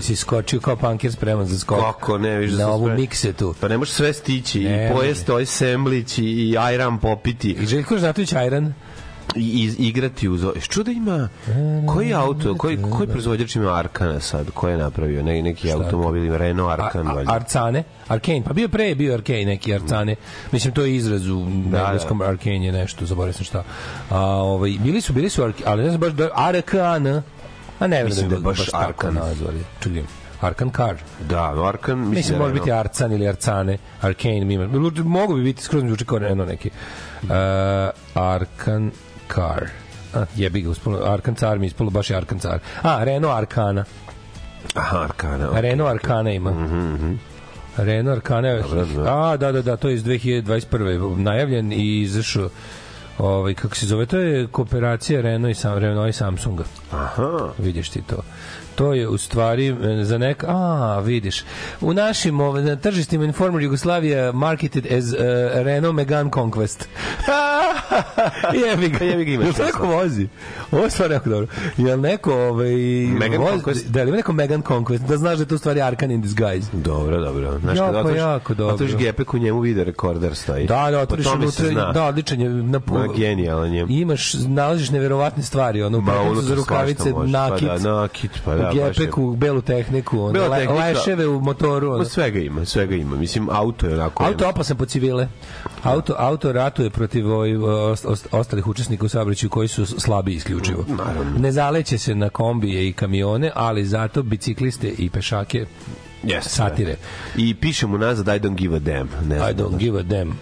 Kako si skočio kao pankir spreman za skok. Kako ne, viš da Na ovu miksetu. Pa ne možeš sve stići Ne i pojest ovaj semblić i, i ajran popiti I Željko Žnatović Ajran. i, i igrati uz... Što da ima... Koji auto, koji, koji proizvođač ima Arkana sad? Ko je napravio? Ne, neki automobil ima Renault Arkan, A- a-. Arcane, Arcane, pa bio je pre, bio je Arcane, neki Arcane. Mislim, to je izraz u engleskom Arcane je nešto, zaboravio sam šta. A, ovaj, bili su, bili su, Arc- ali ne znam baš da, Arkan, a ne znam da je baš tako Arkan. nazvali. Čujem. Arkan Car. Da, Arkan... Mislim, Mislim, da može biti. Arcan ili Arcane, Arcane mi ima. Mogu bi biti, skroz mi zvuči kao neki. Uh, Arkan Car. A, jebi ga, uspolo, Arkan Car mi je ispalo baš je Arkan Car. A, Renault Arkana. Aha, Arkana. A Renault Arkana ima. Renault Arkana. je- Dobro, dobro. A, da, da, da, to je iz 2021. najavljen i izašao ovaj kako se zove to je kooperacija Renault i sam Renault i Samsunga. Aha. Vidiš ti to. To je u stvari e, za neka a vidiš u našim ovaj, na tržištima Informer Jugoslavia marketed as uh, Renault Megane Conquest jebi ga Jebi ga, imaš Jel to neko vozi ovo je stvar jako dobro jel neko ovaj, Megane vozi, Conquest? da li ima neko Megane Conquest da znaš da je to stvari Arkan in disguise Dobro, dobro. Znaš, Jako, kad otvoriš, jako dobro. Otvoriš gepek u njemu video rekorder stoji. Da, da, otvoriš unutra, da, odličan je na Ma, genijalan je. Imaš, nalaziš neverovatne stvari, ono, Ma, za rukavice, svašta može. nakit, Pa da, nakit, pa da, je. gepeku, belu tehniku, ono, Bela tehnika. leševe u motoru. Ono. svega ima, svega ima. Mislim, auto je onako... Auto je opasan po civile. Auto, auto ratuje protiv ovaj, ost- ost- ostalih učesnika u saobraćaju koji su slabi isključivo. Ne zaleće se na kombije i kamione, ali zato bicikliste i pešake Yes, satire. I piše mu nazad I don't give a damn. Ne znam, I don't give a damn.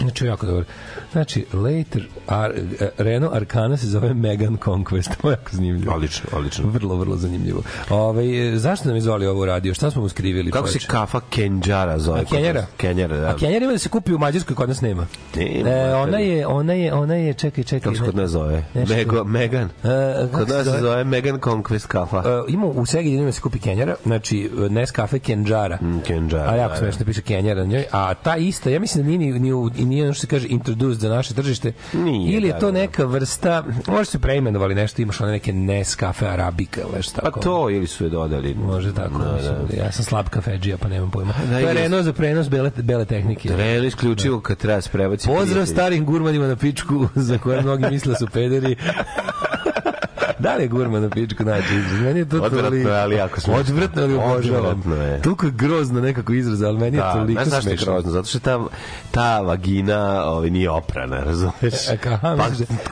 Znači, jako dobro. Znači, later, Ar, Renault Arcana se zove Megan Conquest. Ovo je jako zanimljivo. Odlično, odlično. Vrlo, vrlo zanimljivo. Ove, zašto nam je zvali ovo radio? Šta smo mu skrivili? Kako se kafa Kenđara zove? A Kenjara? Kenjara, da. A Kenjara ima da se kupi u Mađarskoj, kod nas nema. Nema, E, ona je, ona je, ona je, čekaj, čekaj. Kako se kod nas zove? Nešto- Mego, Megan. E, Kod nas se zove? Megan Conquest kafa. Uh, ima u Segedinu ima da se kupi Kenjara, znači uh, Nescafe Kenjara. Mm, Kenđara, A jako da, smešno piše Kenjara na njoj. A ta ista, ja mislim da nije ni, ni, u- i nije ono što se kaže introduced za naše tržište. Nije, Ili je da, to da. neka vrsta, možda su preimenovali nešto, imaš one neke Nescafe Arabika ili nešto Pa tako. to ili su je dodali. Može tako, Da, da. Ja sam slab kafedžija, pa nemam pojma. Da, to je. Renault za prenos bele, bele tehnike. Reno isključivo kad treba se prebaci. Pozdrav prijatelji. starim gurmanima na pičku za koje mnogi misle su pederi. da li je gurman na pičku izraz? Meni je to Odvratno toliko- ali jako smešno. Odvratno, ali obožavam. Toliko je grozno nekako izraz, ali meni je Da, toliko znaš zašto je smešno. grozno? Zato što ta, ta vagina ovaj, nije oprana, razumeš? E, ka, pa, da-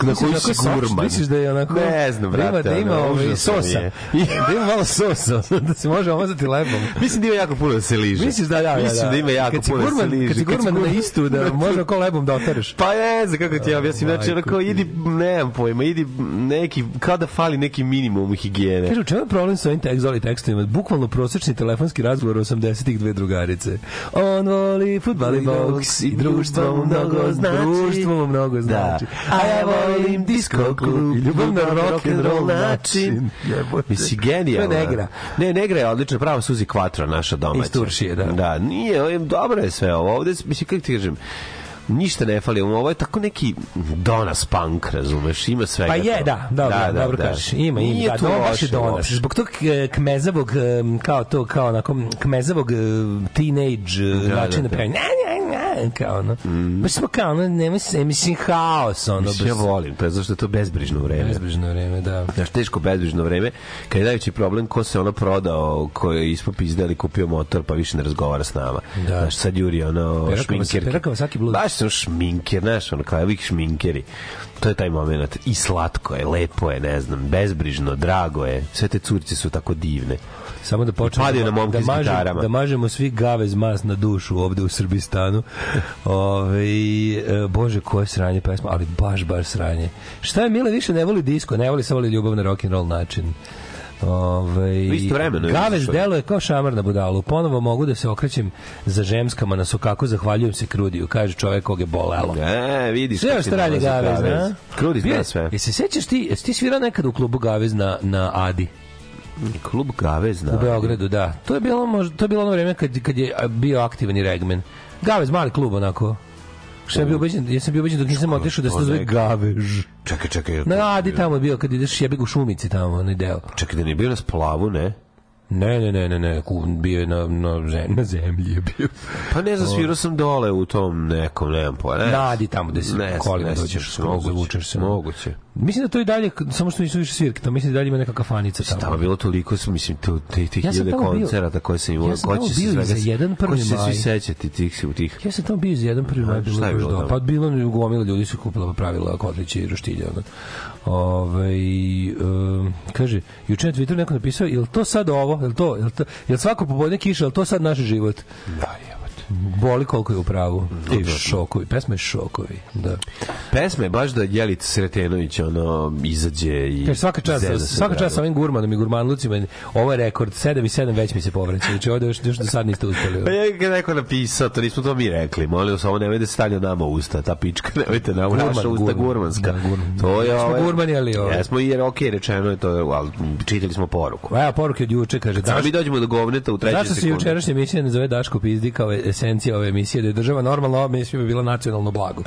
na koju da si gurman? Misliš da je onako... Ne znam, da brate. da ima ovaj, sosa. da ima malo sosa, da se može omazati lebom. Mislim da ima jako puno da se liže. Misliš da, da, da, Mislim da ima jako puno da se liže. Kad si gurman na istu, da može oko lebom da otereš. Pa ne znam kako ti ja objasnim. Znači, onako, idi, nemam pojma, idi neki, kao da fali neki minimum higijene. Kaže, u čemu je problem sa ovim tek, zoli tekstovima? Bukvalno prosečni telefonski razgovor 80-ih dve drugarice. On voli futbal i boks i društvo mu mnogo znači. Društvo mu mnogo znači. A ja volim disco klub i ljubav na rock and roll način. Jebote. Mislim, genijalno. To je Negra. Ne, Negra je odlična, prava Suzi Quattro, naša domaća. Iz Turšije, da. Da, nije, dobro je sve ovo. Ovde, mislim, kako ti kažem, ništa ne fali. Ovo je tako neki Donas punk, razumeš, ima svega. Pa je, to. da, dobro, dobro kažeš. Ima, ima. Nije Da, to to baš je donas. Zbog tog e, kmezavog, kao to, kao onako, kmezavog e, teenage e, Da, načina da, da. kao ono. Baš smo kao ono, nema se, mislim, haos, ono. Mislim, ja volim, pa zato što je to bezbrižno vreme. Bezbrižno vreme, da. Znaš, teško bezbrižno vreme, kad je najveći problem ko se ono prodao, ko je ispod pizdeli, kupio motor, pa više ne razgovara s nama. Da. Znaš, sad Juri, ono, Peraka šminker. Vas- Peraka Vasaki Blues. Baš su šminker, znaš, ono, kao uvijek šminkeri. To je taj moment. I slatko je, lepo je, ne znam, bezbrižno, drago je. Sve te curice su tako divne. Samo da počnemo da, da, gitarama. da mažemo svi gavez mas na dušu ovde u Srbistanu. Ove, e, bože, koje sranje pesma, ali baš, baš sranje. Šta je Mile više ne voli disko, ne voli samo voli ljubav na rock and roll način. Ove, Istovremeno je Gavez izašao. deluje kao šamar na budalu. Ponovo mogu da se okrećem za žemskama na sokaku, zahvaljujem se Krudiju, kaže čovek kog je bolelo. E, vidiš. Sve što radi Gavez, Gavez. na? Krudi zna sve. Jesi se sećaš ti, jesi ti svirao nekad u klubu Gavez na, na Adi? Klub Gavez, U da. Beogradu, da. To je bilo možda to je bilo ono vreme kad kad je bio aktivan i Regmen. Gavez mali klub onako. Što je bio ubeđen, ja sam bio ubeđen dok nisam otišao da se to zove Gavež. Čekaj, čekaj. Na Adi tamo je bio kad ideš jebi u šumici tamo, onaj deo. Čekaj, da nije bio na splavu, ne? Ne, ne, ne, ne, ne, bio je na, na, zem, na zemlji je bio. Pa ne znam, svirao sam dole u tom nekom, nemam pojma. Ne, Nadi tamo gde se ne, kolima ne dođeš, skroz moguće, zavučeš se. Moguće. Mislim da to i dalje, samo što nisu više svirke, tamo mislim da i dalje ima neka kafanica tamo. Tamo bilo toliko, mislim, tu, tih, tih Ja hiljade koncerata koje sam imao. ja sam ko tamo bio i za jedan Ko prvi će se maj. svi sećati tih, u tih Ja sam tamo bio za jedan prvi maj, bilo šta je bilo tamo? Pa bilo mi gomila ljudi su kupila pravila kotliće i roštilja. Ono. Ove, um, kaže, juče na Twitteru neko napisao, je to sad ovo? Je li to, je li to, je li svako popodne kiša, je li to sad naš život? Da, jebote. Boli koliko je u pravu. Ti šokovi, pesma je šokovi. Da. Pesma je baš da Jelica Sretenović ono izađe i Kaže, svaka čast, svaka čast sa ovim gurmanom i gurmanlucima. Ovo je rekord, 7 i 7 već mi se povraća. Znači, ovde još, još do sad niste uspeli. Pa je ga neko napisao, to nismo to mi rekli. Molim vas, ovo nemojte da stavlja nama usta, ta pička, nemojte nama Gurman, naša usta gurman. gurmanska. Da, gurman. To je ovaj... gurmani, ali ovaj. Jesmo jer okej, rečeno je to, ali čitali smo poruku. Evo poruke od juče, kaže, daš, mi dođemo do govneta u trećoj Zašto se sekundi. jučerašnja emisija ne zove Daško Pizdi kao esencija ove emisije, da je država normalno, ova emisija bi bila nacionalno blago.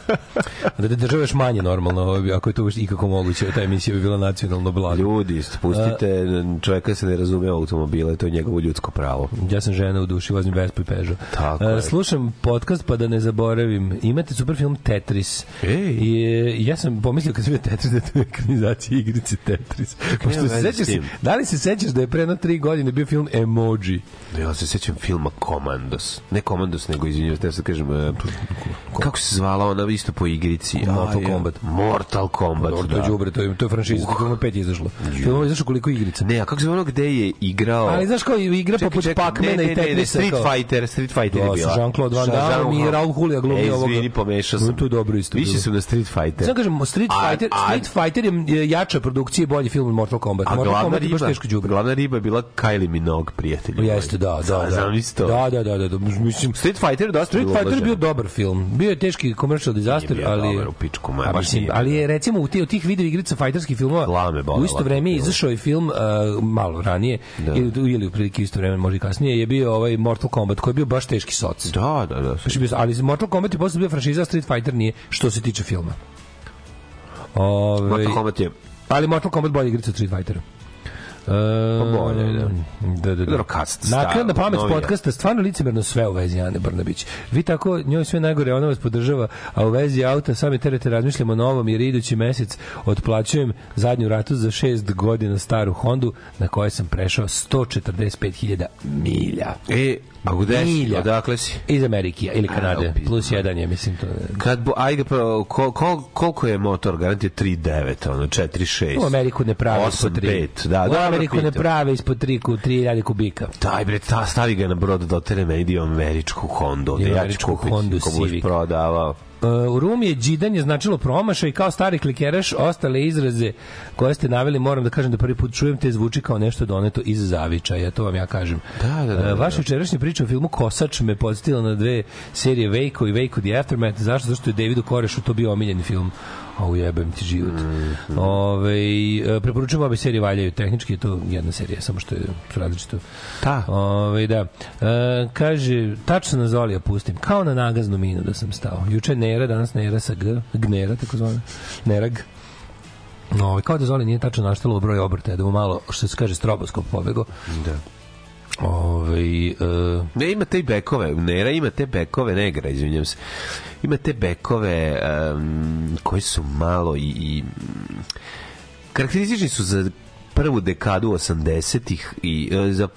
da je država još manje normalno, ako je to ikako moguće, ta emisija bi bila nacionalno blago. Ljudi, spustite čoveka se ne razume automobile, to je njegovo ljudsko pravo. Ja sam žena u duši, vozim Vespu i Peugeot. Tako je. slušam podcast pa da ne zaboravim. Imate super film Tetris. Ej. I, ja sam pomislio kad sam vidio Tetris da je to ekranizacija igrice Tetris. Pošto se sećaš, da li se sećaš da je pre jedno tri godine bio film Emoji? Ja se sećam filma Komandos. Ne Komandos, nego izvinjavam se, ja sad kažem, e, kako se zvala ona isto po igrici? Mortal A, ja. Kombat. Mortal Kombat, to da. je đubre, to je to je franšiza, uh. film pet izašlo. Film je izašlo koliko igrica. Ne, a kako se ono gde je igrao... Ali znaš kao igra Čekaj, poput Pac-Mana i Tetrisa. Street Fighter, Street Fighter je Da, bila. Jean-Claude Van Damme i Raul Julia glumi E, ovoga. Izvini, pomešao sam. to je dobro isto Više sam na Street Fighter. Sad kažem, Street Fighter, Street Fighter je- je jača produkcija i bolji film od Mortal Kombat. A Mortal glavna Kombat je baš riba, teško đubre. glavna riba je bila Kylie Minogue, prijatelji. moji. Jeste, da, da, da. Znam isto. Da, da, da, da, da. Mislim, Street Fighter je dosta Street Fighter je bio dobar film. Bio je teški commercial disaster, bio ali dobar u pičku, ma, baš mislim, nije ali je recimo u tih od tih video igrica fajterskih filmova u isto vreme je izašao i film uh, malo ranije ili ili u prilike isto vreme, možda i kasnije je bio ovaj Mortal Kombat koji je bio baš teški soc. Da, da, da. Baš je bio- ali Mortal Kombat je posle bio franšiza Street Fighter nije što se tiče filma. Ove, Mortal Kombat je ali Mortal Kombat bolje igrica od Street Fightera. Pa bolje, da. Da, da, da. Dobro, cast Naknadna pamet novija. podcasta, stvarno licemerno sve u vezi Ane Brnabić. Vi tako, njoj sve najgore, ona vas podržava, a u vezi auta sami terete razmišljamo o novom, jer idući mesec otplaćujem zadnju ratu za šest godina staru Hondu, na kojoj sam prešao 145.000 milja. E, a gde si? Odakle si? Iz Amerike ili Kanade. opizno. Plus jedan je, mislim, to. Kad bo, ajde, kol, kol, koliko je motor? Garant je 3.9, ono, 4.6. U Ameriku ne prave ispod 3. 8.5, da. U Ameriku ne prave ispod 3, 3000 kubika. Daj bre, ta, stavi ga na brod da otere meni dio američku Hondu. Da Dio ja ću kupiti, Hondu ko budeš prodavao. Uh, u Rumi je džidanje značilo promašaj kao stari klikeraš ostale izraze koje ste naveli moram da kažem da prvi put čujem te zvuči kao nešto doneto iz zavičaja to vam ja kažem Da, da, da, Uh, vaša da. jučerašnja priča o filmu Kosač me podsjetila na dve serije Veiko i Veiko the Aftermath zašto? zašto je Davidu Korešu to bio omiljeni film a ujebem ti život. Mhm. Ove, e, preporučujem obe serije valjaju. Tehnički je to jedna serija, samo što je različito. Da. Ove, da. E, kaže, tačno na Zolija pustim, kao na nagaznu minu da sam stao. Juče Nera, danas Nera sa G, Gnera, tako zvana. Nerag. Ove, kao da Zoli nije tačno naštalo broj obrtaja, da mu malo, što se kaže, stroboskop pobego. Da. Ove, e, Ne, ima te bekove, Nera ima te bekove, negra, izvinjam se. Ima te bekove um, koji su malo i, i karakteristični su za prvu dekadu 80-ih i e, za,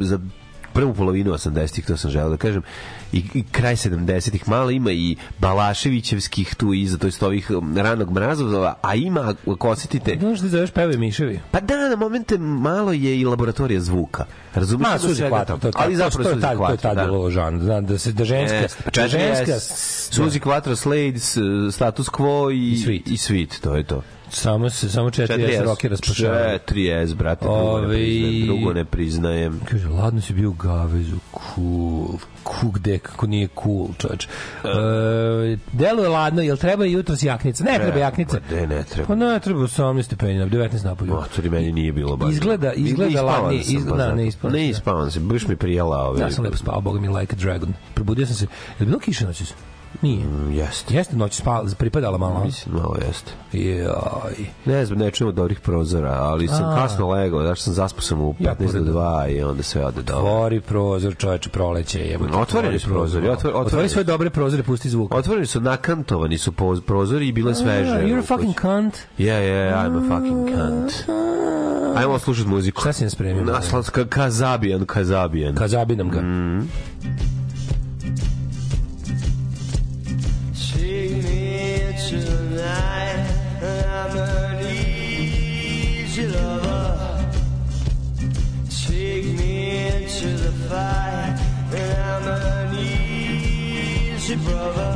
za prvu polovinu 80-ih, to sam želeo da kažem, i, i kraj 70-ih, malo ima i Balaševićevskih tu iza, to jest ovih um, ranog mrazova, a ima, ako osetite, Znaš da zoveš peve miševi? Pa da, na momente malo je i laboratorija zvuka. Razumiješ? Ma, Ima Suzi toga. to ali zapravo to je Suzi tad, to je tad da. bilo žan, znam da se da ženska, pa da ženska, Suzi Quattro, Slade, s- Status Quo i, I Sweet. i Sweet, to je to. Samo se samo četiri S rockera spašavaju. 4S, brate, drugo ne Ovi- priznajem. Drugo ne priznajem. Kaže, ladno si bio u gavezu, cool, cool gde, kako nije cool, čoveč. E, deluje ladno, jel treba jutros jaknica? Ne treba jaknica. Pa ne, ne treba. Pa ne, treba 18 stepeni, 19 napolju. Motori meni nije bilo baš. Izgleda- izgleda ladnije, izgleda- zato. ne, ispavan si, Ne ispavan se, baš mi prijela ove. Ja sam lepo spao, boga mi like a dragon. Probudio sam se, je li bilo kiše noćas? Nije. Mm, Jeste. Jeste noć spala, pripadala malo. Mislim, malo jeste. Joj. Ne znam, ne čujemo dobrih prozora, ali sam A. kasno legao, znaš sam zaspao sam u Ja 15 do pored- 2 i onda sve ode dobro. Otvori prozor, čoveče, proleće, jebote. Otvoreni otvori su prozori, otvor- otvoreni Otvori su. svoje dobre prozore, pusti zvuk. Otvoreni su, nakantovani su prozori i bilo je sveže. Ah, You're a fucking cunt. Yeah, yeah, I'm a fucking cunt. Ajmo slušati muziku. Šta si nam spremio? Kazabijan, kazabijan. Kazabi nam ga. Mm. Take brother.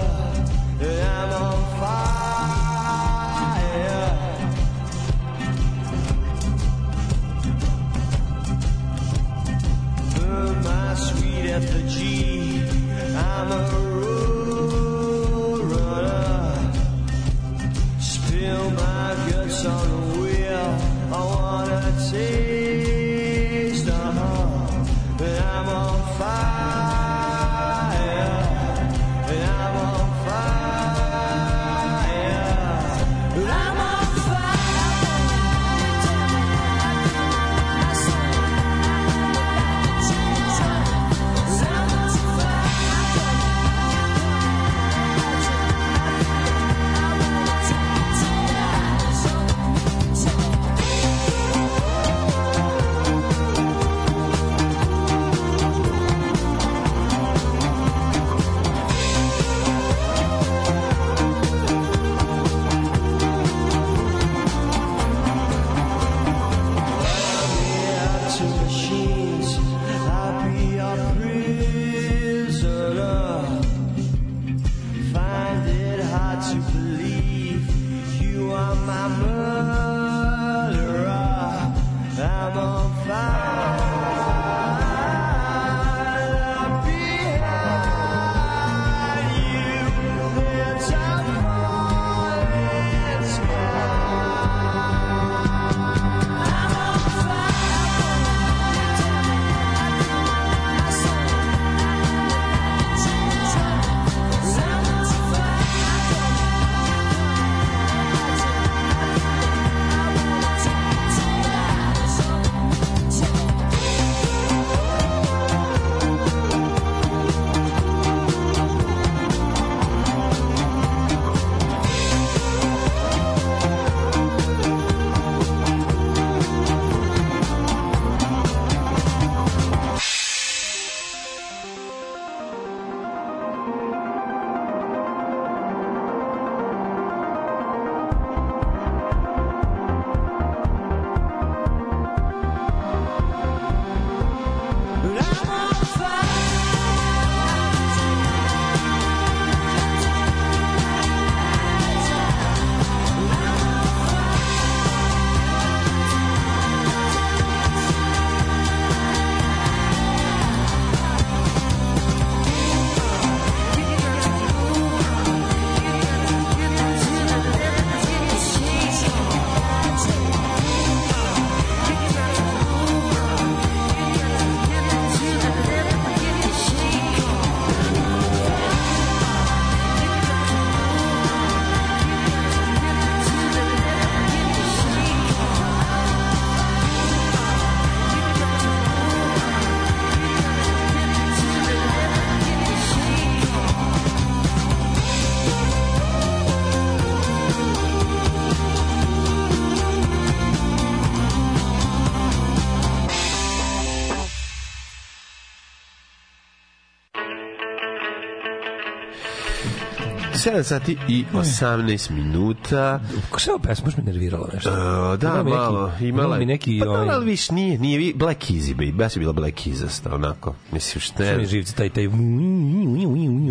7 sati i 18 ne. minuta. Šta se ovo pesma? Možda me nerviralo nešto. Uh, da, imala malo. Neki, imala mi neki... Pa ovaj... da, ali viš nije, nije Black Easy, baby. Baš je bila Black Easy, onako. Mislim, šta je... Šta mi živci, taj, taj...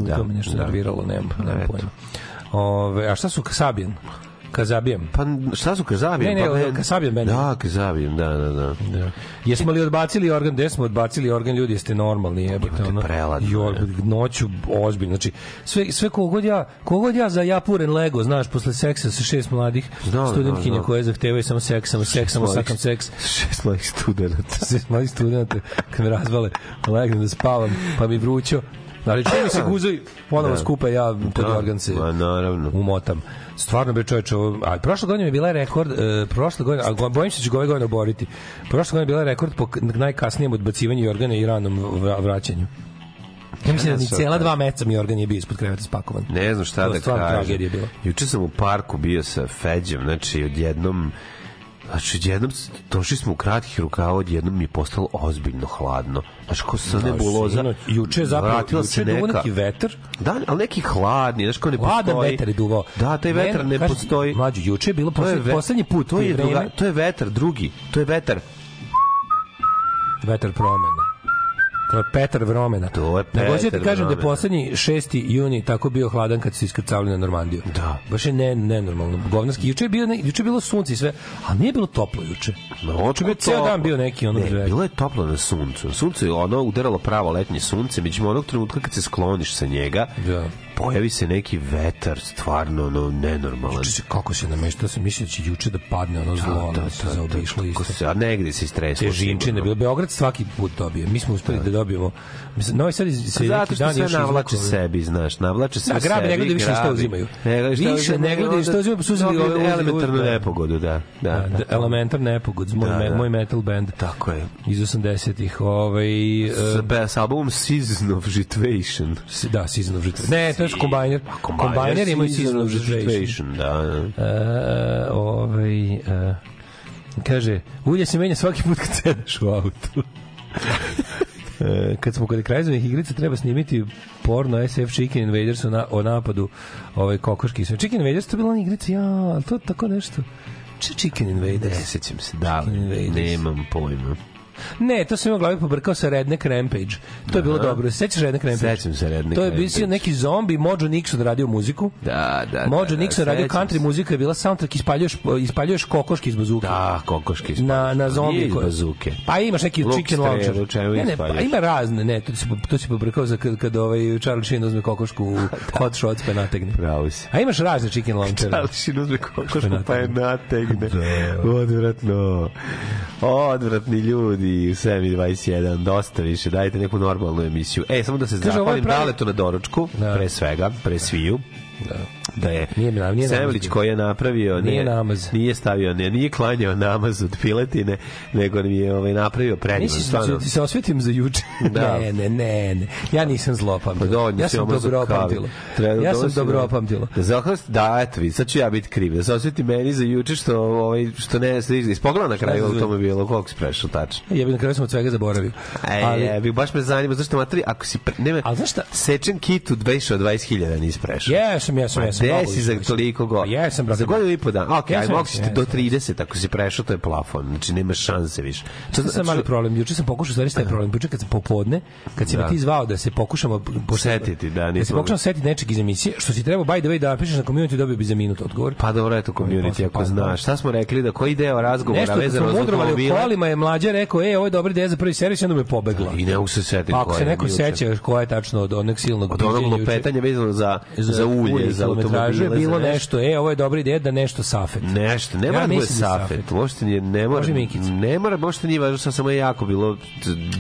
Da, to me nešto da. nerviralo, nemam, nemam pojma. Ove, a šta su Sabijan? Kazabijan? Pa šta su Kazabijan? Ne, ne, pa, Kasabijan band. Da, Kazabijan, da, da, da. Da. Jesmo li odbacili organ? Gde smo odbacili organ? Ljudi, jeste normalni, jebote. Ono, preladno, jo, ne. noću ozbiljno. Znači, sve, sve kogod ja, kogod ja za japuren lego, znaš, posle seksa sa šest mladih Znam, studentkinja znam, znam. koje zahtevaju samo seks, samo seks, samo sakam seks. Šest mladih studenta. Šest mladih studenta, kad me razvale, legnem da spavam, pa mi vrućo, Ali čini mi se guzuj, ponovo Da. skupa ja pod Da, organ se ma, naravno. umotam. Stvarno bre čoveče, a prošle godine je bila rekord, e, prošle godine, a bojim se da će ove godine oboriti. Prošle godine je bila rekord po najkasnijem odbacivanju organa i ranom vra- vraćanju. Ja mislim da ni cijela kažem. dva meseca mi organ je bio ispod kreveta spakovan. Ne znam šta To da kažem. tragedija bila. Juče sam u parku bio sa Feđem, znači odjednom Znači, odjednom s- došli smo u kratkih rukava, odjednom mi je postalo ozbiljno hladno. Znači, ko sa nebuloza. Sinoć- Juče je zapravo, vratila juče je neka... neki vetar, Da, ali neki hladni, znači kao ne Hladan postoji. vetar je duvao. Da, taj vetar ne kaži, postoji. Mlađo, juče je bilo poslednji, ve- poslednji put to je, druga, to je vetar drugi. To je vetar. vetar promena. Petar Vromena. To je Nego da Petar ti kažem da je poslednji 6. juni tako bio hladan kad su se iskrcavali na Normandiju. Da. Baš je ne, nenormalno. Govnarski. Juče je, bio, ne, juče je bilo sunce i sve, ali nije bilo toplo juče. No, Juče je ceo dan bio neki ono ne, bilo je toplo na suncu. Na suncu je ono udaralo pravo letnje sunce, međutim onog trenutka kad se skloniš sa njega, Da. Pojavi se neki vetar, stvarno ono, nenormalan. Juče se kako se nameštao, sam mislio da će juče da padne ono zlo, ono da se zaobišlo Kako isto. se, a negde se istreslo. Te žinčine, sigurno. bilo Beograd svaki put dobije. Mi smo uspeli da dobijemo. Mislim, Novi Sad se neki dan još navlače sebi, znaš, navlače sve Da, grabi, ne sebi, gledaju više šta uzimaju. Više ne gledaju šta uzimaju, pa su uzeli ove- elementarnu ove- nepogodu, da. Da, Da, da. da, Elementar nepogod, moj, Da, da. moj metal band. Tako je. Iz 80-ih. Ovaj, e, S, be- s albumom Season of Situation. s- da, Season of Retreat. Ne, to je Combiner. Combiner imaju Season of Retreat. Da, da. E, ovaj, e, kaže, ulje se menja svaki put kad sedeš u autu. Kad smo kod krajzovih igrica treba snimiti porno SF Chicken Invaders o, na, o napadu ovaj kokoški. Chicken Invaders to bila ona igrica, ja, to tako nešto. Če Chicken Ne Invaders? sećam se, da, nemam pojma. Ne, to sam imao glavi pobrkao sa Redneck Rampage. To je bilo dobro. Se Sećaš Redneck Rampage? Sećam se Redneck To je bio neki zombi, Mojo Nixon radio muziku. Da, da. Mojo da, da, Nixon radio sećam country se. muzika, je bila soundtrack, ispaljuješ, ispaljuješ kokoški iz bazuke. Da, kokoški. iz- na na zombi iz bazuke. Pa imaš neki Luk chicken launcher. Ne, ne, pa ima razne, ne, to po- to si pobrkao za kad, kad ovaj Charlie Sheen uzme kokošku u hot shots pa nategne. Pravo si. A imaš razne chicken launcher. Ali si uzme kokošku nategne. pa je nategne. Da. Odvratno. Odvratni ljudi u 7.21, dosta više, dajte neku normalnu emisiju. E, samo da se zahvalim pravi- Daletu na doručku, Da. pre svega, pre sviju. Da. Da je Nije nam- nije Semlić koji je napravio Nije ne, namaz. nije stavio ne nije klanjao namaz od piletine nego mi je ovaj napravio predivan Misliš da stvarno ti se osvetim za juče? Da. ne, ne, ne, ne. Ja nisam zlo Pa dovoljno Ja sam dobro opamtilo. Treba- Ja sam dobro opamtilo. Da da, eto, vidi, sad ću ja biti kriv. Da se osveti meni za juče što, ovaj, što ne, se ispogledao na kraju automobila, koliko si prešao tačno. Ja bih na kraju sam od svega zaboravio. Ej, Ali- ali, bi baš me zanima, zašto matri, ako si, pre, nema, Ali znaš šta? sečen kit u 20 od 20.000 nisi prešao. Jesam, jesam, jesam. Gde mnogo si za toliko godina? Pa jesam, brate. Za godinu i po dana. Ok, Jesam, ajde, mogu ti do jesam. 30, ako si prešao, to je plafon. Znači, nema šanse više. To sam mali problem. Juče sam pokušao stvari taj problem. Juče kad sam popodne, kad si me Da. ti zvao da se pokušamo pošto- Setiti, da, Da se pokušamo setiti nečeg iz emisije, što si trebao by the way da napišeš na community dobio bi za minut odgovor. Pa dobro, eto, community, ako Pa, znaš. Šta smo rekli, da koji deo razgovora Nešto vezano smo za automobile? kolima je mlađa rekao, e, ovo je dobra ideja za prvi servis, onda me pobegla. I ne mogu se setiti Pa ako se je neko seća koja je tačno od onog silnog Od onog lupetanja vezano za, za, ulje, za automobile, je bilo nešto, e, ovo je dobra ideja da nešto safet. Nešto, ne mora da bude mislim da safet. Uopšte nije, ne mora, ne mora, možda nije važno, samo je jako bilo...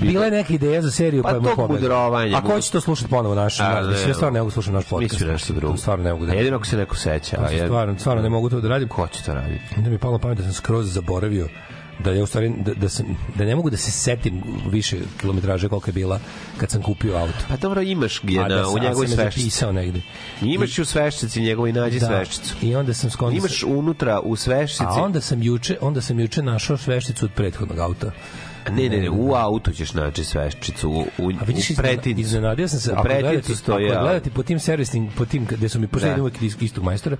Bila je neka ideja za seriju Pa je mu tog pobegla. mudrovanja. A ko će to slušati ponovo naš? A, naš ne, ja stvarno ne mogu slušati naš podcast. Mislio nešto drugo. To Stvarno ne mogu da. Jedino ako se neko seća. To stvarno, stvarno ne mogu to da radim. Ko će to raditi? Onda mi je palo pamet da sam skroz zaboravio da je u stvari da, da, sam, da ne mogu da se setim više kilometraže koliko je bila kad sam kupio auto. Pa dobro, imaš je A na, da u njegovoj sveščici. zapisao negde. Imaš i u sveščici njegovoj nađi Da. sveščicu. I onda sam skonto Imaš unutra u sveščici. A onda sam juče, onda sam juče našao svešticu od prethodnog auta. Ne, ne, ne, u autu ćeš naći sveščicu, u, u, A vidiš, u pretincu. iznenadio sam se, ako gledati, stoji ako auto. gledati po tim servisnim, po tim, gde su mi pošto Da. iz istog majstora,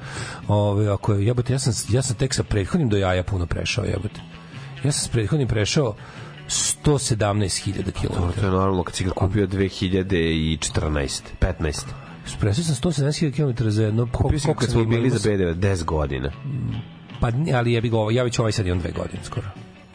ove, ako je, jebote, ja sam, ja sam tek sa prethodnim do jaja puno prešao, jebote. Ja sam s prethodnim prešao 117.000 To, km. to je normalno kad si ga kupio 2014, 15. Prešao sam 170.000 km za jedno... Kupio ga kad smo bili za BDV 10 godina. Pa, ali jebi ga, ovo- ja već ovaj sad imam dve godine skoro.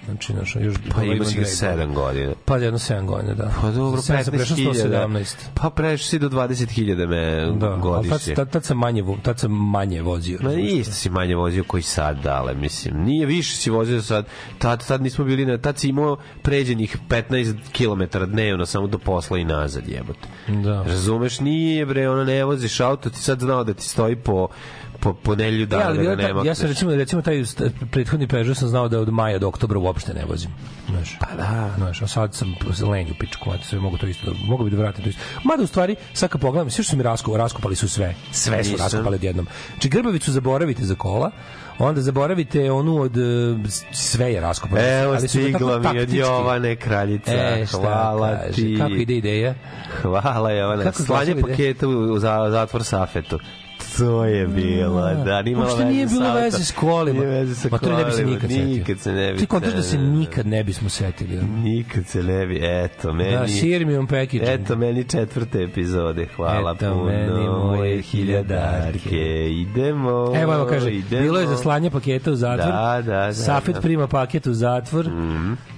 Znači, znaš, još Pa ima ga 7 godina. Pa jedno 7 godina, da. Pa dobro, Sa sedam sam prešao 15.000. 117. Pa prešao si do 20.000 me Da, tad, godišnje. tad, tad, sam manje, tad sam manje vozio. Ma isto si manje vozio koji sad, dale, mislim. Nije više si vozio sad. Tad, tad nismo bili na... Tad si imao pređenih 15 km dnevno samo do posla i nazad, jebote. Da. Razumeš? Nije, bre, ono ne voziš auto, ti sad znao da ti stoji po po, po nelju Ja, dana ali da ga nema. ja sam recimo, recimo taj prethodni Peugeot sam znao da od maja do oktobra uopšte ne vozim. Znaš. Pa da. Znaš, a sad sam lenju pičku, a sve mogu to isto, da, mogu bi da vratim to isto. Mada u stvari, sad kad pogledam, sve što su mi raskopali, raskopali su sve. Sve su Nisam. raskopali odjednom. Znači, grbavicu zaboravite za kola, onda zaboravite onu od, e, sve je raskopano. Evo Ali stigla mi od. Jovane Kraljica. E, Hvala kaže, ti. Kako ide ideja? Hvala Jovana. Kako Slanje paketa u, u za- zatvor Safetu. To je bilo, da, nije Uopšte nije bilo veze s kolima. Nije veze sa Ma to ne bi se kolima, nikad setio. Nikad se ne bi. Ti kontaš da se nikad ne bismo setili. Nikad se ne bi, eto, meni... Da, Sirmium packaging. Eto meni četvrte epizode, hvala Eto puno. meni moje hiljadarke. Idemo, Evo, evo kaže, idemo. bilo je za slanje paketa u zatvor. Da, da, da, Safet da. prima paket u zatvor.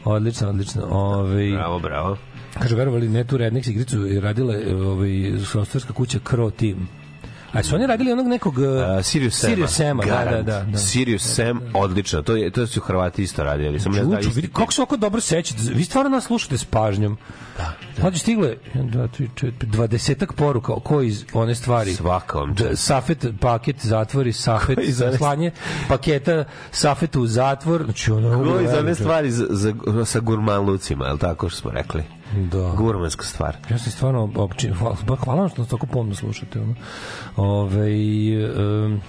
Odlično, odlično. Ove, Bravo, bravo. kaže, verovali, ne tu rednik igricu je radila ovaj, softverska kuća Crow Team. A su oni radili onog nekog... Uh, Sirius Sam. Sirius Sama, da, da, da. da. Sirius Sam, odlično. To, je, to su Hrvati isto radili. Samo ne znam da vidi kako se oko dobro sećate. Vi stvarno nas slušate s pažnjom. Da. Mlađe stigle 1, 2, 3, 4, 20 poruka ko iz one stvari. Svaka vam D- čast. Safet paket zatvori, Safet one- slanje paketa Safetu u zatvor. Znači ono Ovo iz one stvari za, za, sa gurmanlucima, je li tako što smo rekli? Da. Gurmanska stvar. Ja sam stvarno opći, hvala, hvala vam što nas tako pomno slušate. Ono. Ove, um,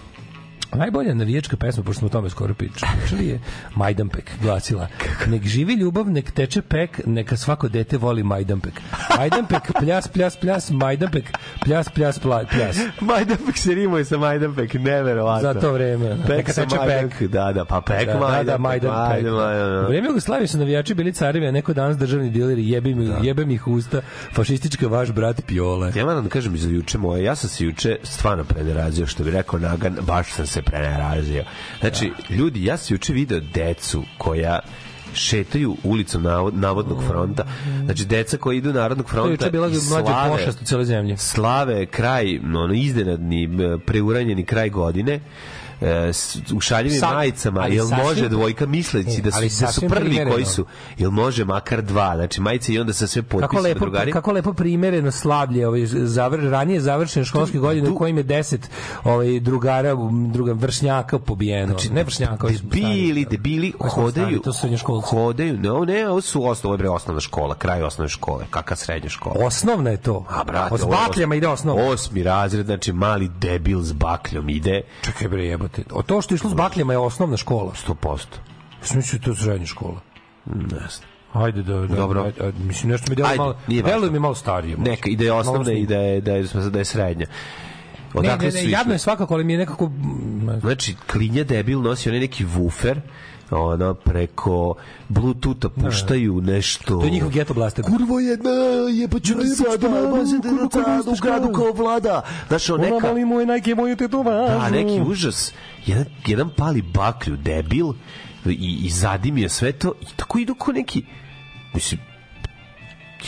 Najbolja navijačka pesma, pošto smo o tome skoro pričali, pričali je Majdanpek, glasila. Nek živi ljubav, nek teče pek, neka svako dete voli Majdanpek. Majdanpek, pljas, pljas, pljas, Majdanpek, pljas, pljas, pljas. Majdanpek se rimuje sa Majdanpek, neverovatno. Za to vreme. Pek Neka sa teče pek. Da, da, pa pek Da, da, Majdanpek. da. Majdan, Majdan, U vreme Jugoslavije su navijači bili carevi, a neko danas državni dileri, jebim, Da. jebem ih usta, fašistička vaš brat Piole. Ja moram da kažem i za juče moje, ja sam se juče stvarno prenerazio, što bi rekao Nagan, baš sam se prenerazio. Znači, ljudi, ja sam juče video decu koja šetaju ulicom navod, navodnog fronta. Znači, deca koji idu narodnog To je fronta juče bila i slave- pošast u celoj zemlji. slave kraj, ono, iznenadni, preuranjeni kraj godine, u šaljivim Sad- majicama, jel sasvim- može dvojka misleći da su, da su prvi primereno. koji su, jel može makar dva, znači majice i onda sa sve kako potpisima lepo, drugari. kako lepo primereno slavlje ovaj, zavr, ranije završene školske godine u kojim je 10 ovaj, drugara, druga vršnjaka pobijeno. Znači, ne vršnjaka, debili, stari. debili hodaju, stari, to su srednjoškolci. hodaju, ne, ne, ovo su osnovne, ovo je bre osnovna škola, kraj osnovne škole, kakva srednja škola. Osnovna je to. A, brate, S bakljama ide osnovna. Osmi razred, znači mali debil s bakljom ide Čekaj bre, jebote. O to što je išlo s bakljama je osnovna škola. 100%. Mislim da je to srednja škola. Ne znam. Ajde da, da Dobro. Ajde, ajde, mislim nešto mi deluje malo, deluje mi malo starije. možda. Neka, i da je osnovna i da je, da je, da je srednja. Ne, Odakle ne, ne, išli? jadno je svakako, ali mi je nekako... ne. Znači, klinja debil nosi onaj neki wufer, ono, preko Bluetootha puštaju nešto... To je njihov geto blaster. Kurvo jedna, jebaću na sada, u gradu kao vlada. Znaš, ono neka... moje najke, moju tetovažu. Da, neki užas. Jedan, jedan pali baklju, debil, i, i zadimio sve to, i tako idu ko neki... Mislim,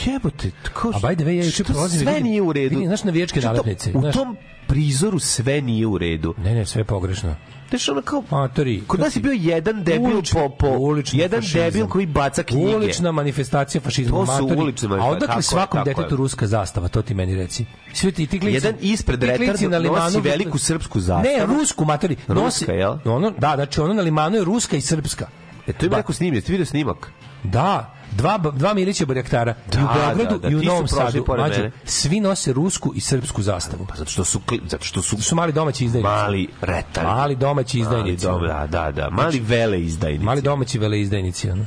jebote, kao... A by the way, ja juče prolazim Sve vidim- nije u redu. vidim, znaš, navijačke to- nalepnice, U tom prizoru sve nije u redu. Ne, ne, sve je pogrešno. Znaš, ono kao... Matori. Kod nas je bio jedan debil Ulični- po, po ulični jedan fašizam. debil koji baca knjige. Ulična manifestacija fašizma. To su ulične A odakle je, svakom tako je. detetu ruska zastava, to ti meni reci. Svi ti, ti klici, Jedan ispred retarda na nosi limanu- veliku srpsku zastavu. Ne, rusku, matori. Nosi, Ruska, jel? Ono, da, znači ono na limanu je ruska i srpska. E, to ima Ba- neko snimljen, jeste vidio snimak? Da, dva, dva Milića Barjaktara Da, i u Beogradu da, da, i u Novom Sadu. mene. svi nose rusku i srpsku zastavu. Pa zato što su, zato što su su mali domaći izdajnici. mali retari. Mali domaći Mali izdajnici. dom, da, da, da. Mali vele izdajnici. Mali domaći veleizdajnici, ono.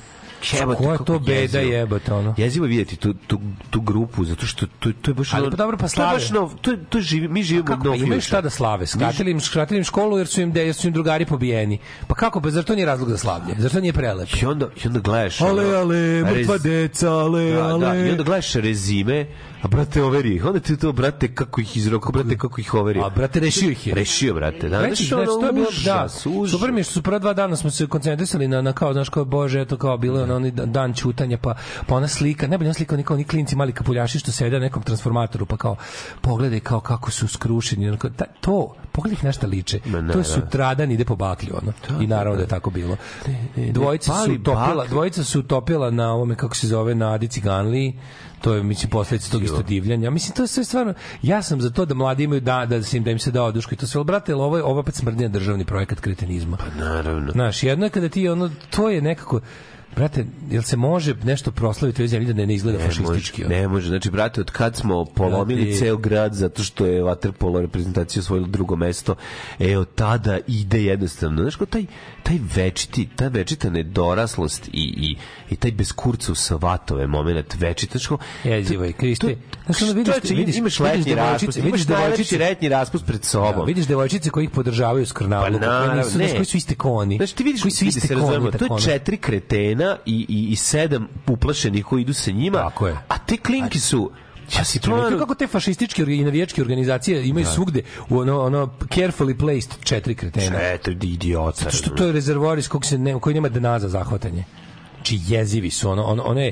Jebote, Koja je to beda jezivo. jebote, ono? Jezivo je vidjeti tu, tu, tu grupu, zato što to, to je baš... Ali pa dobro, pa to je slave. baš nov, to, to živi, mi živimo Kako no pa imaju future. šta da slave? Skratili im, skratili im školu jer su im, jer su im drugari pobijeni. Pa kako? Pa zar to nije razlog za slavlje? Zar to nije prelepo? I onda, i onda gledaš... Ale, ale, mrtva rez- deca, ale, Da, ale. da, i onda gledaš rezime, a brate overi ih, onda ti to, brate, kako ih izroko, brate, kako ih overi. A, brate, rešio ih je. Rešio, brate, da. Reći, Znaš, znači, to je bilo, da, super mi je što su prva dva dana smo se koncentrisali na, na kao, znaš, kao, bože, eto, kao bilo je na onaj dan čutanja, pa, pa ona slika, najbolje ona slika, oni kao oni klinci, mali kapuljaši što sede na nekom transformatoru, pa kao, pogledaj kao kako su skrušeni, onako, ta, to, pogledaj na šta liče, ne, to je da. sutradan ide po baklju, ono, i naravno da je tako bilo. Dvojica su utopila, dvojica su utopila na ovome, kako se zove, na Adi Ciganliji, to je mislim posledica tog isto divljanja. Mislim to je sve stvarno ja sam za to da mladi imaju da da se im da im se da oduška i to sve al, brate, jel ovo je ovo opet smrdnja državni projekat kretenizma. Pa Naravno. Znaš, jedno je kada ti ono to je nekako Brate, jel se može nešto proslaviti u zemlji da ne, ne izgleda Ne fašistički? može, ne može. Znači, brate, od kad smo polomili Brate. ceo grad zato što je Waterpolo reprezentacija osvojila drugo mesto, e, od tada ide jednostavno. Znaš, kao taj, taj večiti, ta večita nedoraslost i, i, i taj bez kurca u savatove moment večita. Znaš, kao, Jezivo je, Kriste. Znaš, ono vidiš- čoveče, vidiš- imaš letnji raspust, vidiš imaš devojčice- letnji raspust pred Da, sobom. vidiš devojčice koji ih podržavaju skrnavlu, Pa koji naravno, nisu, znaš, ne. koji su iste koni. Znači ti vidiš koji su iste koni. to je četiri kretena i, i, i sedam uplašenih koji idu sa njima. Tako je. A te klinki su Ja si primetio kako te fašističke i navijačke organizacije imaju svugde u ono, ono carefully placed četiri kretena. četiri idiota. Zato što to je rezervoar iz kog se ne, koji nema dna za zahvatanje. Či jezivi su, ono, ono, ono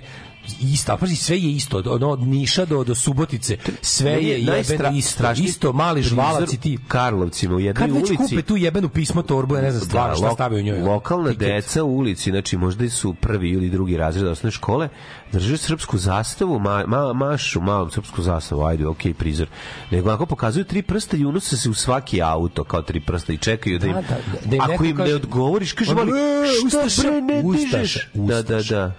je isto, a pazi, sve je isto, od, ono, od Niša do, do Subotice, sve je jebeno isto, isto, mali žvalac i ti. Karlovcima u jednoj Kad već ulici. kupe tu jebenu pismo torbu, ja ne znam stvarno šta lo- stave u njoj. Lokalna tiket. deca u ulici, znači možda su prvi ili drugi razred osnovne škole, drže srpsku zastavu, ma, ma, mašu malom srpsku zastavu, ajde, okej, prizor. Nego ako pokazuju tri prsta i unose se u svaki auto kao tri prsta i čekaju da im, Da, da, da im ako im ne kaže- odgovoriš, kaže, mali, "E, šta bre ne dižeš? Da, da, da.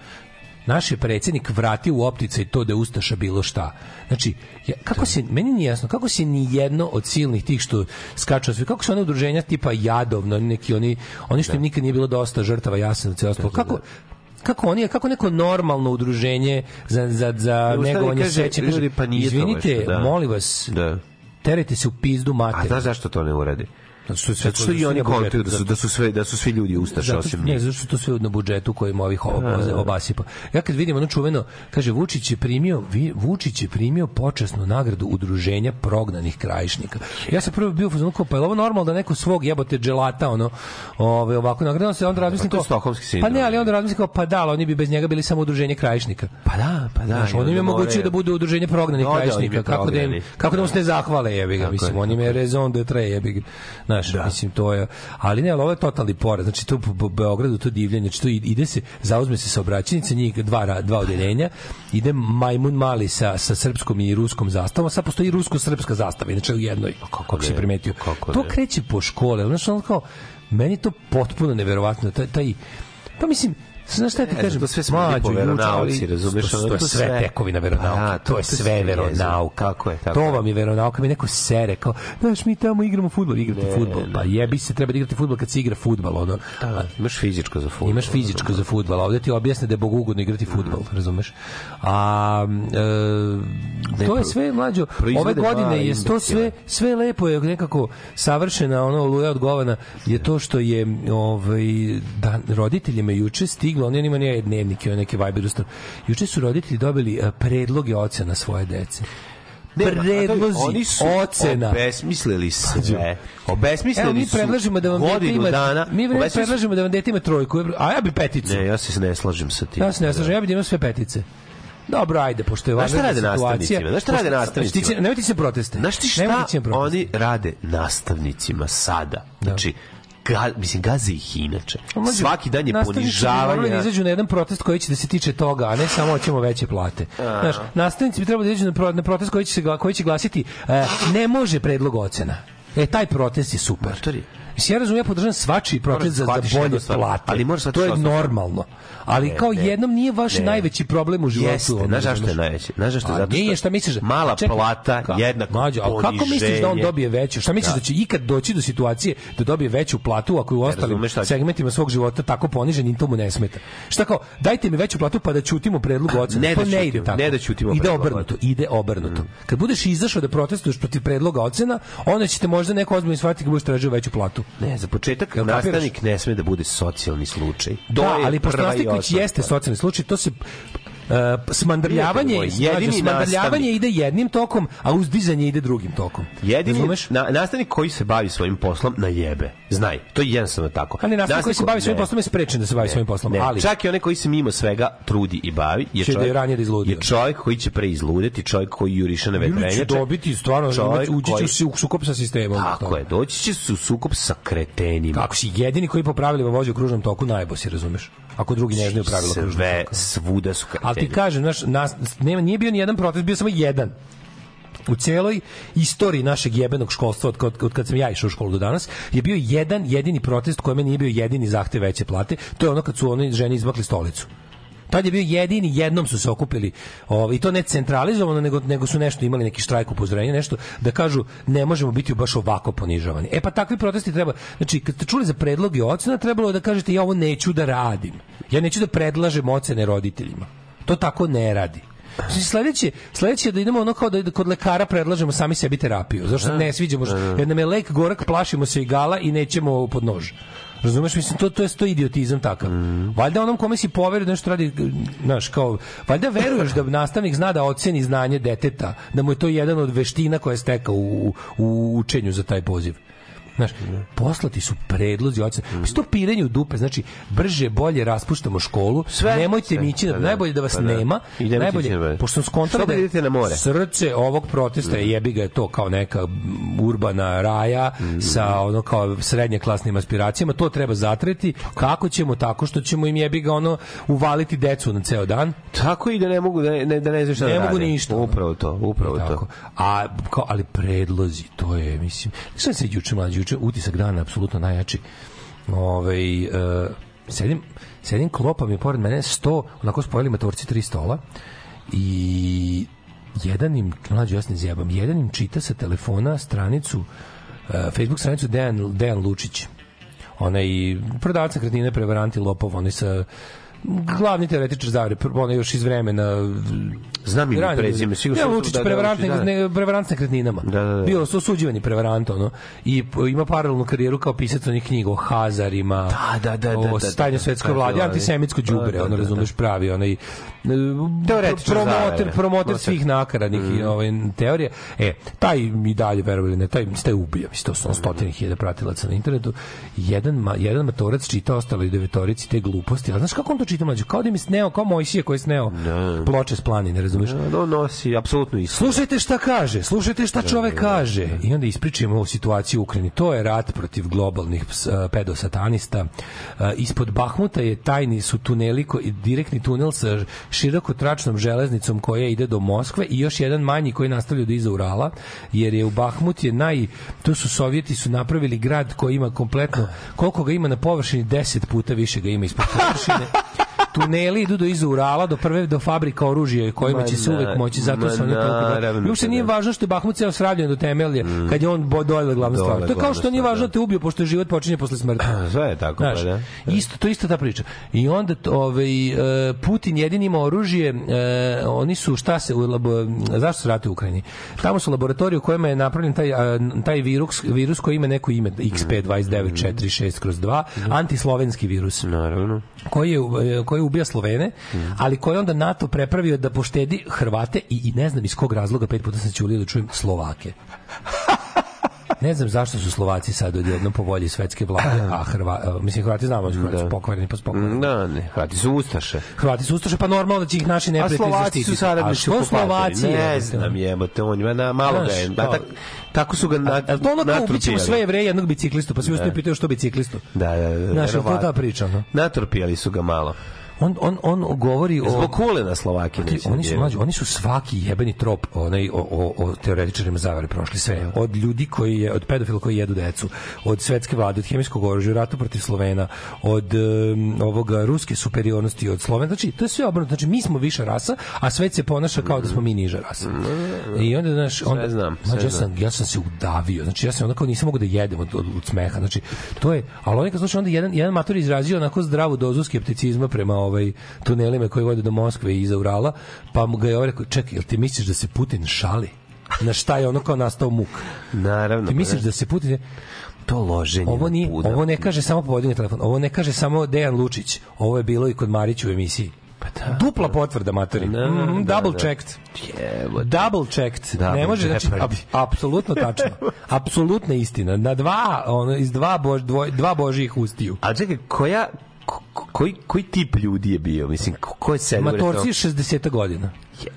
Naš je predsjednik vratio u opticaj to da je Ustaša bilo šta. Znači, ja, kako se, meni nije jasno, kako se ni jedno od silnih tih što skaču, sve, kako su one udruženja tipa Jadovno, neki oni, oni što im nikad nije bilo dosta žrtava Jasenovca ostalo, kako, kako oni kako neko normalno udruženje za za za negovanje sećanja ljudi, pa nije to izvinite da. molim vas Da. terajte se u pizdu A mater znaš zašto to ne uradi? Je sve Zato što i oni kontuju da su, da su, sve, da su svi ljudi ustaše zato, osim ne, zato što to sve na budžetu kojim ovih ob- obasipa. Ja kad vidim ono čuveno, kaže Vučić je primio, vi, Vučić je primio počasnu nagradu udruženja prognanih krajišnika. Ja sam prvo bio kao, pa je ovo normalno da neko svog jebote dželata ono, ove, ovako nagrada, se onda razmislim Pa to stokholmski pa sindrom. ne, ali onda razmislim kao, pa da, ali oni bi bez njega bili samo udruženje krajišnika. Pa da, pa da. Znaš, oni im je moraju- da budu udruženje prognanih Da, da, krajišnika. Kako da, im, kako da mu se ne zahvale, jebi ga. Mislim, oni me raison de tre, jebi ga. Znaš, mislim, to je... Ali ne, ali ovo je totalni poraz. Znači, tu po Beogradu to divljanje, znači, to ide se, zauzme se saobraćajnica, njih dva, dva odeljenja, ide Majmun Mali sa, sa srpskom i ruskom zastavom, sad postoji rusko-srpska zastava, inače u jednoj, kako si ne, primetio. kako to ne. kreće po škole, znači, ono kao, meni to potpuno neverovatno, taj, taj pa mislim, Znaš šta ti kažem? to sve smo po veronauci, razumeš, To, to je sve tekovina veronauke. Pa da, to, to- je sve veronauka. Tako je, tako to vam je veronauka. Mi neko sere kao, znaš, mi tamo igramo Ne, fudbal. ne. Pa jebi se, treba da igrate fudbal kad se igra fudbal, ono. Da, imaš fizičko za fudbal. Imaš fizičko za fudbal, a ovde ti objasne da je bogugodno igrati fudbal, razumeš? A e, to je sve mlađo. Ove godine je to sve sve lepo je nekako savršena ono oluja od govana je to što je ovaj da roditeljima juče stiglo, oni ima nije dnevnike, one neke Viber ustav. Juče su roditelji dobili e, predloge ocena svoje dece. Ne, predlozi oni su ocena. obesmislili sve. Obesmislili Evo mi su predlažemo da vam dete ima dana. mi obesmislili predlažemo da vam dete ima trojku, a ja bi peticu. Ne, ja se ne slažem sa tim. Ja se ne slažem, ja bih da imao sve petice. Dobro, ajde, pošto je vanredna situacija. Znaš šta rade nastavnicima? Nemojte se proteste. Znaš ti šta oni rade nastavnicima sada? Znači, ga, mislim, gaze ih inače. Pa mlađe, Svaki dan je da ponižavanje. izađu na jedan protest koji će da se tiče toga, a ne samo hoćemo veće plate. Znaš, nastavnici bi trebali da izađu na, pro, na protest koji će, se, koji će glasiti e, ne može predlog ocena. E, taj protest je super. Matori. Mislim, ja razumijem, ja podržavam svačiji protest za, za bolje plate. ali moraš to je normalno. Ali Ne, kao ne. jednom nije vaš Ne. najveći problem u životu. Jeste, znaš zašto je najveći? Znaš zašto? A Zato što nije, šta misliš? mala Čekaj, plata ka- jednako Mlađo, ali kako misliš da on dobije veću? Šta misliš da, će ikad doći do situacije da dobije veću platu ako je u ostalim segmentima svog života tako ponižen i to mu ne smeta? Šta kao, dajte mi veću platu pa da ćutimo predlog ocena. Ne da to ne ide tako. ne da ćutimo Ide obrnuto, ide obrnuto. Kad budeš izašao da protestuješ protiv predloga ocena, onda ćete možda neko ozbiljno shvatiti kad budeš tražio veću platu. Ne, za početak Jel nastavnik ne sme da bude socijalni slučaj. Da, ali pošto osnovna jeste socijalni slučaj, to se Uh, smandrljavanje, jedini smandrljavanje nastavnik. ide jednim tokom, a uzdizanje ide drugim tokom. Jedini Razumeš? na, nastavnik koji se bavi svojim poslom na jebe. Znaj, to je jednostavno tako. A ne, nastavnik koji se bavi svojim ne. poslom je sprečen da se bavi svojim poslom, Ne, ali čak i onaj koji se mimo svega trudi i bavi je Će da je čovjek, da je čovjek koji će pre izludeti, čovjek koji juriše na Ili će vetrenjače. dobiti stvarno, čovjek ući će se u sukob sa sistemom. Tako je, doći će se u sukob sa kretenima. Kako si jedini koji po pravilima vozi u kružnom toku, najbosi, razumeš? Ako drugi ne znaju pravila kružnog Sve, toka. svuda su kreteni. Ali ti kažem, znaš, nas, nema, nije bio ni jedan protest, bio samo jedan. U celoj istoriji našeg jebenog školstva od, od, od kad sam ja išao u školu do danas je bio jedan jedini protest kojeme nije bio jedini zahtev veće plate. To je ono kad su oni ženi izbakli stolicu. Tad je bio jedini, jednom su se okupili ovaj, i to ne centralizovano, nego, nego su nešto imali neki štrajk upozorenja, nešto da kažu ne možemo biti baš ovako ponižavani. E pa takvi protesti treba, znači kad ste čuli za predloge ocena, trebalo je da kažete ja ovo neću da radim. Ja neću da predlažem ocene roditeljima. To tako ne radi. Znači, sledeće, sledeće je da idemo ono kao da kod lekara predlažemo sami sebi terapiju. Zašto se ne sviđamo, što- jer nam je lek gorak, plašimo se igala i nećemo pod nož. Razumeš, mislim, to, to je to idiotizam takav. Valjda onom kome si poverio da nešto radi, znaš, kao, valjda veruješ da nastavnik zna da oceni znanje deteta, da mu je to jedan od veština koje je stekao u, u učenju za taj poziv. Znaš, poslati su predlozi ocene. Mm. to pirenje u dupe, znači brže, bolje raspuštamo školu, Sve, nemojte sve, mi ići, na- pa da, najbolje da vas pa da. nema, nemojte najbolje, pošto sam skontao Što da da idete na more? srce ovog protesta je jebi ga je to kao neka urbana raja sa ono kao srednje klasnim aspiracijama, to treba zatreti. Kako ćemo? Tako što ćemo im jebi ga ono uvaliti decu na ceo dan. Tako i da ne mogu da ne, da ne znaju šta Ne da mogu rade. ništa. Upravo to, upravo Tako. to. A kao, ali predlozi, to je mislim. Sve se juče mlađi, juče utisak dana apsolutno najjači. Ovaj e, sedim sedim klopa mi pored mene 100, onako spojili motorci tri stola i jedan im, mlađi ja se ne zjebam, jedan im čita sa telefona stranicu, e, Facebook stranicu Dejan, Dejan Lučić. Onaj prodavac nekretnine, prevaranti, lopov, onaj sa glavni teoretičar zavre, onaj još iz vremena Znam ime i prezime, sigurno Ja, Lučić, da, da, prevarant, da. ne, prevarant s nekretninama. Da, da, da. Bio su osuđivani prevarant, ono. I ima paralelnu karijeru kao pisac onih knjiga o Hazarima, Da, da, da, da, o da, da, stajnoj da, svetskoj da, vladi, da, antisemitsko da, đubre, da, ono da, razumeš pravi, onaj Teoretičar promoter, promoter svih nakaradnih Mm. i ovaj, teorija. E, taj mi dalje, verovali ne, taj, taj ubija, mislim, to su ono stotine hiljada pratilaca na internetu. Jedan, ma, jedan matorac čita ostali devetorici te gluposti, ali znaš kako on to čita mlađo? Kao da mi sneo, kao Mojsije koji je sneo ploče s planine, razumeš? Da, on nosi apsolutno isto. Slušajte šta kaže, slušajte šta čovek kaže. I onda ispričamo ovu situaciju u Ukrajini. To je rat protiv globalnih a, pedosatanista. A, Ispod Bahmuta je tajni su tuneli, ko- direktni tunel sa širokotračnom železnicom koja ide do Moskve i još jedan manji koji nastavlja do iza Urala, jer je u Bahmut je naj... To su Sovjeti su napravili grad koji ima kompletno... Koliko ga ima na površini, deset puta više ga ima ispod površine. tuneli idu do iza Urala, do prve do fabrika oružja kojima Ma će se uvek moći zato se oni toliko I uopšte da nije ne. važno što je Bahmut ceo sravljen do temelja kad je on bo- dole glavna stvar. To je kao što nije važno da. da te ubio pošto je život počinje posle smrti. Sve je tako, Znaš, pa da. isto, to je isto ta priča. I onda ovaj, e, Putin jedin ima oružje, e, oni su, šta se, labo, zašto se ratuju u Ukrajini? Tamo su laboratorije u kojima je napravljen taj, taj virus, virus koji ima neko ime, XP2946 kroz 2, antislovenski virus Naravno. koji je e, koji ubija Slovene, ali koji onda NATO prepravio da poštedi Hrvate i, i ne znam iz kog razloga pet puta sam ćulio da čujem Slovake. Ne znam zašto su Slovaci sad odjednom po volji svetske vlade, a Hrva, mislim Hrvati znamo da su pokvareni pa su pokvareni. Da, ne, Hrvati su ustaše. Hrvati su ustaše, pa normalno da će ih naši A neprijatelji Slovaci zaštititi. su saradnici A što okupatori. Slovaci? Ne znam, jebote, on ima na malo ga je. Da, tak, tako su ga na, A, a to ono kao ubićemo sve jevreje jednog biciklistu, pa svi ostali pitaju što biciklistu. Da, da, da. Znaš, to ta priča, no? Natrpijali su ga malo. On, on, on govori o... Zbog kulena Slovakije. Ti, neće oni da su je. mlađi, oni su svaki jebeni trop onaj o, o, o teoretičarima zavere prošli sve. Od ljudi koji je od pedofila koji jedu decu, od svetske vlade, od hemijskog oružja, rata protiv Slovena, od um, ovoga ruske superiornosti od Slovena. Znači, to je sve obrnuto. Znači, mi smo viša rasa, a svet se ponaša kao da smo mi niža rasa. I onda, znaš, onda, znam, sve mlađe, ja, sam, ja sam se udavio. Znači, ja sam onako nisam mogu da jedem od, od, od smeha. Znači, to je, ali on kad sluša, onda jedan, jedan mator izrazio onako zdravu dozu skepticizma prema ovaj tunelima koji vode do Moskve i iza Urala, pa mu ga je ovaj rekao, čekaj, jel ti misliš da se Putin šali? Na šta je ono kao nastao muk? Naravno. Ti pa misliš ne. da se Putin... to loženje Ovo, nije, ovo ne kaže samo povodin telefon, ovo ne kaže samo Dejan Lučić, ovo je bilo i kod Marića u emisiji. Pa da. Dupla potvrda, matori. Da, Mhm, da, double da. checked. Jebote. Double checked. Double ne može, znači, ap- apsolutno tačno. Apsolutna istina. Na dva, ono, iz dva, bož, dvoj, dva božijih ustiju. A čekaj, koja ko- ko- koji, koji tip ljudi je bio? Mislim, ko, je sedio? Matorci 60 godina.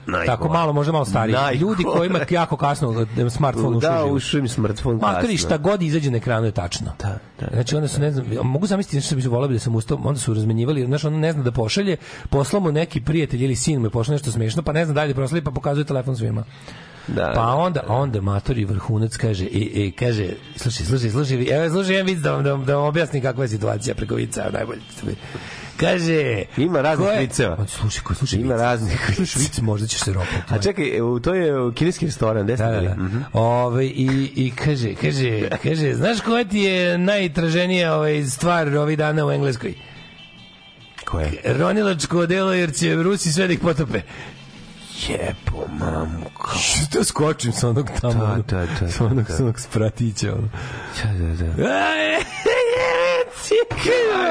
najgore. Tako malo, možda malo stariji. Najgore. Ljudi kojima jako kasno e, smartfon ušao Da, u život. ušao im smartfon kasno. šta god izađe na ekranu je tačno. Da, da, znači onda su ne znam, mogu zamisliti nešto što bi se voleo da sam ustao, onda su razmenjivali, znaš, ono ne zna da pošalje, poslao mu neki prijatelj ili sin mu je poslao nešto smešno, pa ne zna dalje proslali, pa pokazuje telefon svima. Da, Pa da. onda, onda matori vrhunac kaže, i, i kaže, slušaj, slušaj, slušaj, evo, slušaj, jedan vic da vam, da vam, da vam objasnim kakva je situacija preko vica, najbolje. Kaže, Ima raznih viceva. Pa, Slušaj, ko- slušaj, Ima vic. raznih Slušaj, vic, možda ćeš se ropati. A čekaj, e, to je kineski restoran, gde ste Da, da, da. Mhm. Ove, i, i kaže, kaže, kaže, znaš koja ti je najtraženija ovaj, stvar ovih dana u Engleskoj? Ko je? Ronilačko delo jer će Rusi sve da ih potope. Jebo, mamu, kao. Što skočim sa onog tamo, Da, da, da, sa onog, da. sa onog spratića. Ono. Da, da, da. Aj,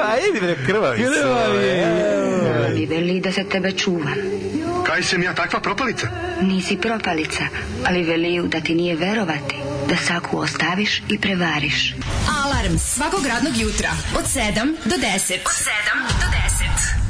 A, idi bre, krvavi se. Krvavi je. Mi veli da se tebe čuvam. Kaj sam ja takva propalica? Nisi propalica, ali veliju da ti nije verovati, da saku ostaviš i prevariš. Alarm svakog radnog jutra od 7 do 10. Od 7 do 10.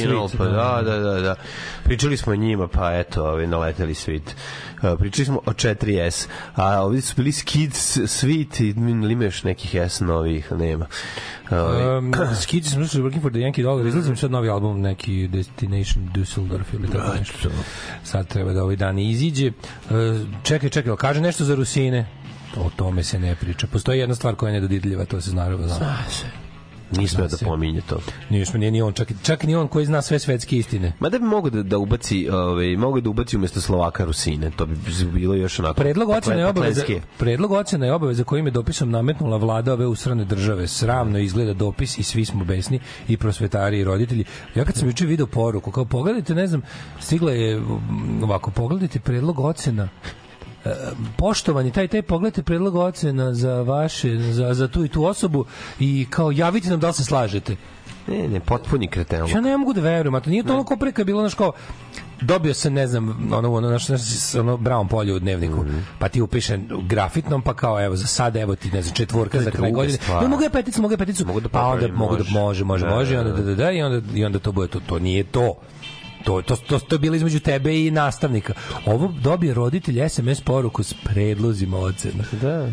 Original Sweet, pa da. da, da, da, da. Pričali smo o njima, pa eto, ovaj, naleteli Sweet. Uh, pričali smo o 4S, a ovdje su bili Skid, Sweet, i ili ima još nekih S novih, nema. Um, Skids smo slušali Working for the Yankee Dollar, izlazi mi sad novi album, neki Destination Dusseldorf ili tako nešto. Sad treba da ovaj dan iziđe. Uh, čekaj, čekaj, kaže nešto za Rusine. O tome se ne priča. Postoji jedna stvar koja je nedodidljiva, to se zna. Zna se. Nismo da se. pominje to. Nije, nije ni on, čak, čak ni on koji zna sve svetske istine. Ma da bi mogo da, da ubaci, ovaj, mogo da ubaci umesto Slovaka Rusine, to bi bilo još onako... Predlog ocene je pakle- obaveza, predlog ocene je obaveza kojim je dopisom nametnula vlada ove usrane države. Sramno izgleda dopis i svi smo besni i prosvetari i roditelji. Ja kad sam juče video poruku, kao pogledajte, ne znam, stigla je mm, ovako, pogledajte predlog ocena poštovani taj taj pogledajte predlog ocena za vaše za, za tu i tu osobu i kao javite nam da li se slažete Ne, ne, potpuni kretenluk. Ja ne mogu da verujem, a to nije to ono ko pre kad je bilo znaš kao dobio sam ne znam ono ono naš ono brown polje u dnevniku Mhm. pa ti upiše grafitnom pa kao evo za sad evo ti ne znam četvorka za kraj godine stvar. ne mogu ja peticu mogu ja peticu Mogu da pa onda mogu da može. može može Da, da, onda da, da, da, i onda i onda to bude to to nije to To, to, to, to je bilo između tebe i nastavnika. Ovo dobije roditelj SMS poruku s predlozima ocena. Da.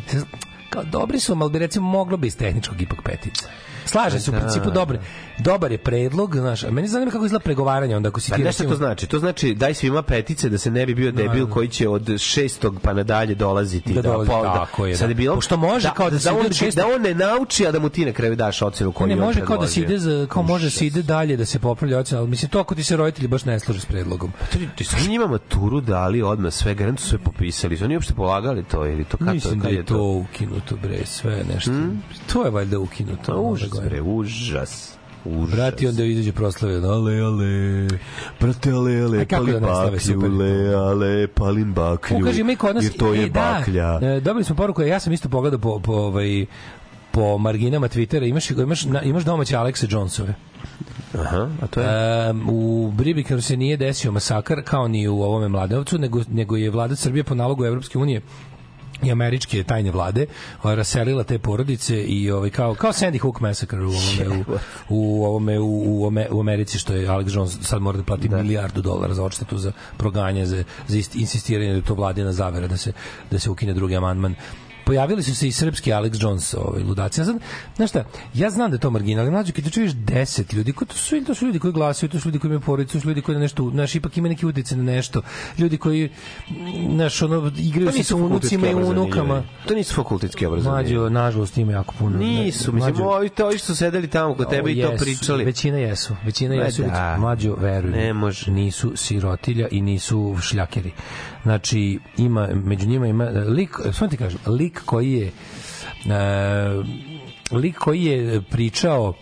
kao dobri su, ali bi recimo moglo bi iz tehničkog ipak petica. Slaže se u Da, principu dobar, dobar je predlog, znaš, a meni zanima kako izgleda pregovaranje onda ako si Pa ti nešto to znači? To znači daj svima petice da se ne bi bio debil koji će od šestog pa nadalje dolaziti. Da dolazi, pa- tako je, Sad da. je bilo, Pošto može da, kao da da, on, da on ne nauči, a da mu ti na kraju daš ocenu koju ne može kao da se ide za kao može da se ide dalje da se popravlja ocena, ali mislim to ako ti se roditelji baš ne slažu s predlogom. Ti, ti su njima maturu dali odmah sve, garant su sve popisali. Su oni uopšte polagali to ili to kako Mislim da kad je to ukinuto bre, sve nešto. To je valjda ukinuto. Pa, užas, bre, užas. Užas. Brati onda izađe proslave, ale, ale. Brate, ale, ale, da stave, baklju, super je to. le, ale, palim baklju. Ukaži mi kod nas Jer to je e, da, baklja. e, dobili smo poruku, ja sam isto pogledao po, po ovaj po marginama Twittera, imaš, imaš, imaš domaće Alexe Jonesove. Aha, a to je... Um, u Bribikanu se nije desio masakar kao ni u ovome Mladenovcu, nego, nego je vlada Srbije po nalogu Evropske unije i američke tajne vlade raselila te porodice i ovaj kao kao Sandy Hook massacre u ovome u, u ovome u, u, u Americi što je Alex Jones sad mora da plati milijardu dolara za odštetu za proganje za za ist- insistiranje da to vladina zavera da se da se ukine drugi amandman pojavili su se i srpski Alex Jones ovaj ludaci. Ja sad, znaš šta, ja znam da je to marginal, ali mlađe, kad ti čuješ 10 ljudi, ko to su, to su ljudi koji glasaju, to su ljudi koji imaju porodicu, to su ljudi koji na nešto, znaš, ipak ima neki utjecaj na nešto. Ljudi koji, znaš, ono, igraju se sa unucima i unukama. To nisu fakultetski obrazovani. Mlađo, nažalost, ima jako puno. Nisu, mislim, Mlađo- ovi, to, ovi što sedeli tamo kod tebe i to pričali. Većina jesu. Većina jesu. da. Mlađo, veruj. Ne može. Nisu sirotilja i nisu šljakeri. Znači, ima, među njima ima lik, samo ti kažem, lik koji je e, lik koji je pričao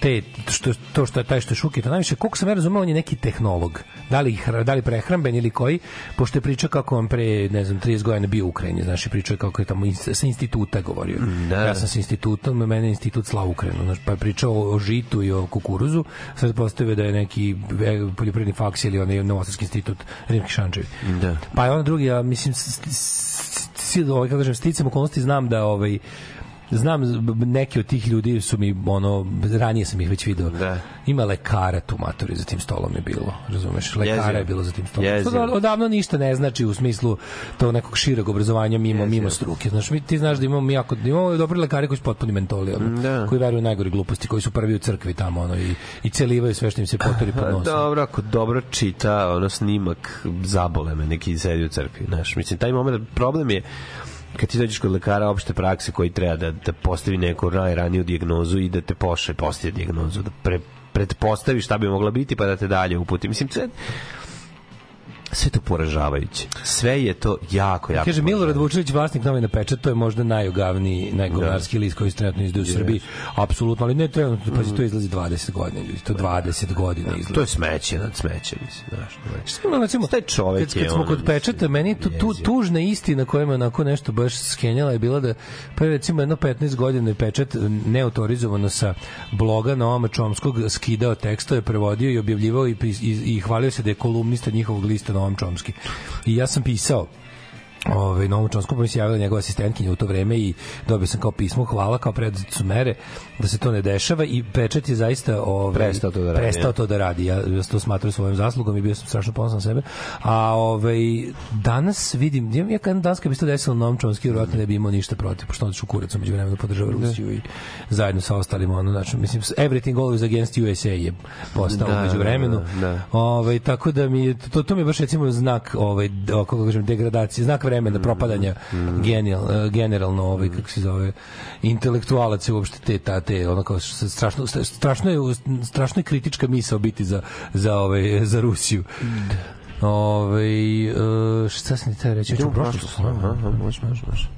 te što to što je taj što je Šukita najviše koliko sam ja razumeo on je neki tehnolog da li da li prehramben ili koji pošto je pričao kako on pre ne znam 30 godina bio u Ukrajini znači pričao je kako je tamo sa instituta govorio da. ja sam sa institutom mene je institut slao u Ukrajinu znači pa je pričao o, žitu i o kukuruzu sad postavio da je neki e, poljoprivredni faks ili onaj Novosadski institut Rimki Šančevi Da. pa je on drugi ja mislim ovaj kako kažem sticam okolnosti znam da ovaj znam neki od tih ljudi su mi ono ranije sam ih već video Da. ima lekara tu matori za tim stolom je bilo razumeš lekara Jezivo. je bilo za tim stolom Jezivo. Što da odavno ništa ne znači u smislu tog nekog šireg obrazovanja mimo Jezivo. mimo struke znaš mi ti znaš da imamo mi jako da imamo dobri lekari koji su potpuni mentoli ono, Da. koji veruju najgore gluposti koji su prvi u crkvi tamo ono i i celivaju sve što im se potori pod nosom dobro, ako dobro čita ono snimak, zabole me neki sedi u crkvi, znaš. Mislim, taj moment, problem je kad ti dođeš kod lekara opšte prakse koji treba da, da postavi neku najraniju dijagnozu i da te pošle poslije dijagnozu, da pre, pretpostavi šta bi mogla biti pa da te dalje uputi. Mislim, sve, sve to poražavajuće. Sve je to jako, jako Kaže Milorad. Vučević, vlasnik novina Pečat, to je možda najogavniji, najgovnarski list koji se trenutno izdaje u Srbiji. Apsolutno, ali ne trenutno, pa to izlazi 20 godina, ljudi, to 20 godina izlazi. To je smeće nad smećem, mislim, znaš. znaš. Ima, recimo, Taj čovek kad, je kad smo ono, kod pečata, meni tu, tu, tužna istina koja me onako nešto baš skenjala je bila da pa je recimo jedno 15 godina je pečat neautorizovano sa bloga Noama Čomskog skidao tekstove, prevodio i objavljivao i, i, i hvalio se da je kolumnista njihovog lista Noam Čomski. I ja sam pisao ovaj Novom Čonskom mi se javila njegova asistentkinja u to vreme i dobio sam kao pismo hvala kao preduzete mere da se to ne dešava i pečat je zaista ovaj Prestao to da radi, prestao to da radi. Ja, ja to smatram svojom zaslugom i bio sam strašno ponosan na sebe. A ovaj danas vidim ja, ja kad danas kad bi se to desilo Novom Čonski vjerojatno ne bi imao ništa protiv pošto on kurac među vremenu podržava Rusiju i zajedno sa ostalim ono znači mislim everything always against USA je postao Da, među vremenu da, da. Ovaj tako da mi je- to to mi je baš recimo znak ovaj kako kažem degradacije, znak vremena propadanja genijal, eh, generalno ovaj kako se zove intelektualac uopšte te ta te ono kao strašno strašno je strašno je kritička misao biti za za ovaj za Rusiju. Ovaj eh, šta sam ti teo reći? Hoćemo u prošlost? Aha, aha, može, može, može.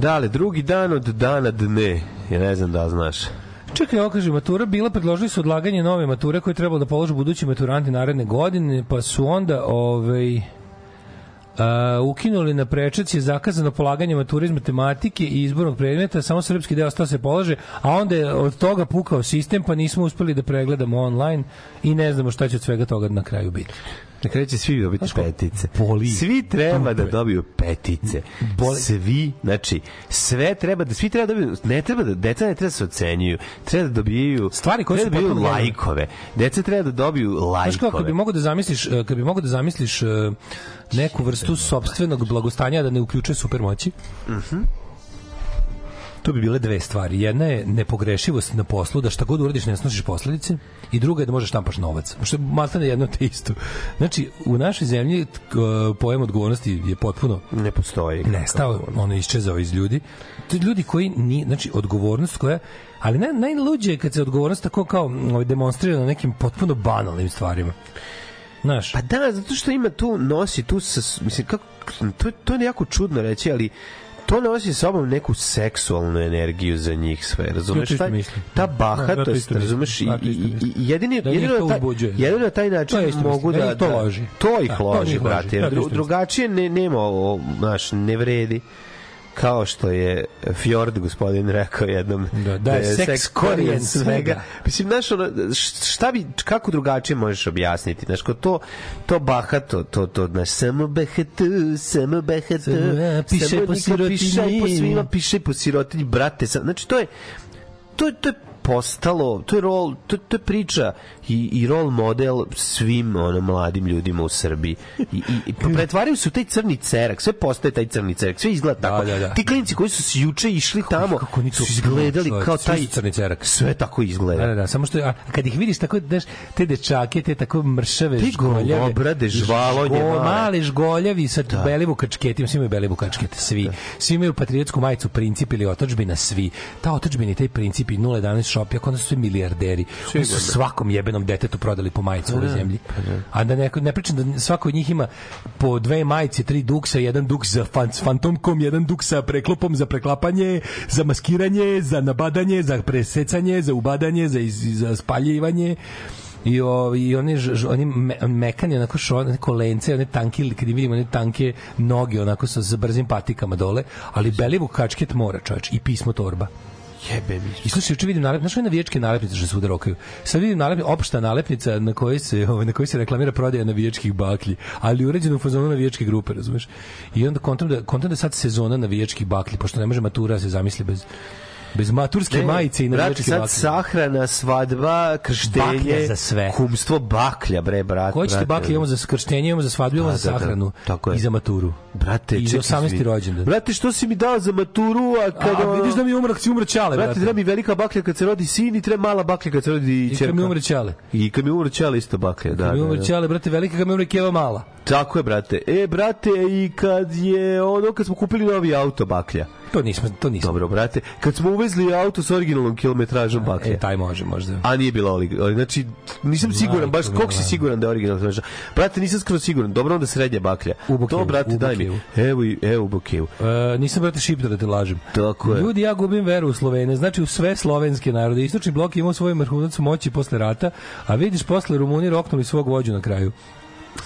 Dale, drugi dan od dana dne. Ja ne znam da znaš. Čekaj, ovo kaže, matura bila, predložili su odlaganje nove mature koje je trebalo da polože budući maturanti naredne godine, pa su onda ovaj, a, ukinuli na prečac je zakazano polaganje mature iz matematike i izbornog predmeta, samo srpski deo ostao se polaže, a onda je od toga pukao sistem, pa nismo uspeli da pregledamo online i ne znamo šta će od svega toga na kraju biti. Na kraju će svi dobiti petice. boli Svi treba da dobiju petice. Boli- Svi, znači, sve treba da, svi treba da dobiju, ne treba da, deca ne treba da se ocenjuju, treba da dobijaju, Stvari koje treba su da dobiju lajkove. Deca treba da dobiju Znaš kako, lajkove. bi mogo da zamisliš, eh, kad bi mogo da zamisliš eh, neku vrstu sopstvenog blagostanja da ne uključuje supermoći, To bi bile dve stvari. Jedna je nepogrešivost na poslu, da šta god uradiš ne snosiš posledice, i druga je da možeš štampaš novac. Što je maltene jedno te isto. Znači, u našoj zemlji pojam odgovornosti je potpuno Ne postoji. nestao, ono iščezao iz ljudi. To je ljudi koji ni znači odgovornost koja ali naj, najluđe je kad se odgovornost tako kao ovaj, demonstrira na nekim potpuno banalnim stvarima. Znaš, Pa da, zato što ima tu, nosi tu, sa, mislim, kako, to, to je jako čudno reći, ali to nosi sa sobom neku seksualnu energiju za njih sve, razumeš? Ja Ta, Ja to bahatost, isto mislim. razumeš? I, Ja i, i, jedini, Da jedino, na taj, jedino na taj način To mogu da, Meni to da- loži. To ih Da, loži, brate. Ja drugačije ne, nema, znaš, ne vredi kao što je Fjord gospodin rekao jednom Da, da je seks korijen svega. Mislim, znaš, šta bi, kako drugačije možeš objasniti? Znaš, ko to, to bahato, to, to, znaš, samo bahatu, samo a, piše po sirotinji. Piše po svima, piše po sirotinji, brate. Znači, to je, to, to je postalo, to je rol, to, to je priča i, i rol model svim ono mladim ljudima u Srbiji. I, i, i pa pretvaraju se u taj crni cerak, sve postaje taj crni cerak, sve izgleda tako. da, da. Ti klinci koji su se juče išli tamo, kako oni to su izgledali kao svi taj crni cerak. Sve tako izgleda. Da, da, da, samo što a kad ih vidiš tako daš te dečake, te tako mršave, Ti žgoljave, golobrade, žvalonje žgo- male. žgoljavi sa da. belivu kačketima, svi imaju belivu kačket, svi. Svi imaju patriotsku majicu princip ili otačbina, svi. Ta otačbina i taj princip i 011 shop, jako onda su svi milijarderi. Oni su svakom jebenom detetu prodali po majicu u ovoj zemlji. A da ne, ne pričam da svako od njih ima po dve majice, tri duksa, jedan duks za fan, s fantomkom, jedan duks sa preklopom za preklapanje, za maskiranje, za nabadanje, za presecanje, za ubadanje, za, iz, za spaljivanje. I o, i oni ž, ž- oni me, mekani onako šo one kolence one tanke kad im vidimo one tanke noge onako sa, sa brzim patikama dole ali belivu kačket mora čovječ i pismo torba Jebe mi. I slušaj, juče vidim nalepnice, znaš one navijačke nalepnice što se svuda rokaju. Sad vidim nalepnice, opšta nalepnica na kojoj se, ovaj, na kojoj se reklamira prodaja navijačkih baklji, ali uređeno u fazonu navijačke grupe, razumeš? I onda kontam da, kontam da sad sezona navijačkih baklji, pošto ne može matura da se zamisli bez bez maturske majice i brate, navijačke sad baklje. sahrana, svadba, krštenje, za sve. kumstvo baklja, bre, brate. Koji ćete brate. baklje imamo za skrštenje, imamo za svadbu, imamo Da, za da, da. sahranu Tako je. i za maturu. Brate, I za čekaj, 18. izvini. rođendan. Brate, što si mi dao za maturu, a kada... A, vidiš da mi umrak, si umre čale, Brate, brate. treba mi velika baklja kad se rodi sin i treba mala baklja kad se rodi I čerka. kad mi umre čale. I kad mi umre čale isto baklja, da, Kad mi da, umre da. čale, brate, velika kad mi umre keva mala. Tako je, brate. E, brate, i kad je ono, kad smo kupili novi auto baklja. To nismo, to nismo. Dobro, brate. Kad smo uvezli auto s originalnom kilometražom baklja. E, taj može, možda. A nije bila originalna. Znači, nisam siguran, baš koliko si siguran da je originalna kilometraža. Brate, nisam skoro siguran. Dobro, onda srednja baklja. U Bokevu, To, brate, daj mi. Evo, evo u Bokevu. E, nisam brate šiptar da te lažem. Tako je. Ljudi, ja gubim veru u Slovene. Znači, u sve slovenske narode. Istočni blok imao svoj vrhunac moći posle rata, a vidiš, posle Rumuni roknuli svog vođu na kraju.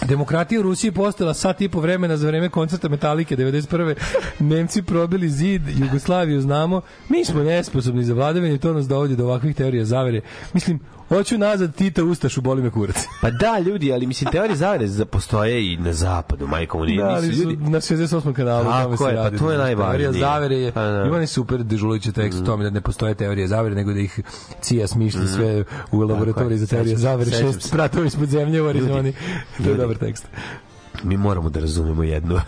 Demokratija u Rusiji postala sat i po vremena za vreme koncerta Metalike 91. Nemci probili zid, Jugoslaviju znamo. Mi smo nesposobni za vladavine i to nas dovodi do ovakvih teorija zavere. Mislim, hoću nazad Tita Ustašu, boli me kurac. Pa da, ljudi, ali mislim, teorije zavere za- postoje i na zapadu, majko mu. Da, ali ljudi... na 68. kanalu Tako je, pa radi. to je najvažnije. Teorija zavere je, Pa da. ima ne super dežulujući tekst o tome da ne postoje teorije zavere, nego da ih CIA smišlja sve u laboratoriji za teorije zavere, šest se. spratovi ispod zemlje u Arizoni. To je dobar tekst. mi moramo da razumemo jednu,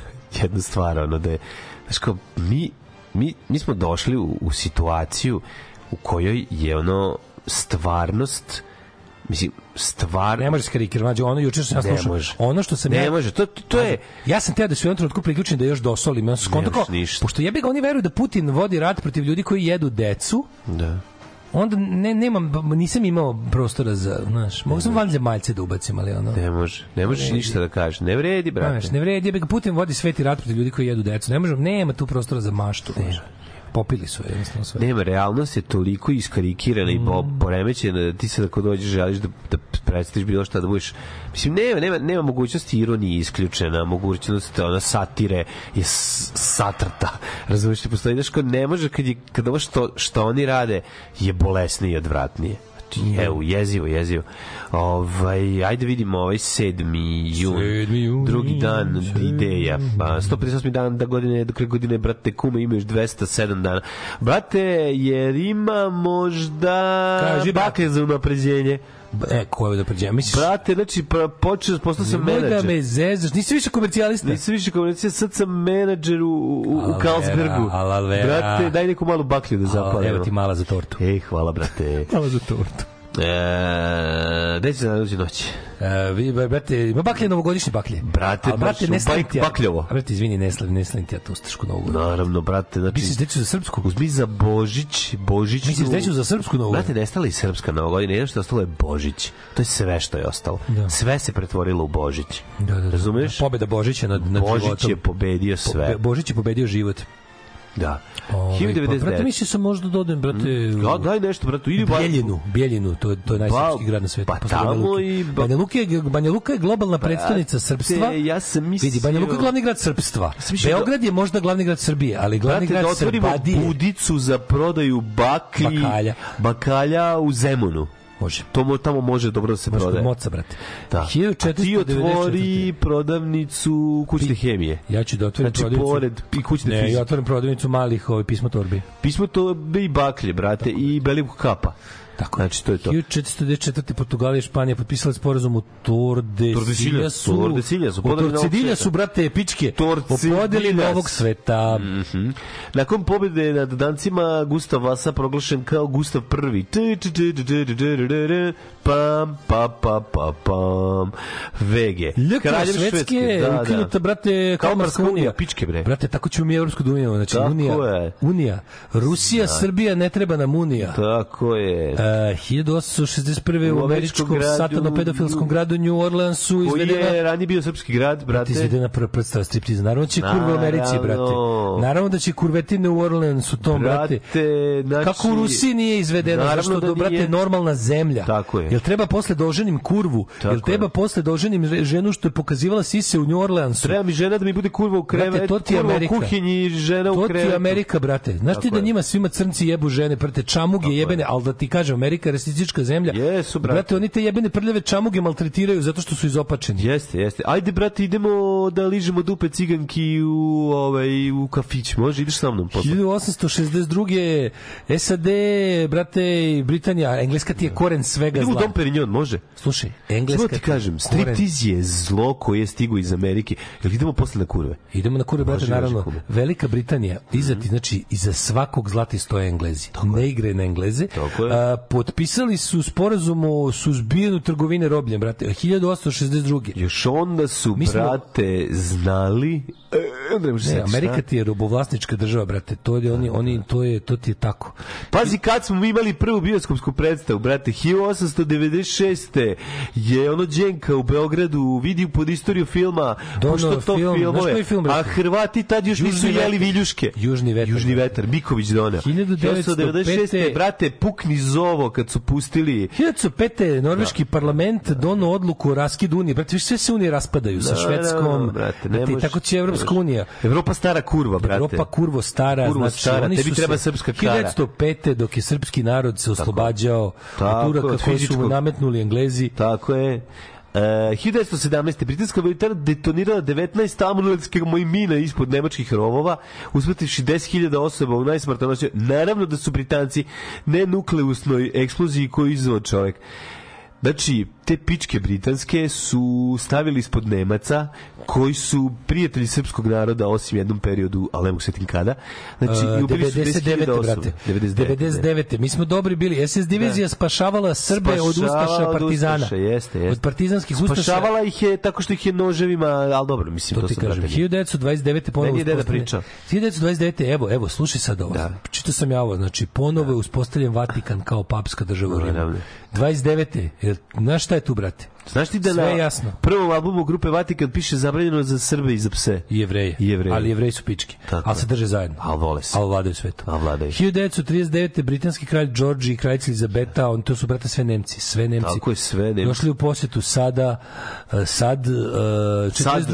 jednu stvar, ono da je, znaš kao, mi, mi, mi smo došli u, u situaciju u kojoj je ono stvarnost mislim, stvar... Ne može se karikir, mlađe, ono juče sam ja Ne slušao. može. Ono što sam Ne ja, može, to, to je... Ja sam teo da se u jednom trenutku priključim da još dosolim. Ja sam ništa. pošto jebi ga oni veruju da Putin vodi rat protiv ljudi koji jedu decu, Da. onda ne, nemam, nisam imao prostora za, znaš, mogu sam vanzemaljce da ubacim, ali ono... Ne može, ne možeš ništa da kažeš. Ne vredi, brate. Znaš, ne vredi, jebi ga Putin vodi sveti rat protiv ljudi koji jedu decu. Ne možemo, nema tu prostora za maštu. znaš. Popili su je, jednostavno sve. Nema, realnost je toliko iskarikirana i po, Mm. poremećena da ti sad ako dođeš želiš da, da predstaviš bilo šta da budeš mislim nema, nema, nema mogućnosti ironije isključena mogućnost ona satire je satrta razumiješ ti postoji nešto ne može kad, je, kad ovo što, što oni rade je bolesnije i odvratnije Evo, jezivo, jezivo. Ovaj, ajde vidimo ovaj 7. jun. 7. jun. Drugi dan ideja. Pa, 158. dan da godine, do kraja godine, brate, kume ima još 207 dana. Brate, jer ima možda Kaži, brate. bakle za unapređenje. E, ko je da pređe? Misliš, Brate, znači, pa, počeo, postao sam nemoj da menadžer. me zezaš, nisi više komercijalista. Nisam više komunikacija, sad sam menadžer u, u, u. Alvera. Brate, daj neku malu baklju da zapalimo. Evo ti mala za tortu. Ej, hvala, brate. Mala za tortu. E, gde će se nadođe noć? E, vi, brate, ima baklje, novogodišnje baklje. Brate, A, brate, ne bak- ti ja- Brate, izvini, ne slavim, ne slavim ti ja tu ustašku novu. Naravno, brate, znači... Misliš da ću za srpsku? Uzmi za Božić, Božić... Misliš da ću za srpsku novu Brate, nestala i srpska nova godina, jedno što je ostalo je Božić. To je sve što je ostalo. Da. Sve se pretvorilo u Božić. Da, da, da. Razumeš? Pobeda Božića nad, nad Božić životom. je pobedio sve. Be- Božić je pobedio život. Da. Ovaj, Pa, brate, 1099. mislio sam možda dodajem, brate, Ja, daj nešto, brate, idi ba- Bijeljinu, Bijeljinu, to je to je najsrpski Pa- grad na svetu. pa tamo i ba- Banja Luka je Banja Luka je globalna predstavnica srpstva. ja sam mislio- Vidi, Banja Luka je glavni grad srpstva. da- Beograd je možda glavni grad Srbije, ali glavni Brate, da grad otvorimo Srbadije. budicu za prodaju baklji, Bakalja. bakalja u Zemunu. Može. To mo, tamo može dobro da se Može prodaje. moca, brate. Da. A ti 1494. otvori prodavnicu kućne hemije. Ja ću da otvorim Znači, prodavnicu. pored i kućne Ne, fizike. ja otvorim prodavnicu malih ovaj, pismo torbi. Pismo to be i baklje, brate, i belivku kapa. Tako. Znači, to je to. 1494. Portugalija i Španija potpisale sporazum u Tordesiljasu. Tordesiljasu. Tordesiljasu, su, brate, pičke. Tordesiljasu. O podeli novog sveta. Mm -hmm. Nakon pobjede nad dancima Gustav Vasa proglašen kao Gustav I. Pam, pa, pa, pa, pam. Vege. Ljka Švedske, da, ukinuta, da. brate, Kalmarska unija. Pičke, bre. Brate, tako ćemo mi Evropsku uniju. Znači, tako unija, je. unija. Rusija, da. Srbija, ne treba nam unija. Tako je. Uh, 1861. U u američkom gradu- satano-pedofilskom gradu New Orleansu Koji izvedena je ranije bio srpski grad, brate. izvedena prva predstava striptiza. Naravno da će kurve u Americi, brate. Naravno. Da će kurvetine u Orleansu tom, brate. Brate, znači... Kako u Rusiji nije izvedeno, Naravno zašto da to, brate, normalna zemlja. Tako je. Jel treba posle da oženim kurvu? Jel treba posle da oženim re- ženu što je pokazivala sise u New Orleansu? Treba mi žena da mi bude kurva u Brate, krevet, to ti je kurva u Amerika. kuhinji i žena u To krevetu. ti je Amerika, brate. Znaš ti da njima svima crnci jebu žene, brate, čamuge je. jebene, ali da ti kažem, Amerika je rasistička zemlja. Jesu, brate. Brate, oni te jebene prljave čamuge maltretiraju zato što su izopačeni. Jeste, jeste. Ajde, brate, idemo da ližemo dupe ciganki u, ovaj, u kafić. Može, ideš sa mnom posle. 1862. SAD, brate, Britanija, Engleska ti je koren svega Idemo u zla. Dom Perignon, može? Slušaj, Engleska ti je kažem, striptiz je zlo koje je stigo iz Amerike. Jel idemo posle na kurve? Idemo na kurve, brate, Može, naravno. može. Velika Britanija, iza ti, znači, iza svakog zlati stoje Englezi. ne igre na Engleze. Tako je. A, potpisali su sporazum o suzbijanju trgovine robljem, brate, 1862. Još onda su, Mi smo- brate, znali... E, ne može Ne, se Amerika ti je robovlasnička država, brate. To je oni oni to je to ti je tako. Pazi kad smo mi imali prvu bioskopsku predstavu, brate, 1896. je ono Đenka u Beogradu vidio pod istoriju filma, Dono pošto to film, filmove, film, a? Hrvati tad još nisu jeli viljuške. Južni vetar, Južni vetar, Biković doneo. 1905. brate, pukni zovo kad su pustili 1905. norveški parlament donao odluku o raskidu unije. Brate, viš sve se unije raspadaju sa Da, Švedskom. da, brate, ne brate, tako će Evropska unija. Evropa stara kurva, brate. Evropa kurvo stara, Kurvo znači stara, oni tebi treba srpska kara. 1905. dok je srpski narod se oslobađao Tako, od Turaka koji su mu nametnuli Englezi. Tako je. Uh, 1917. britanska vojtara detonirala 19 amuletskih mina ispod nemačkih rovova, usmrtivši 10.000 osoba u najsmrtonoćoj. Naravno da su Britanci nenukleusnoj eksploziji koju izvao čovek. Znači, te pičke britanske su stavili ispod Nemaca, koji su prijatelji srpskog naroda, osim jednom periodu, ali ne mogu se setim kada. Znači, i Uh, ubili su 10.000 99. osoba. brate. 99. 99. Mi smo dobri bili. SS divizija spašavala Srbe od Spašavala Ustaša od partizana. Ustaša, jeste, jeste. Od partizanskih Ustaša. Spašavala ih je tako što ih je noževima, ali dobro, mislim, To to, ti sam kažem. brate, 1929. ponovo Meni je deda uspostavljen- pričao. 1929. Evo, evo, slušaj sad ovo. Da. Čitao sam ja ovo. Znači, ponovo je uspostavljen Vatikan kao papska država u Rimu. Naravno. 29. Jel, Znaš šta je tu, brate? Znaš ti da Sve na je jasno. prvom albumu grupe Vatikan piše zabranjeno za Srbe i za pse? I jevreje. I Jevreje. Ali jevreji su pički. Tako ali je. se drže zajedno. Al vole se. Ali vladaju svetom. Al vladaju. 1939. britanski kralj George i kraljica Elizabeta, on to su brate sve Nemci, sve Nemci. Tako je, sve Nemci. Došli u posetu sada e, sad e, 42.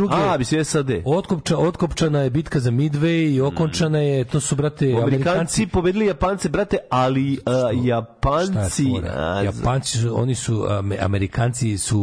Sad, a, bi se SAD. Otkopča, otkopčana je bitka za Midway i okončana je, to su brate Amerikanci Amerikanci. pobedili Japance, brate, ali uh, Šta je Japanci... fora? a, Japanci oni su, ame- Amerikanci su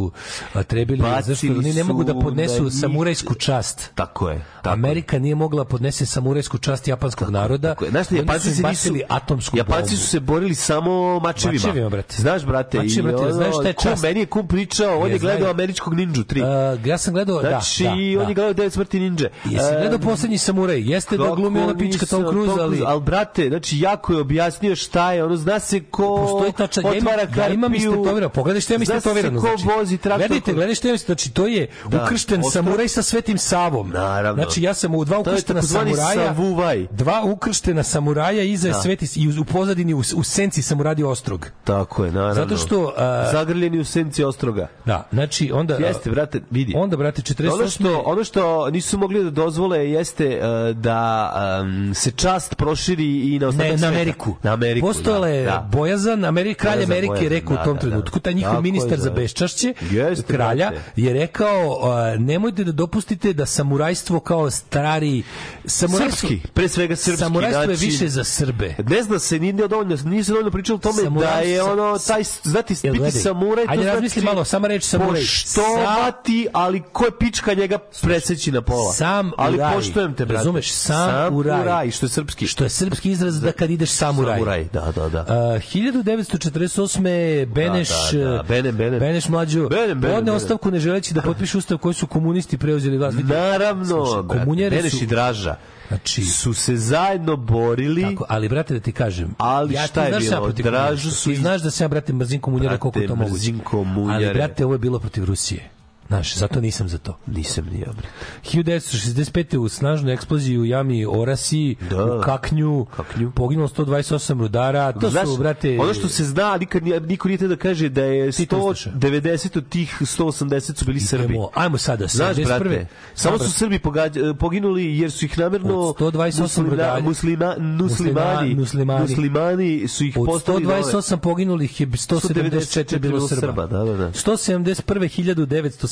trebili, Bacili zašto oni ne mogu da su podnesu njih- samurajsku čast. Tako je. Tako Amerika nije mogla podnese samurajsku čast japanskog naroda. Tako je. Znaš, Oni Japanci su bacili atomsku Japanci bombu. su se borili samo mačevima. Mačevima, brate. Znaš, brate, Mačevi, i brate, ono, znaš šta je kum, čast? meni je kum pričao, on je gledao znaju. američkog Ninja 3. Uh, ja sam gledao, Znači, da, da, on da. je gledao Devet smrti ninja. Jesi E, gledao poslednji samuraj? Jeste da glumi ona pička Tom Cruise, ali... ali brate, znači jako je objasnio šta je, ono zna se ko Postoji tačan, ja imam, istetovirano. Pogledaj što ja zna se istetovirano. ko Vozi traktor. gledajte, gledajte ja znači to je Da. ukršten Ostrog- samuraj sa Svetim Savom. Naravno. Znači ja sam u dva ukrštena samuraja. savuvaj. Dva ukrštena samuraja iza Da. Sveti i u, pozadini u, u senci sam uradio ostrog. Tako je, naravno. Zato što, a- Zagrljeni u senci ostroga. Da, znači onda Jeste, brate, vidi. Onda brate 48 Ono što, ono što nisu mogli da dozvole jeste uh, da um, se čast proširi i na ostatak ne, na sveta. Ameriku. Na Ameriku, Postojala je da, da. bojazan, Ameri, kralj Amerike rekao da, u tom da, trenutku, da. taj njihov ministar za da. beščašće, Jeste, kralja, brate. je rekao, uh, nemojte da dopustite da samurajstvo kao stari... Samurajstvo, Srpski, pre svega srpski. Samurajstvo je znači- više za Srbe. Ne zna se, nije dovoljno, nije se dovoljno pričalo o tome Samuraj da je ono, taj, znati, Jel, biti gledaj, samuraj, to ajde znači razmisli malo, sama reč samuraj. Poštovati, ali ko je pička njega preseći na pola. Sam ali uraj. poštujem te, brate. Razumeš, sam uraj. uraj, što je srpski. Što je srpski izraz da kad ideš samuraj. Samuraj, da, da, da. Uh, 1948. Beneš, Da, da, da. Benem, Benem. Beneš mlađo Benem, Benem, podne ostavku ne želeći da potpiše ustav koji su komunisti preuzeli vlast. Naravno, slušaj, brate, Beneš su- i Draža Znači- su se zajedno borili Tako, ali brate da ti kažem. Ali ja, šta je bilo? Dražu su Ti znaš da se ja brate mrzim komunjare Brate, koliko to moguće. komunjare. Ali brate ovo je bilo protiv Rusije. Znaš, zato nisam za to. Nisam ni ja, bre. 1965. u snažnu eksploziju u jami Orasi, Da. u Kaknju, Kaknju. poginulo 128 rudara, to Znaš, su, brate... ono što se zna, nikad, niko nije da kaže da je Tito Ustaša. 190 od tih 180 su bili Srbi. Idemo, ajmo sada, Znaš, 71. brate, samo su Srbi pogađa, poginuli jer su ih namerno Od 128 muslima- rudalja. muslima, muslimani, Muslimani. muslimani su ih Od postavili dole. 128 poginulih je 174 bilo Srba. Da, da, da. 171.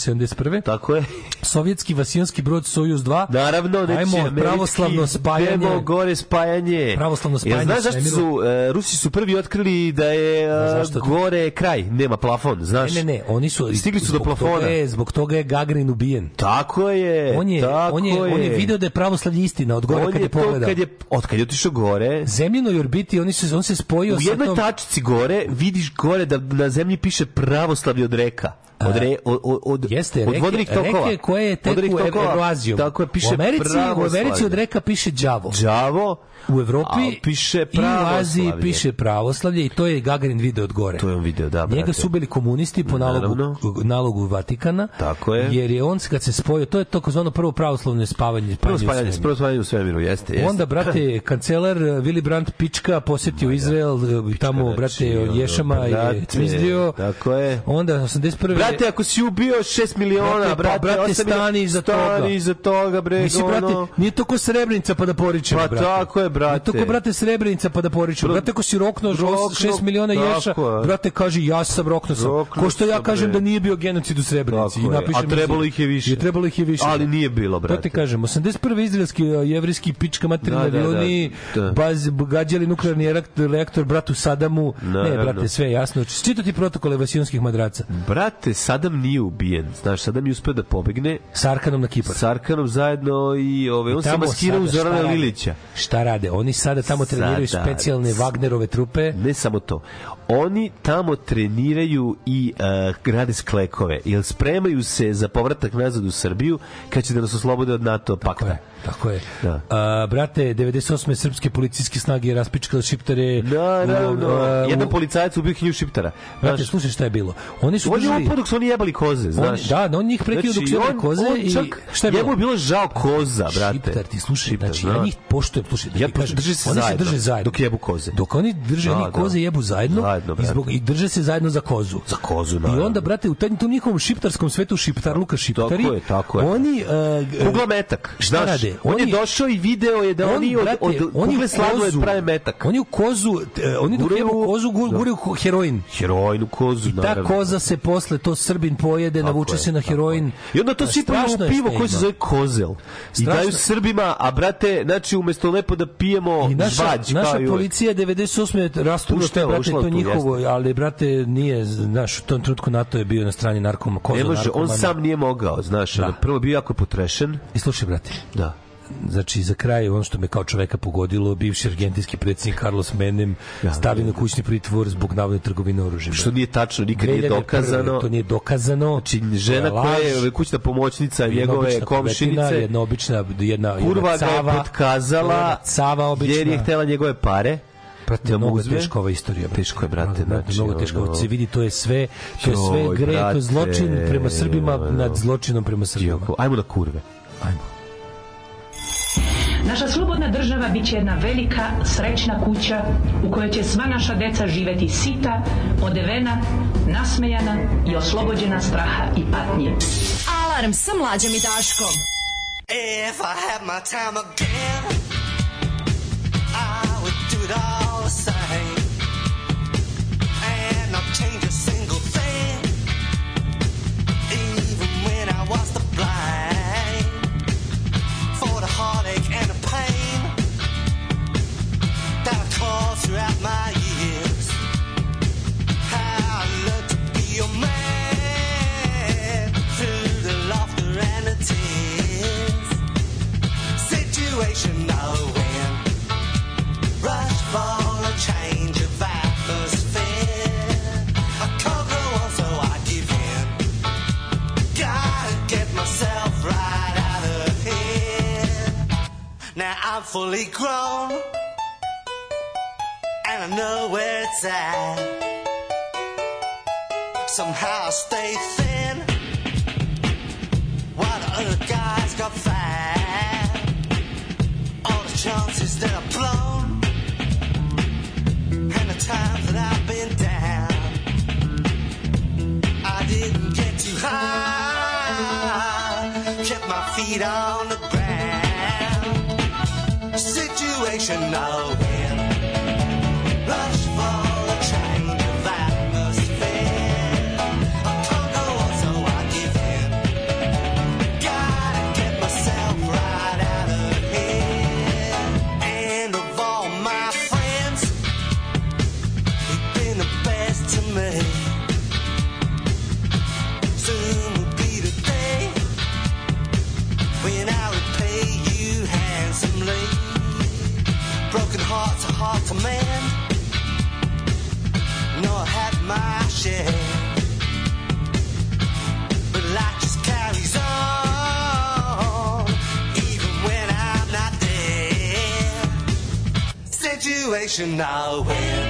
1971. Tako je. Sovjetski vasijonski brod Sojuz 2. Naravno, neće Ajmo, pravoslavno spajanje. idemo gore spajanje. Pravoslavno spajanje Jer znaš zašto su, e, Rusi su prvi otkrili da je Znaš to? gore kraj, nema plafon, znaš. Ne, ne, ne, oni su Stigli su do plafona. Toga je, zbog toga je Gagarin ubijen. Tako je, On je, tako on je, on je video da je pravoslavlje istina od gore On kad je pogledao. kad je, od kad je otišao gore, Zemljinoj orbiti, oni se, on se spojio u sa jednoj tom... tačci gore vidiš gore da na zemlji piše pravoslavlje od reka. Od, re, od, od, Jeste, od reke, tokova. reke koje Vodenih Ev- tokova. Evroazijom. Tako je, piše u Americi, u pravoslavlje. Americi od reka piše đavo. Đavo, U Evropi a piše i u pravoslavlje. Aziji piše pravoslavlje i to je Gagarin video od gore. To je on video, da, brate. Njega su ubili komunisti po nalogu, Naravno. nalogu Vatikana. Tako je. Jer je on kad se spojio, to je to zvano prvo pravoslavno spavanje. Prvo spavanje u prvo spajanje u svemiru, jeste, jeste. Onda, brate, kancelar eh, Willy Brandt Pička posetio Izrael, eh, tamo, brate, znači, Ješama je cvizdio. tako je. Onda, 81. Brate, ako si ubio 6 miliona, Brate, pa, brate, brate, osam miliona- stani iza toga. Stani iza toga, bre, ono... brate, nije to ko Srebrenica pa da poričemo, Pa brate. tako je, brate. Nije to ko, brate, Srebrenica pa da poričemo. Brate, ako si roknuo Roknuo, 6 miliona ješa, je. brate, kaže, ja sam roknuo sam. Roknuo Ko što ja sam, kažem bre. da nije bio genocid u Srebrenici. I je. napišem A trebalo ih je više. I trebalo ih je više. Ali nije bilo, To brate. ti kažem, 81. izraelski a, jevrijski pička materina Da, da, da, avioni, da. baz, gađali nuklearni reaktor, bratu Sadamu. Ne, brate, sve je jasno. Čito ti protokole vasijonskih madraca. Brate, Sadam nije ubijen. Znaš, Sadam je uspeo da pobegne S Arkanom na Kipar. s Arkanom zajedno i ove, on se maskirao u šta Zorana rade? Lilića. Šta rade? Oni sada tamo treniraju Sada. specijalne Wagnerove trupe. Ne samo to. Oni tamo treniraju i uh, grade sklekove, jer spremaju se za povratak nazad u Srbiju kad će da nas oslobode od NATO pakta. je. Tako je. Da. A, brate, 98. srpske policijske snage raspičkale šiptare. Naravno. u, a, u- Jedan policajac ubio hilju šiptara. Brate, Znaš, slušaj šta je bilo. Oni su on držali... dok su oni jebali koze, On, znaš. da, da, on njih prekio dok su jebali koze on i čak, šta je bilo? Njemu je bilo žao koza, brate. Šiptar, ti slušaj, Šiptar, znači znam. ja njih poštujem, slušaj, da Ja kažem, drže se oni zajedno, se drže zajedno. dok jebu koze. Dok oni drže, Da, oni da. koze jebu zajedno, Zajedno, i, zbog, i drže se zajedno za kozu. Za kozu, I naravno. onda, brate, u tom njihovom šiptarskom svetu, šiptarluka šiptari, Tako je, tako je. oni... Uh, Kugla metak. Šta Znaš, rade? On je Oni- došao i video je da on, oni od, od u sladoled kozu- prave metak. Oni u kozu, e, oni dok jebu kozu, gu- Da. guraju ko- heroin. Heroin u kozu, Ta naravno. koza se posle, to Srbin pojede, Tako navuče je, se na heroin. je. I onda to sipaju u je pivo koje se zove kozel. I daju Srbima, a brate, znači umesto lepo da pijemo I naša, žvađ, naša i policija 98. rasturila Puštala, to, brate, u to njihovo, ali, brate, nije, znaš, u tom trenutku NATO je bio na strani narkoma, koza Ne može, on sam nije mogao, znaš, Da. prvo je bio jako potrešen. I slušaj, brate, Da. Znači za kraj ono što me kao čoveka pogodilo, bivši argentinski predsjednik Carlos Menem Ja, stavio na kućni pritvor zbog navodne trgovine oružjem. Što nije tačno, nikad nije 2001. dokazano. To nije dokazano. Znači, žena koja je kućna pomoćnica njegove komšinice, jedna obična, jedna, kurva jedna ga je potkazala, cava obična. jer je htela njegove pare. Brate, da mnogo uzme. teška ova istorija. brate. Teško je, brate, Mnogo, znači, mnogo teško. ono- Se vidi, to je sve, to je sve Joj, gre, to je zločin prema Srbima ono. nad zločinom prema Srbima. Ajmo na kurve. Ajmo. Naša slobodna država bit će jedna velika, srećna kuća u kojoj će sva naša deca živeti sita, odevena, nasmejana i oslobođena straha i patnje. Alarm sa mlađom i Daškom. If I had my time again, I would do it all the same. And not change a single thing, even when I was to I'm fully grown, and I know where it's at. Somehow I stay thin, while the other guys got fat all the chances that I've blown and the times that I've been down. I didn't get too high, kept my feet on the ground. Situation no now. Where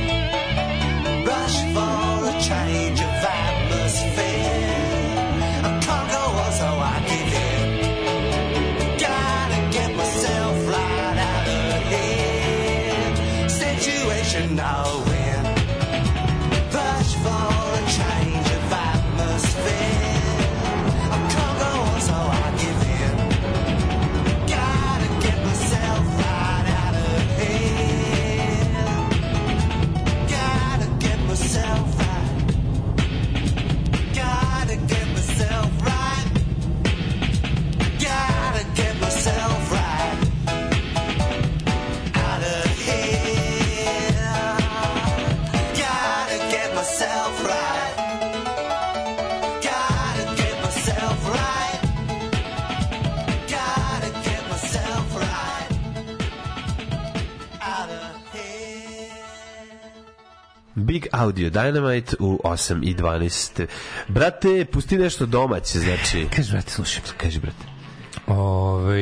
Big Audio Dynamite u 8 i 12. Brate, pusti nešto domaće, znači. Kaži, brate, slušaj. Kaži, brate. Ove,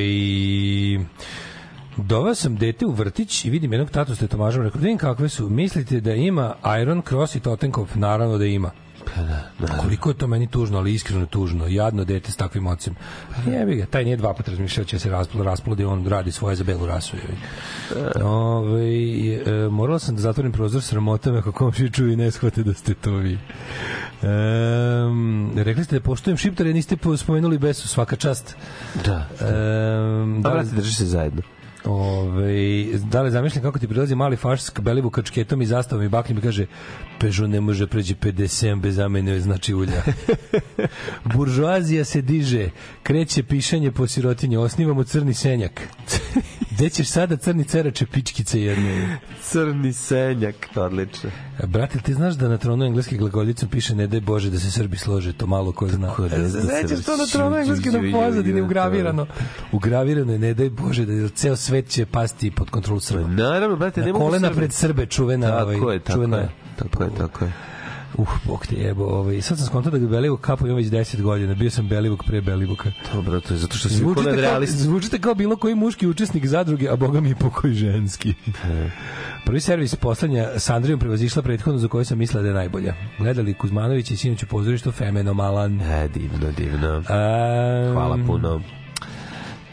Doveo sam dete u vrtić i vidim jednog tatu s tetovažom. Rekao, vidim kakve su. Mislite da ima Iron Cross i Totenkov? Naravno da ima. Pa da, da. Koliko je to meni tužno, ali iskreno tužno. Jadno dete s takvim ocem. Jebi ga, taj nije dva puta razmišljao će se rasplodi, rasplodi, on radi svoje za belu rasu. jebi. Ove, e, morala sam da zatvorim prozor sramota me ako komši čuju i ne shvate da ste to vi. Um, rekli ste da poštujem šiptare, niste po- spomenuli besu, svaka čast. Da. Da, da, li, brate, drži se zajedno. Ove, da li zamišljam kako ti prilazi mali faš s belivu kačketom i zastavom i bakljem i kaže Peugeot ne može pređi 57 bez zamene znači ulja. Buržoazija se diže, kreće pišanje po sirotinje, osnivamo crni senjak. Gde ćeš sada crni cerače pičkice jedne? Crni senjak, odlično. Brate, ti znaš da na tronu engleske glagoljicom piše ne daj Bože da se Srbi slože, to malo ko zna. Tako da- da se- Sećaš to na tronu engleske na pozadini ugravirano. Ugravirano je ne daj Bože da ceo svet će pasti pod kontrolu Srba. Naravno, brate, ne mogu kolena pred Srbe čuvena Tako ovaj je, tako čuvena je. Tako je, tako je. Uh, bog te jebo, ovaj. Sad sam skontao da ga Belivuk kapu ima već 10 godina. Bio sam Belivuk pre Belivuka. Dobro, to je zato što si Zvučite kao, realist. zvučite kao bilo koji muški učesnik zadruge, a boga mi i pokoj ženski. Prvi servis poslednja s Andrijom prevazišla prethodno za koju sam mislila da je najbolja. Gledali Kuzmanović i sinoć u pozorištu Femenomalan. E, divno, divno. Um, Hvala puno.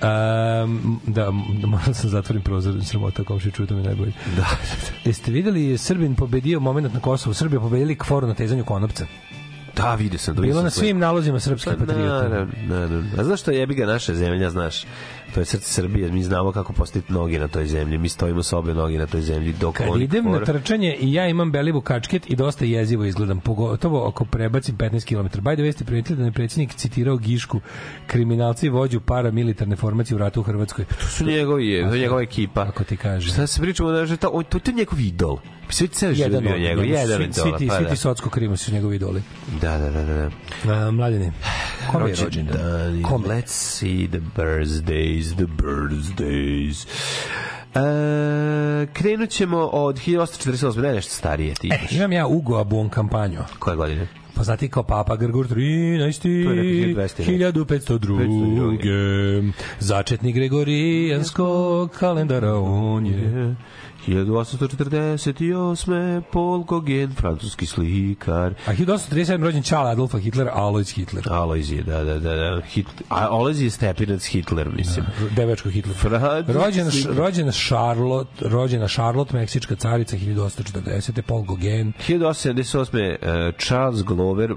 Um, da, m- morao sam zatvorim prozor, sramota, komši čuju, to mi je najbolje. Da. Jeste videli Srbin pobedio moment na Kosovu, Srbija pobedili kforu na tezanju konopca. Da, vidio sam. da Bilo na svim nalozima srpske Pa, patriote. naravno, naravno. A znaš što jebi ga naša zemlja, znaš? To je srce Srbije, mi znamo kako postaviti noge na toj zemlji, mi stojimo sa obe noge na toj zemlji dok Kad oni idem na kfor- trčanje i ja imam belivu kačket i dosta jezivo izgledam, pogotovo ako prebacim 15 km. By the way, ste primetili da je predsjednik citirao Gišku, kriminalci vođu paramilitarne formacije u ratu u Hrvatskoj. To su njegovi, je, to je njegova ekipa. Ako ti kaže. Šta se pričamo da je to, on- to, je njegov idol. Svi ceo život Jedan bio njegov, njemu, jedan svi, idol. svi ti, pa svi da. ti socko krima su njegovi idoli. Da, da, da, da. da. A, mladine, kome je rođendan? Kome? Let's see the birthdays, the birthdays. E, krenut ćemo od 1848. Ne, nešto starije ti E, imaš. imam ja Ugo Abuon kampanju. Koje godine? Poznati kao Papa Grgur 13. To je neko 1200, 1502. Začetnik Gregorijanskog kalendara on je. 1848. Paul Gauguin, francuski slikar. A 1837. rođen Charles Adolfa Hitler, Alois Hitler. Alojz je, da, da, da. da. Hit, a Alojz je stepinac Hitler, mislim. Devačko Hitler. Francuski Rođena, rođena Charlotte, rođena Charlotte, meksička carica 1840. Paul Gauguin. 1878. Uh, Charles Glover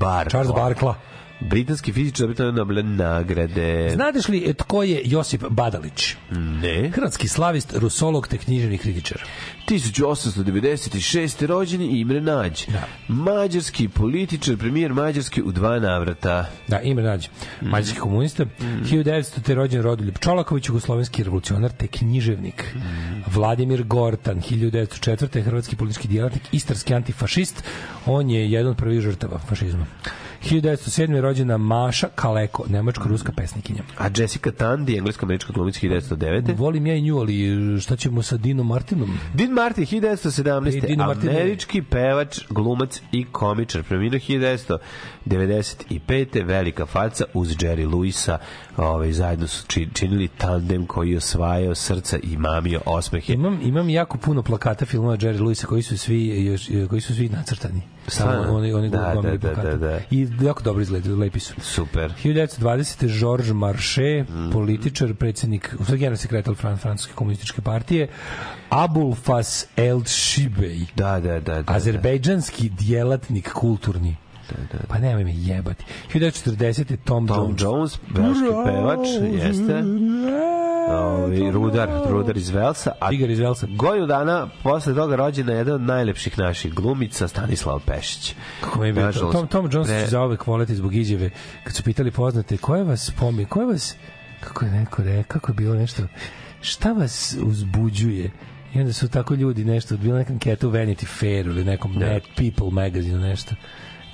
Barkla. Charles Barkla. Britanski fizičar dobitao Nobelove nagrade. Znadeš li e, tko je Josip Badalić? Ne. Hrvatski slavist, rusolog te književni kritičar. 1896. rođeni Imre Nađ. Da. Mađarski političar, premijer Mađarske u dva navrata. Da, ime nađe. Mađarski komunista. 1900. te rođen Rodoljub Čolaković, jugoslovenski revolucionar te književnik. Vladimir Gortan, 1904. hrvatski politički djelatnik, istarski antifašist. On je jedan od prvih žrtava fašizma. 1907. je rođena Maša Kaleko, nemačko-ruska pesnikinja. A Jessica Tandy, englesko-američka glumica 1909. Volim ja i nju, ali šta ćemo sa Dinom Martinom? Dean Martin, 1917. I Dino Martin je- američki pevač, glumac i komičar. Preminuo 1995. Velika faca uz Jerry Lewisa. Ovaj, zajedno su či- činili tandem koji je osvajao srca i mamio osmehe. Imam, imam jako puno plakata filmova Jerry Lewisa koji su svi, još, koji su svi nacrtani. Samo oni, oni Da, da, da, da, da. I jako dobro izgledaju, lepi su. Super. 1920. Georges Marché, Mhm. političar, predsjednik, u sad generalni sekretar Fran, Francuske komunističke partije, Abulfas El Shibej, Da, da, da. da azerbejdžanski djelatnik kulturni. Pa nemoj me jebati. 1940. Tom, Tom Jones. Jones, velški pevač, jeste. Ovi, rudar, rudar iz Velsa. A Tigar iz Velsa. godinu dana posle toga rođena je jedna od najlepših naših glumica, Stanislava Pešić. Kako me je Nažalost, Tom, Tom Jones pre- će zaovek voleti zbog izjave. Kad su pitali poznate, koje vas spomi, koje vas, kako je neko rekao, kako je bilo nešto, šta vas uzbuđuje? I onda su tako ljudi nešto, bila neka anketa u Vanity Fair ili nekom Net People magazinu nešto.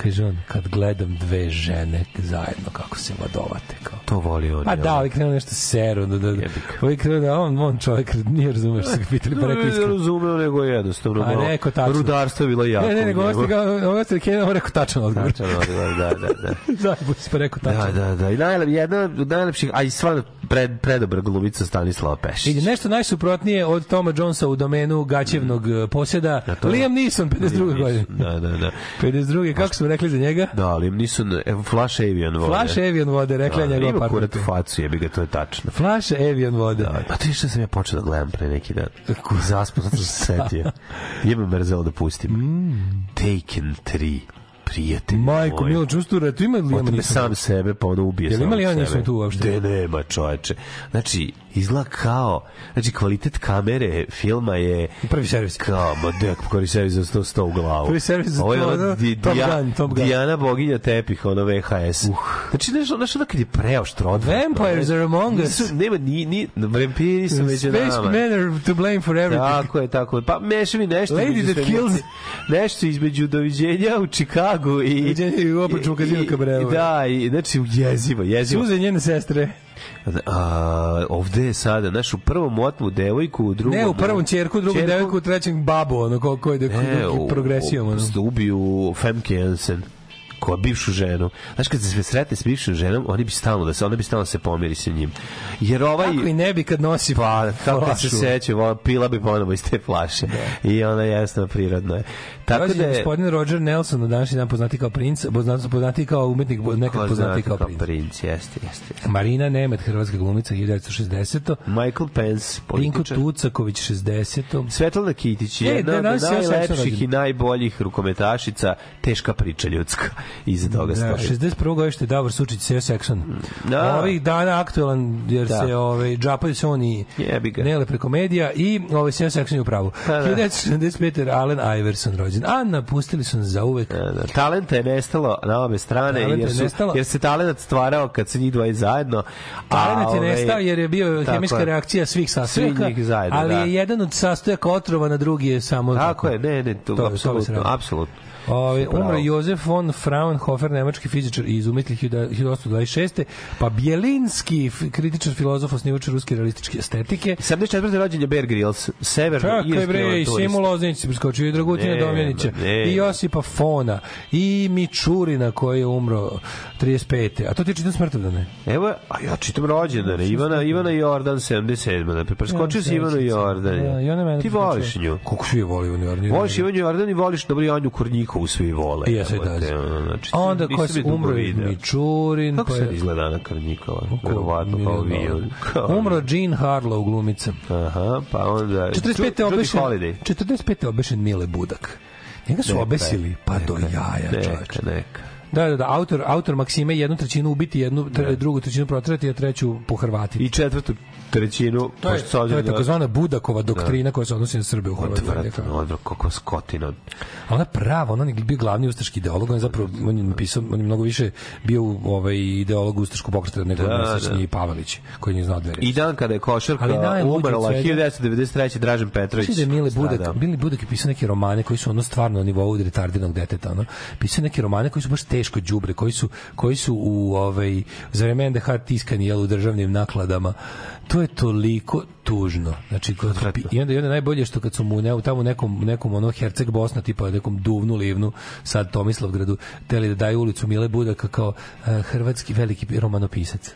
Kaže on, kad gledam dve žene zajedno kako se vadovate. Kao. To voli on. Pa da, ovi krenu nešto seru, da, da, da. Ovi krenu da, on, on čovjek nije razumeš, što ga pitali, pa rekao Ne razumeo, nego jednostavno. A rekao tačno. Rudarstvo je bilo jako. Ne, ne, nego ovo ste ga, ovo ste ga, rekao tačan odgovor. Tačan odgovor, da, da, da. Si pa rekao tačan. Da, da, da. I najlep, jedna od najlepših, a i stvarno pred, predobra glumica Stanislava Pešić. Vidi, nešto najsuprotnije od Toma Jonesa u domenu gaćevnog mm. posjeda. Ja, to je- Liam Neeson, 52. godine. Da, da, da. 52. Kako smo rekli za njega? Da, ali nisu, evo, Flash Avian vode. Flash Avion vode, rekla Da, njegova Ima partnerka. u facu, jebi ga, to je tačno. Flash Avion vode. Da, a ti šta sam ja počeo da gledam pre neki dan? Zaspao sam se setio. Jebe mrzelo da pustim. Taken 3. Prijatelj Majko, moj. Milo Čustura, tu ima Liam Otme Neeson? sam sebe, pa onda ubije Jel samog ima Liam sebe. Neeson tu uopšte? De, nema čoveče. Znači, izgleda kao, znači, kvalitet kamere filma je Prvi servis. kao, ma dek, prvi servis za 100, 100 u glavu. Prvi servis za Ovo je 100, ono da. di, Top Dija- Gun, Top Gun. Dijana Boginja tepih, ono VHS. Uh. Znači, nešto, nešto ono kad je preoštro odvratno. Vampires are among us. Nisu, nema, ni, ni, vampiri su među Space nama. men are to blame for everything. Tako je, tako je. Pa meša mi nešto. Lady that kills- Nešto između doviđenja u Čikagu i... I u i- Cabaret. i- Da, i, znači, jezivo, jezivo. Suze njene sestre. A, ovde je sada, znaš, u prvom otmu devojku, u drugom... Ne, u prvom ćerku, u drugom Ćerku- devojku, u trećem babo, ono, ko, ko Ne, ko, u- progresijom, ono. ubiju Femke Jensen koja bivšu ženu. Znaš, kad se sretne s bivšom ženom, oni bi stalno da se, ona bi stalno da se pomiri sa njim. Jer ovaj... Kako i ne bi kad nosi Pa, kako kad se vo- pila bi ponovo iz te flaše. I ona jasno prirodno je. Tako Rođen da je gospodin Roger Nelson, na današnji dan poznati kao princ, poznati, poznati kao umetnik, nekad poznati kao princ. princ, jeste, jeste. Marina Nemet, hrvatska glumica, 1960. Michael Pence, Pinko. Tucaković, 60. Svetlana Kitić, E, jedna da, od danas najlepših i najboljih rukometašica, teška priča ljudska. Iza toga Da, stoji. 61. godište Davor Sučić, Seo Sekson. Da. Ovih dana aktualan, jer Da. se ovaj, džapaju se oni. Nele preko medija i ovaj Seo Sekson je u pravu. Pa da. 1975. Allen Iverson rođen. A napustili su nas za uvek. Da, da. Talenta je nestalo na obe strane Talenta jer, je su, nestalo. jer se talent stvarao kad se njih dvoje zajedno. Talent je ovaj, nestao jer je bio tako hemijska je. reakcija svih sastojaka, njih zajedno, ali da. je jedan od sastojaka otrova na drugi je samo... Tako je, ne, ne, to, To- se apsolutno, apsolutno. Ovaj umro Jozef von Fraunhofer, nemački fizičar i izumitelj 1826. Pa Bjelinski, kritičar, filozof, osnivač ruske realističke estetike. 74. rođen je Bear Grylls, severno Čekaj bre, i Simo Loznić se preskočio, i Dragutina Domjanića, i Josipa Fona, i Mičurina koji je umro 35. A to ti čitam smrtodane. Evo, a ja čitam rođendane, Ivana, Ivana Jordan 77. Da preskočio si Ivanu Jordan. Da, ona mene Ti voliš nju. Svi je volio Ivanu Jordan? Voliš Ivanu Jordan i voliš dobro i Anju Kornjikovu svi vole. I ja se da. Znači, onda ko se umro. Mičurin, Kako pa se izgleda Ana Kornjikova? Verovatno kao vi. Umro Jean Harlow, glumica. Aha, pa onda... 45. Judy obešen, Holiday. 45. obešen Mile Budak. Njega su Neka obesili, pa do neka je, jaja, Neka, čoveče. neka. Da, da, da, autor, autor Maksime jednu trećinu ubiti, jednu tre, drugu trećinu protrati, a treću pohrvatiti. I četvrtu trećinu, To je, to je da- takozvana Budakova doktrina koja se odnosi na Srbe u Hrvatskoj. Odvratno, odvratno, kako skotina. A ona prava, on je bio glavni ustaški ideolog, on je zapravo on je napisao, on je mnogo više bio ovaj ideolog ustaškog pokreta nego Da, da, da. i Pavelić, koji nije znao dve reči. I dan kada je košarka umrla, svega- 1993. Dražen Petrović. Da je Mile Budak. Mile Budak je pisao neke romane koji su ono stvarno na nivou retardiranog deteta, ono. Pisao neke romane koji su baš teško đubre, koji su koji su u ovaj za vreme NDH tiskani jel, u državnim nakladama. To je toliko tužno. Znači kod, i onda i onda najbolje što kad su mu ne, tamo nekom nekom ono Herceg Bosna tipa nekom duvnu livnu sad Tomislavgradu teli da daju ulicu Mile Budaka kao eh, hrvatski veliki romanopisac.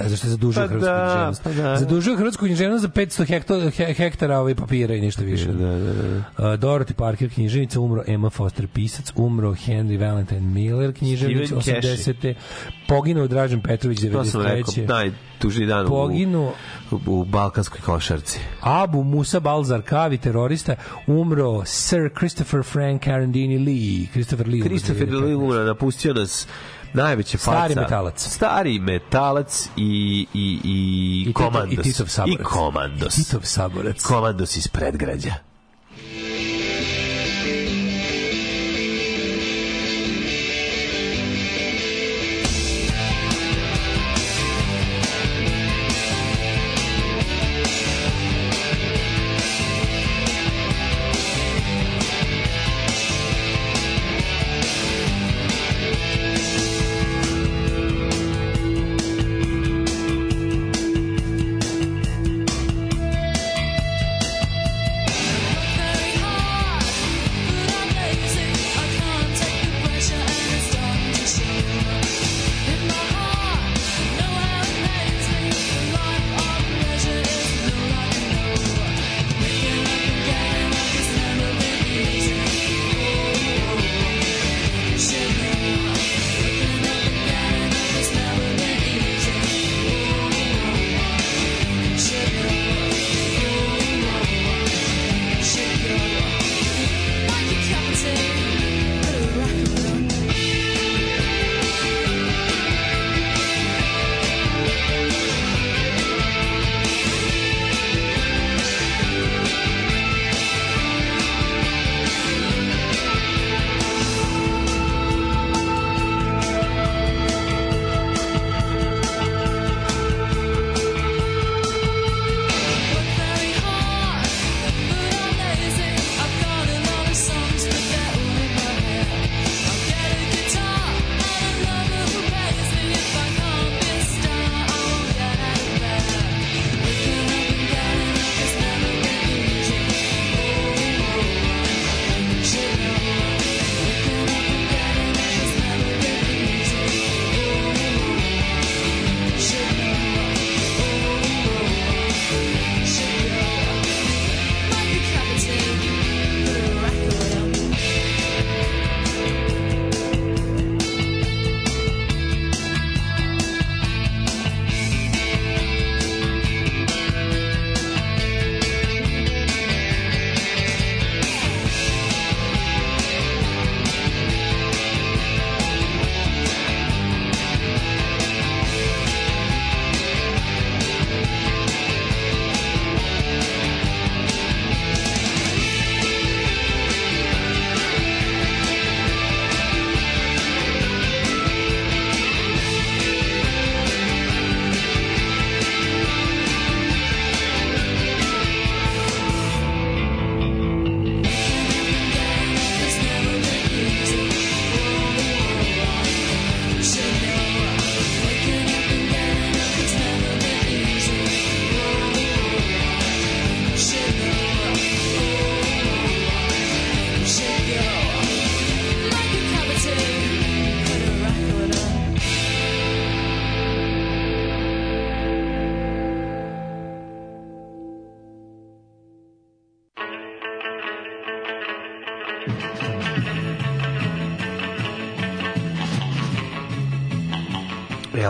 A zašto je zadužio Pa hrvatsku da, književnost? pa da. Zadužio hrvatsku književnost za 500 hekto, he, hektara ovaj papira i ništa više. Da, da, da. Uh, Dorothy Parker, književnica, umro Emma Foster, pisac, umro Henry Valentine Miller, Cashy. 80. Poginuo Dražen Petrović, To sam rekao, 93. dan Poginuo u, u balkanskoj košarci. Abu Musa Balzar Kavi, terorista, umro Sir Christopher Frank Carandini Lee, Christopher Lee. umro Christopher 2015. Lee umra, napustio nas najveće faca. Stari metalac. Stari metalac i, i, i, I komandos. i Titov saborac. I komandos. Titov saborac. Komandos iz predgrađa.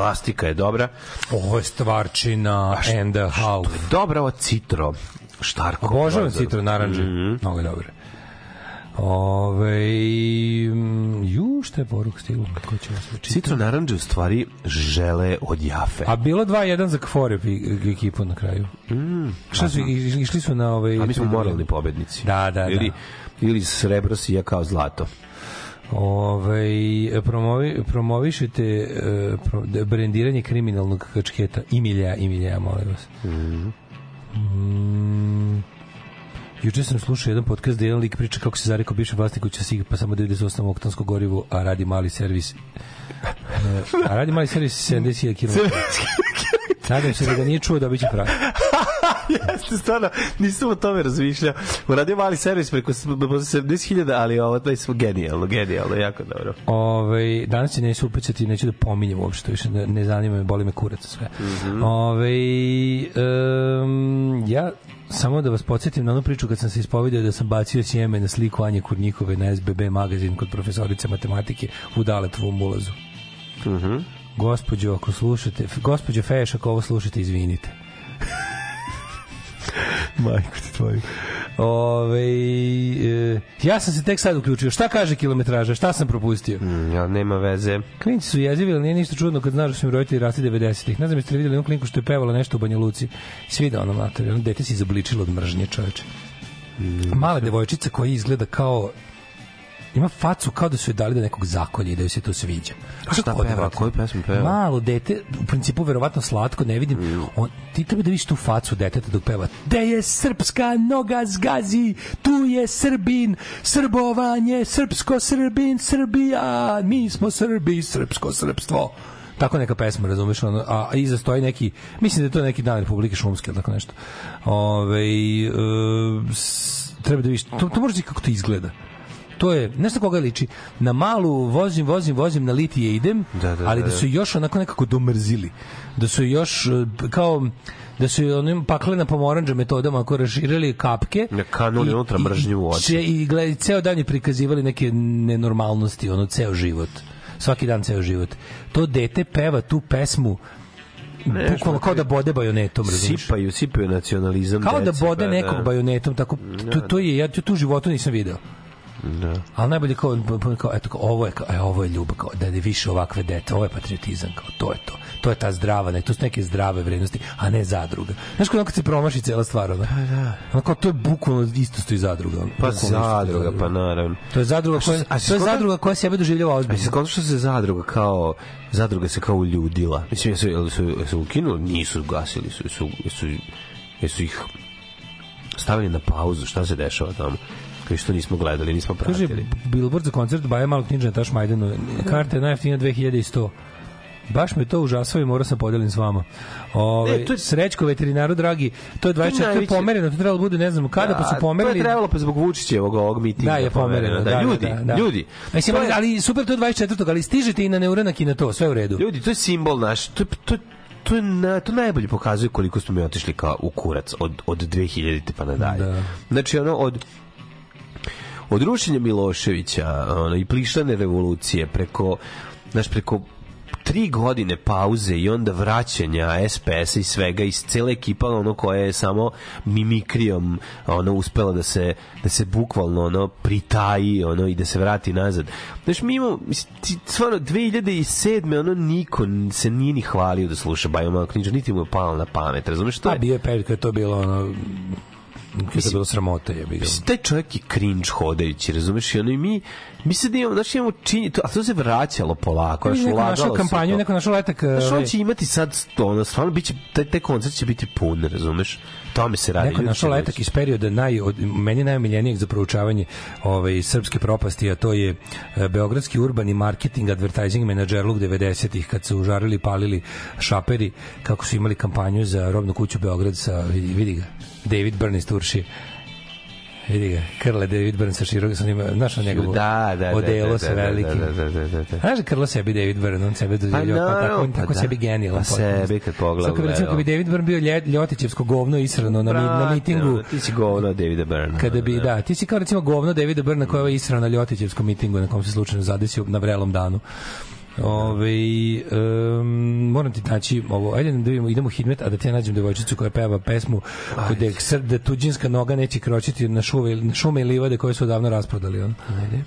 Elastika je dobra. Ovo je stvarčina and a half. Dobra ova citro. Štarko. Obožavam citro naranđe. Mnogo je dobro. Ove, mm, ju, šta je poruk stilu? Ko će vas učiti? Citro naranđe u stvari žele od jafe. A bilo 2-1 za Kfore ekipu na kraju. Mm, šta su, iš- išli su na ovaj... A mi smo moralni pobednici. Da, da, ili, da. ili srebro sija kao zlato. Ove, promovi, promovišete e, pro, brendiranje kriminalnog kačketa i milja, i milja, molim vas. Mm. Juče sam slušao jedan podcast da jedan lik priča kako se zarekao bivši vlasnik će sig pa samo 98 oktansko gorivo, a radi mali servis. E, a radi mali servis 70 km. Nadam se da ga nije čuo da biće pravi. Jeste, stvarno, nisam o tome razmišljao. Uradio mali servis preko s- preko 70.000, ali ovo to je genijalno, genijalno, jako dobro. Ove, danas će neću upecati, neću da pominjem uopšte, više ne, ne zanima me, boli me kurac sve. Ove, um, ja samo da vas podsjetim na onu priču kad sam se ispovidio da sam bacio sjeme na sliku Anje Kurnjikove na SBB magazin kod profesorice matematike u Daletovom ulazu. Gospođo, ako slušate, gospođo Feš, ako ovo slušate, izvinite. Majko ti tvoju. Ove, e, ja sam se tek sad uključio. Šta kaže kilometraža? Šta sam propustio? Mm, ja, nema veze. Klinci su jezivi, ali nije ništa čudno kad znaš da su im roditelji rasli 90-ih. Ne znam jeste li vidjeli jednu klinku što je pevala nešto u Banja Luci. Svida ono mater, ono dete se izobličilo od mržnje čoveče. Mala devojčica koja izgleda kao ima facu kao da su joj dali da nekog zakolje i da joj se to sviđa. A šta peva? Koju pesmu peva? Malo dete, u principu verovatno slatko, ne vidim. Mm. On, ti treba da vidiš tu facu deteta dok peva. De je srpska noga zgazi, tu je Srbin, srbovanje, srpsko Srbin, Srbija, mi smo Srbi, srpsko srpstvo. Tako neka pesma, razumeš, ono, a, a iza stoji neki, mislim da je to neki dan Republike Šumske ili tako nešto. Ove, e, s- treba da vidiš, to, to može kako to izgleda to je, nešto koga liči, na malu vozim, vozim, vozim, na litije idem, Da, da, ali da, da su još onako nekako domrzili. Da su još e, kao da su onim paklena pomoranđa metodama ako raširili kapke Na kanuli unutra mržnju u oči. i, i gledaj, ceo dan je prikazivali neke nenormalnosti, ono, ceo život svaki dan ceo život to dete peva tu pesmu bukvalno kao da bode bajonetom razumiješ? Sipaju, sipaju nacionalizam. kao da bode pa nekog bajonetom tako to, to je ja to tu u životu nisam video Da. Ali najbolje kao, kao eto, kao, ovo je, kao, e, ovo je ljubav, kao, da je više ovakve dete, ovo je patriotizam, kao, to je to. To je ta zdrava, ne, to su neke zdrave vrednosti, a ne zadruga. Znaš kao kad se promaši cela stvar, ono? Da, da. kao, to je bukvalno isto stoji zadruga. ono. Pa zadruga, pa naravno. To je zadruga koja, A to je zadruga koja sebe doživljava A ozbiljno. se skonto što se zadruga kao zadruga se kao uljudila. Mislim jesu jesu su, jesu ukinuli, nisu gasili su su jesu, jesu ih stavili na pauzu. Šta se dešava tamo? Koji što nismo gledali, nismo Kaže, pratili. Billboard za koncert Baja Malog na Taš Majdanu. Karta je najjeftinija 2100. Baš me to užasao i morao sam podelim s vama. Ove, Ne, to je- Srećko, veterinaru, dragi, to je 24. To je najveće- pomereno, to trebalo da bude, ne znam kada, pa su pomerili. To je trebalo pa zbog Vučićevog ovog mitinga. Da, je pomereno. Da, Da, ljudi, da, da. ljudi. Mislim, je- ali super, to je 24. ali stižete i na neuranak i na to, sve u redu. Ljudi, to je simbol naš. To, to, to, na, to najbolje pokazuje koliko smo mi otišli kao u kurac od, od 2000. pa nadalje. Da. Znači, ono, od od rušenja Miloševića ono, i plišane revolucije preko, znaš, preko tri godine pauze i onda vraćanja SPS i svega i cele ekipa ono koja je samo mimikrijom ono uspela da se da se bukvalno ono pritaji ono i da se vrati nazad. Znaš, mi imamo stvarno 2007. ono niko se nije ni hvalio da sluša Bajoma knjiža, niti mu je palo na pamet, razumeš? To Pa je, bio je period kada je to bilo ono to bilo sramota je bilo. Mislim, taj čovjek je cringe hodajući, razumeš? I ono i mi, mi sad imamo, znaš, imamo činje, to, a to se vraćalo polako, znaš, ulagalo našao se kampanju, to. neko našao letak. Znaš, ovaj, on će imati sad, ono, stvarno, bit će, taj, taj koncert će biti pun, razumeš? Tome se radi. Neko našao letak iz perioda naj, od, meni najomiljenijeg za proučavanje ovaj, srpske propasti, a to je e, Beogradski urbani marketing advertising menadžerluk 90-ih, kad su užarili, palili šaperi, kako su imali kampanju za robnu kuću Beograd sa, vidi, vidi ga, David Byrne iz Turšije. Vidi ga, Krle David Byrne sa širog, sa njima, znaš na njegovu Da, da, da, odelo da, sa da, da, velikim. da, da, da, da, da. Znaš da Krlo sebi David Byrne, on sebe doživljava, pa, tako, naravno, on pa tako da. sebi genijalan. Pa sebi kad pogleda Sad kad recimo, kad bi David Byrne bio Ljotićevsko govno israno na, na mitingu, Ti si govno od Davida Byrne. kada bi, da, ti si kao recimo govno Davida Brna koja je israo na Ljotićevskom mitingu na kom se slučajno zadesio na vrelom danu. Ove, um, moram ti naći ovo, ajde da vidimo, idemo u Hidmet, a da ja nađem devojčicu koja peva pesmu kod je sr, da tuđinska noga neće kročiti na šume, na šume i livade koje su odavno rasprodali. On. Ajde.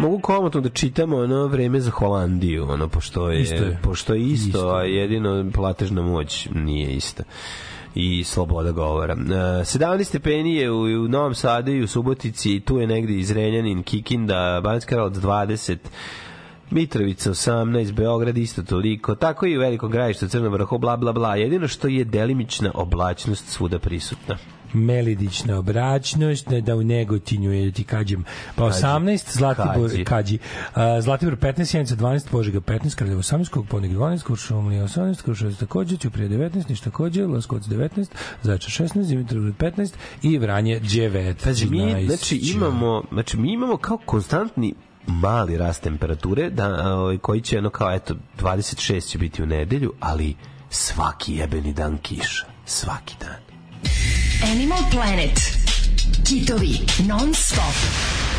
Mogu komotno da čitamo ono vreme za Holandiju, ono pošto je Isto je. pošto je isto, Isto. a jedino platežna moć nije ista i sloboda govora. E, 17 stepeni je u, u Novom Sadu i u Subotici, tu je negde iz Renjanin, Kikinda, Banjska Karlovac 20, Mitrovica 18, Beograd isto toliko, tako i u Velikom gradištu, Crnom vrhu, bla, bla, bla. Jedino što je delimična oblačnost svuda prisutna. Melidična obraćnost, ne da u Negotinju je da ti kažem. Pa 18, Zlatibor, Kađi. Kađi. A, Zlatibor 15, Sjenica 12, Požega 15, Kraljevo 18, Kog Ponik 12, Kuršumlija 18, Krušovac takođe, Ćuprije 19, Niš takođe, Laskovac 19, Zaječar 16, Dimitrovgrad 15 i Vranje 9. Pazi, mi, znači, imamo, znači, mi imamo kao konstantni mali rast temperature da, ovaj, koji će ono kao eto 26 će biti u nedelju ali svaki jebeni dan kiša svaki dan Animal Planet. Kitovi non stop.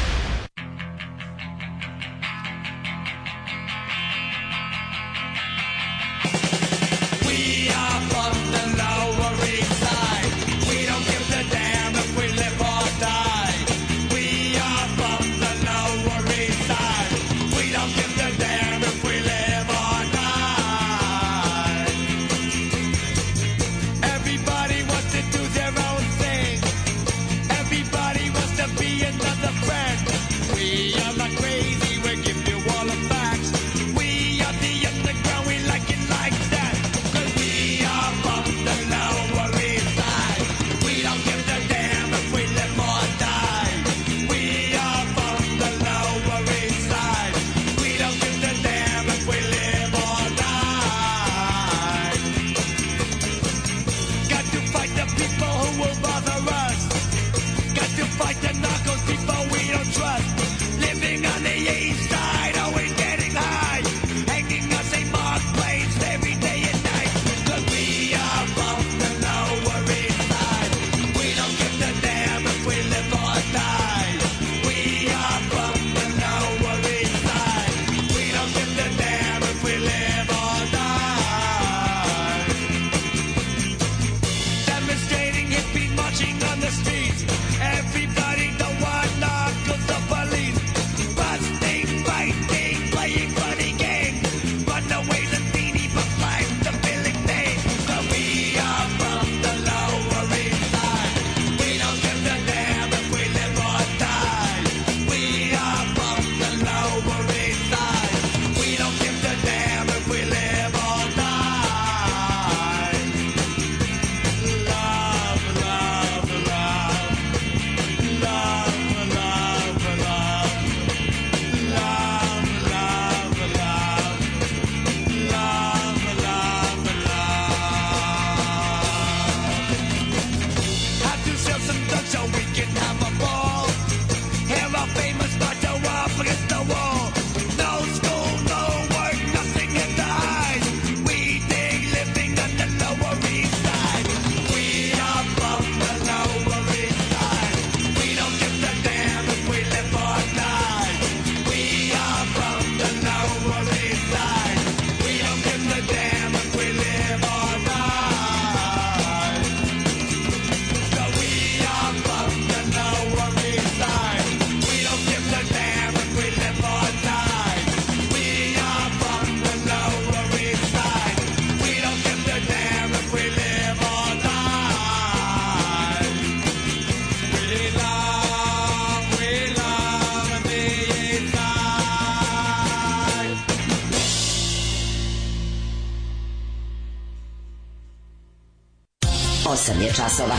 Je časova.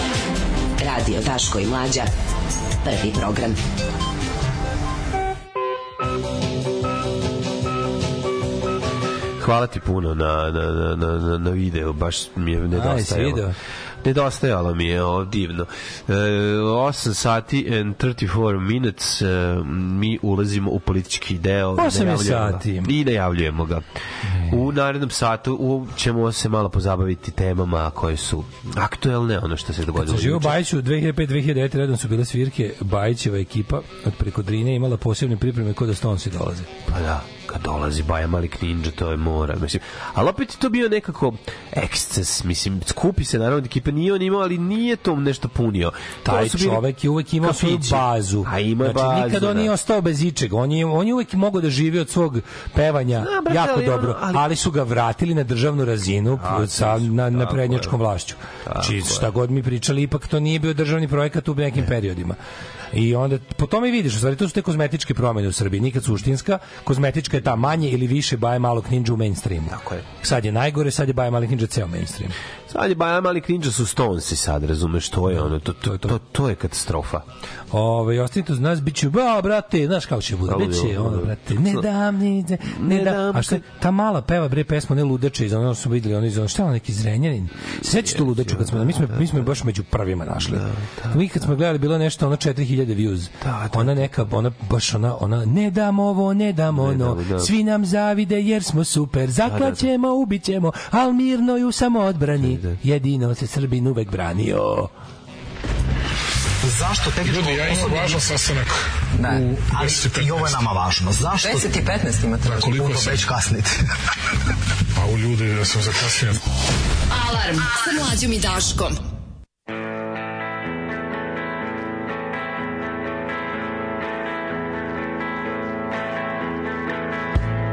Radio Daško i Mlađa. Prvi program. hvala ti puno na, na, na, na, na, video, baš mi je nedostajalo. video? Nedostajalo mi je ovo divno. E, 8 sati and 34 minutes e, mi ulazimo u politički deo. Osam je najavljujemo ga. sati. I najavljujemo ga. U narednom satu u, ćemo se malo pozabaviti temama koje su aktuelne, ono što se dogodilo. Za živo juče. Bajiću 2005-2009 redom su bile svirke Bajićeva ekipa od preko Drine imala posebne pripreme kod da Stonesi dolaze. Pa da, kad dolazi Baja Malik Ninja, to je mora. Mislim, ali opet je to bio nekako eksces, mislim, skupi se naravno od ekipe, nije on imao, ali nije to nešto punio. Taj To čovek je uvek imao svoju bazu. A ima znači, bazu, nikad on da. nije ostao bez ičega. On je, on je uvek mogao da živi od svog pevanja Da, brate, jako ali dobro, ali... ali- su ga vratili na državnu razinu Tako sa, na, na prednjačkom vlašću. Znači, šta god mi pričali, ipak to nije bio državni projekat u nekim periodima. I onda, po tome vidiš, stvari, to su te kozmetičke promene u Srbiji, nikad suštinska, kozmetička je ta manje ili više Baje Malog Ninja u mainstreamu. Tako je. Sad je najgore, sad je Baje Malog Ninja ceo mainstream. Sad je Baja Malik Ninja su Stonesi sad, razumeš, to je ono, to, to, to, to. je katastrofa. Ove, ostanite uz nas, bit ba, brate, znaš kako će bude, bit će, ono, ono, brate, ne dam, ni, ne, ne Ne dam, dam, a šta, ta mala peva, bre, pesma, ne ludače, iz ono smo videli, ono iz ono, šta je neki zrenjanin, sećaš tu ludaču, kad smo, mi smo, mi smo baš među prvima našli, mi kad smo gledali, bilo nešto, ono, 4000 views, ona neka, ona, baš ona, ona, ne dam ovo, ne dam ono, dam, da. svi nam zavide jer smo super, zaklaćemo, ubićemo, al mirno i u samoodbrani, jedino se Srbin uvek branio. Zašto tehničko Ljudi, ja imam važan sastanak Ne, u ali 10 i i ovo je 15. nama važno. Zašto? 10 i 15 imate. Da, koliko Puno sam? već kasnite. Pa u ljudi da sam zakasnio. Alarm sa mlađom i Daškom.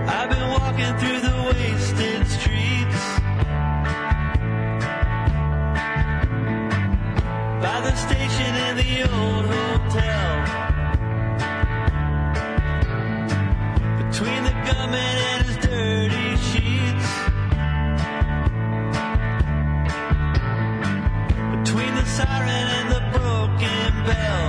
I've been walking through the by the station in the old hotel. Between the gunman and his dirty sheets. Between the siren and the broken bell.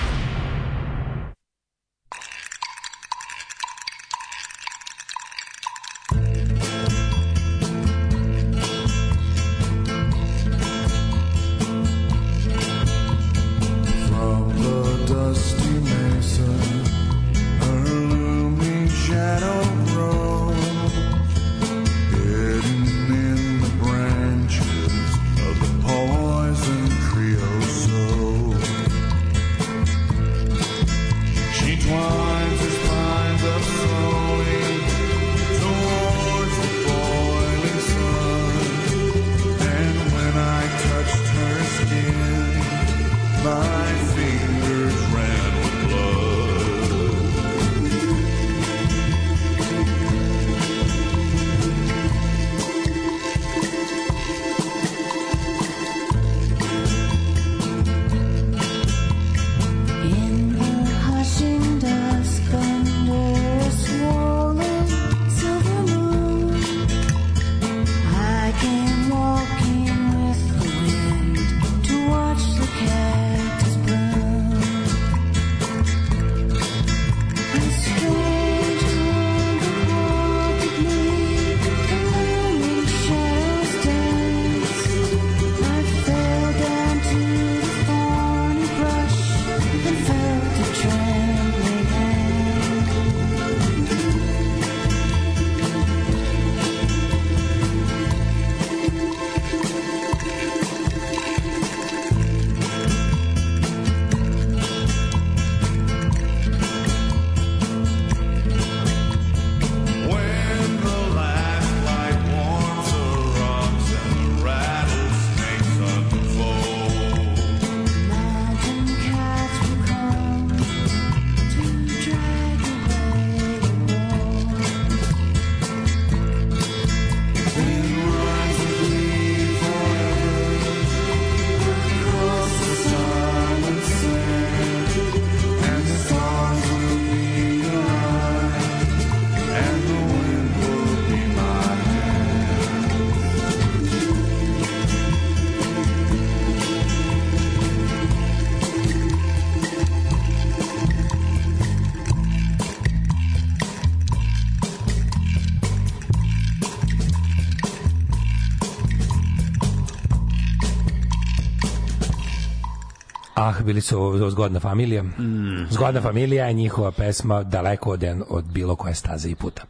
Bili su zgodna familija. Mm. Zgodna familija je njihova pesma daleko od, od bilo koje staze i puta.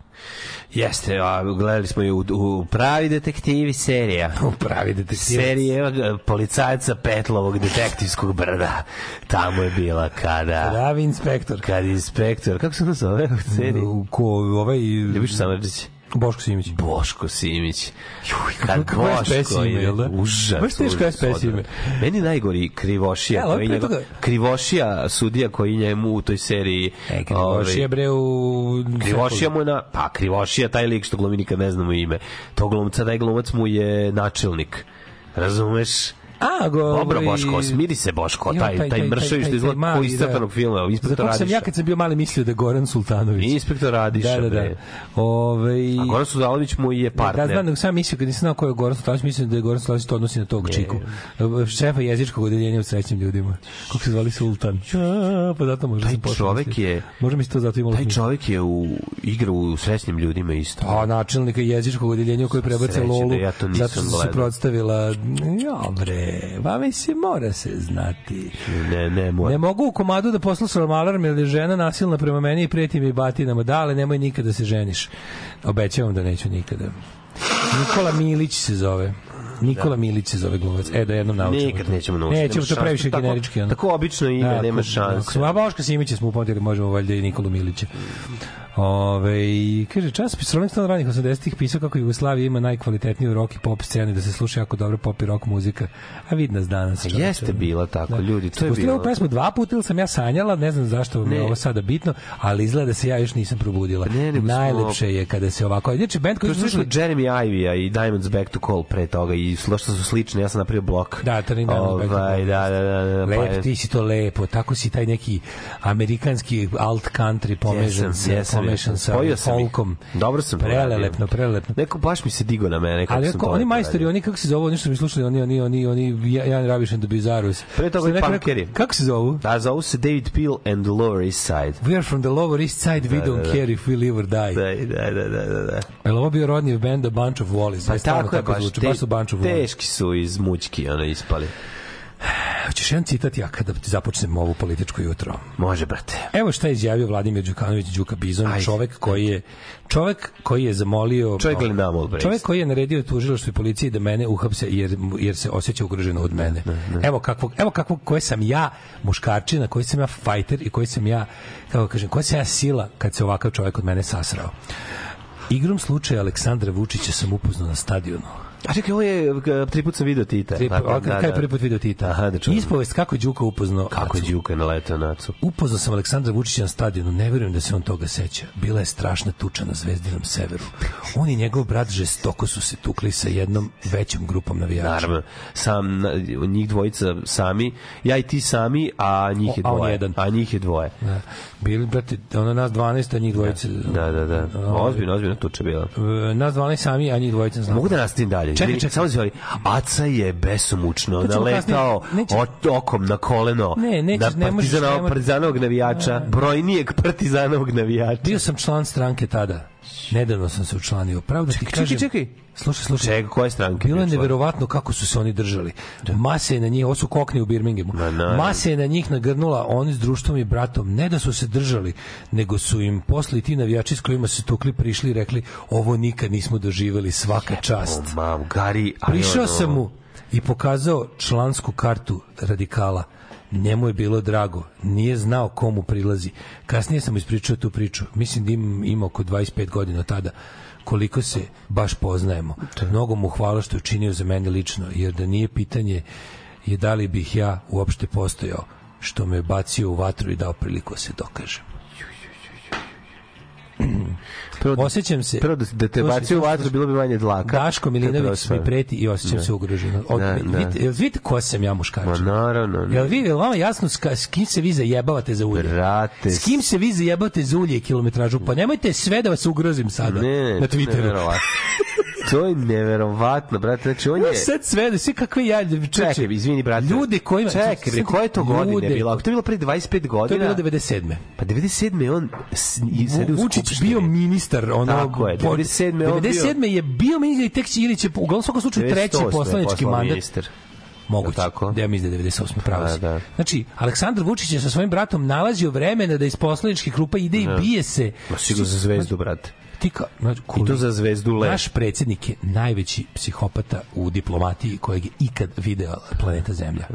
Jeste, a gledali smo i u, u pravi detektivi serija. U pravi detektivi. Serije evo, policajca Petlovog detektivskog brda. Tamo je bila kada... Pravi inspektor. Kad inspektor, kako se ono zove u seriji? Ko, ovaj... Ljubiša Samardžić. Boško Simić. Boško Simić. Kad kako je Boško je jel da? užas. Baš teško užas, SPS ime. Meni najgori Krivošija, Ja, ali koji njegov, toga- Krivošija, sudija koji njemu u toj seriji... E, Krivošija bre u... Krivošija mu je na... Pa, Krivošija, taj lik što glumi nikad ne znamo ime. To glumca, taj glumac mu je načelnik. Razumeš? A, go, Dobro, ovaj- Boško, smiri se Boško, Jo, taj, taj, mršavi što izgleda mali, kao iz crtanog filma, inspektor kog sam Radiša. ja kad sam bio mali mislio da Goran Sultanović. Inspektor Radiša, Da, da, da. Ove, A Goran Sudalović mu je partner. Da, znam, nego sam mislio, kad nisam znao ko je Goran Sultanović, mislim da je Goran Sultanović to odnosi na tog čiku. Šefa jezičkog odeljenja u srećnim ljudima. Kako se zvali Sultan? Ja, pa zato možda Taj sam čovek je... Možda mi se to zato imalo Taj čovek je u igra u srećnim ljudima isto. A načelnika jezičkog odeljenja koji prebace Sreće da Lolu ja to nisam zato što se gledao. suprotstavila ja bre, pa mislim mora se znati Ne, ne, mora. ne mogu u komadu da poslušam alarm jer je žena nasilna prema meni i preti mi batinama dale, nemoj nikada da se ženiš obećavam da neću nikada Nikola Milić se zove Nikola Milić se zove glumac. E, da jednom naučimo. Nikad to. nećemo naučiti. Nećemo, to previše. Tako- generički. Ono. Tako obično ime, Tako, nema tako. šanse. A Boška Simića smo upamtili, možemo valjda i Nikolu Milića. Ove, kaže, časopis Rolling Stone ranih 80-ih pisao kako Jugoslavija ima najkvalitetniju rock i pop scenu, da se sluša jako dobro pop i rock muzika. A vidi nas danas. čoveče. Jeste bila tako, ljudi, to je bilo. ovu pesmu dva puta ili sam ja sanjala, ne znam zašto mi je Ne. ovo sada bitno, ali izgleda da se ja još nisam probudila. Pa ne, smo- Najlepše je kada se ovako... Znači, band koji Kao su slušali... Jeremy Ivy-a i Diamonds Back to Call pre toga i što su slični, ja sam napravio blok. Da, Turning Diamonds Back to Call. Ovaj, da, da, da, da, pa je- Lep, ti si to lepo, tako si taj neki amerikanski alt country pomešan, Jesam, sa, jesam, pomešan sa Spojio sam folkom. Dobro sam Prelelepno, radio. prelelepno. Neko baš mi se digo na mene kako Ali ako, oni majstori, oni kako se zovu, oni što mi slušali, oni, oni, oni, oni, Jan Raviš and the Bizarros. Pre toga i punkeri. rekao- Kako se zovu? Da, zovu se David Peel and the Lower East Side. We are from the lower east side, we Da, don't da, da. care if we live or die. Da, da, da, da, da. da. Je li ovo bio rodni band A Bunch of Wallis? Pa tako je baš, baš su Bunch of Wallis. teški su iz mućki, ono, ispali. Hoćeš jedan citat ja kada ti započnem ovu političko jutro? Može, brate. Evo šta je izjavio Vladimir Đukanović Đuka Bizon, Ajde. čovek koji je čovek koji je zamolio Čovjek Glenn Mulbrace. Čovek koji je naredio tužilaštvu i policiji da mene uhapse jer jer se osjeća ugroženo od mene. Evo kakvog evo kakvog koje sam ja muškarčina, koji sam ja fajter i koji sam ja kako kažem, koja sam ja sila kad se ovakav čovjek od mene sasrao. Igrom slučaja Aleksandra Vučića sam upoznao na stadionu. A čekaj, ovo je, g- tri put sam video Tita. Tri, Tako, da, kada je prvi put video Tita? Aha, da čujem. Ispovest kako je Đuka upoznao Kako je. Đuka naletao na Acu? Upoznao sam Aleksandra Vučića na stadionu, ne verujem da se on toga seća. Bila je strašna tuča na Zvezdinom severu. On i njegov brat žestoko su se tukli sa jednom većom grupom navijača. Naravno, sam, njih dvojica sami, ja i ti sami, a njih je O, a dvoje. A njih je dvoje. Da. Bili, brate, ono nas 12, a njih dvojice... Da, da, da. Ozbiljno, ozbiljno tuča bila. E, Nas 12 sami, a njih dvojice znam. Mogu da nastavim dalje? Čekaj, Izvini, čekaj. Samo zvali, Aca je besomučno. Neće- ot- okom na koleno Ne, nećeš, na partizana- ne partizanovog navijača, brojnijeg partizanovog navijača. Bio sam član stranke tada. Nedavno sam se učlanio. Pravo da ti Čekaj, kažem... čekaj, čekaj. Slušaj, slušaj. Čega, koje stranke? Bilo je neverovatno kako su se oni držali. Mase je na njih, ovo su kokni u Birminghamu. Mase je na njih nagrnula, oni s društvom i bratom, ne da su se držali, nego su im posle i ti navijači s kojima se tukli prišli i rekli ovo nikad nismo doživeli, svaka čast. Mam, Gari, Prišao sam mu i pokazao člansku kartu radikala. Njemu je bilo drago, nije znao komu prilazi. Kasnije sam ispričao tu priču. Mislim da im, ima oko 25 godina tada koliko se baš poznajemo. Mnogo mu hvala što je učinio za mene lično, jer da nije pitanje je da li bih ja uopšte postojao što me je bacio u vatru i dao priliku da se dokažem. Prvo, da- Osjećam se... prvo da, da te bacio u vatru, bilo bi manje dlaka. Daško Milinović mi preti i osjećam Da. se ugroženo. Od, Da, da. Vidite, jel vidite ko sam ja Ma muškarč? naravno. Jel vi, jel vama jasno s, s kim se vi zajebavate za ulje? Brate, S kim se vi zajebavate za ulje i kilometražu? Pa nemojte sve da vas ugrozim sada Ne, na Twitteru. neverovatno. To je neverovatno, brate. Znači, on Ja je... sad sve da sve kakve ja Čekaj, izvini, brate. Ljude kojima Čekaj, bre, koje to godine Ljude- bilo? Ako to je bilo pre 25 To godina... je bilo 97. Pa 97. je on sedi u Vučić bio ministar ono Tako je, 97. je on bio- 97. je bio ministar i tek će ili će uglavnom svakom slučaju treći 98. je poslanički mandat ministar. Moguće. Tako? Da ja mislim da je 98. pravo Da, si. da. Znači, Aleksandar Vučić je sa svojim bratom nalazio vremena da iz poslaničkih klupa ide i bije se. Ma sigurno za zvezdu, brate. Ti ka, znači, I to za zvezdu le. Naš predsjednik je najveći psihopata u diplomatiji kojeg je ikad video planeta Zemlja.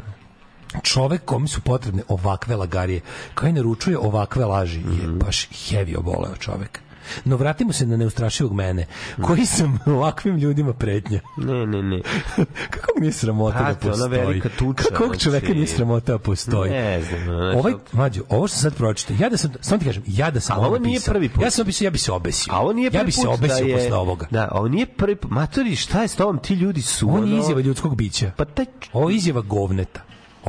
Čovek kome su potrebne ovakve lagarije, koji naručuje ovakve laži, je Mhm. baš heavy oboleo čovek. No vratimo se na neustrašivog mene, koji sam ovakvim ljudima pretnja. Ne, ne, ne. Kako mi nije sramota da Brate, ona postoji? velika tuča, Kako ovog čoveka znači- nije sramota da postoji? Ne znam, znači- Ovaj, mlađo, ovo što sad pročitao, ja da sam, samo ti kažem, ja da sam ovo ovo nije prvi put. Ja sam obisio, ja bi se obesio. A ovo nije prvi ja bi se put obesio da je, posle ovoga. Da, ovo nije prvi put. Matori, šta je s tobom? Ti ljudi su... Nije ono- izjava ljudskog bića. Pa taj... Ovo je izjava govneta.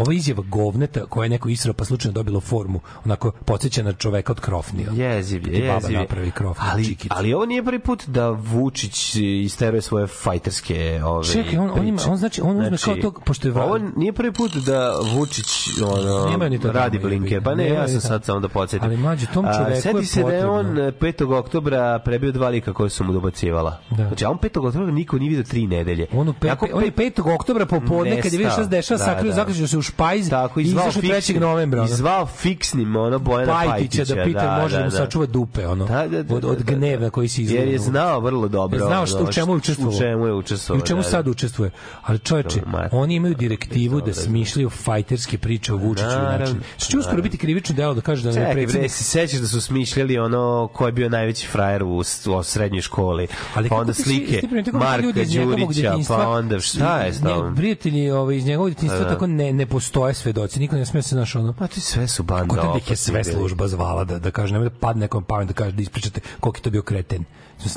Je izjava govneta koja je neko israo pa slučajno dobilo formu, onako podsjeća na čoveka od krofnija. Jeziv je, jeziv je. napravi krofni ali, ali ovo nije prvi put da Vučić isteruje svoje fajterske ove Čekaj, on- on ima- on znači- on uzme kao to, pošto je va- Ovo nije prvi put da Vučić ono, ni to radi blinke. Pa ne, ja sam sad samo da podsjetim. Ali, mlađe, tom A, čoveku je Seti se da je on potrebno. 5. oktobra prebio dva lika koje su mu dobacivala. Da. Znači, a on 5. oktobra niko nije vidio tri nedelje. On, pe, Jako on je 5. oktobra popodne kad je vidio šta se dešava, Nestao, sakrio, da, da. zaključio se u špajz Tako, i izašao 3. fiksnim, novembra. ono. zvao fiksnim ono Bojana Pajtića Pajtića. da pita može da mu sačuva dupe ono Da, da, da, od, od da, da. gneva koji se izliva Jer je znao vrlo dobro. Znao što, u čemu je učestvovao. U čemu je učestvovao. I u čemu da, da. sad učestvuje. Ali čoveče, oni imaju direktivu da smišljaju fajterske priče o Vučiću. Naravno, Znači, što će uskoro naravno. biti krivično delo da kaže da ne Čekaj, bre, predsjednik se sećaš da su smišljali ono ko je bio najveći frajer u, u srednjoj školi. Ali pa onda slike Marka Đurića, pa onda šta je s tobom? Prijatelji ovaj, iz njegovog detinjstva Da. tako ne, ne postoje svedoci. Niko ne smije se naš ono... Pa ti sve su banda. Kod da je sve služba zvala da, da kaže, nemoj da padne nekom pamet da kaže da ispričate koliko je to bio kreten.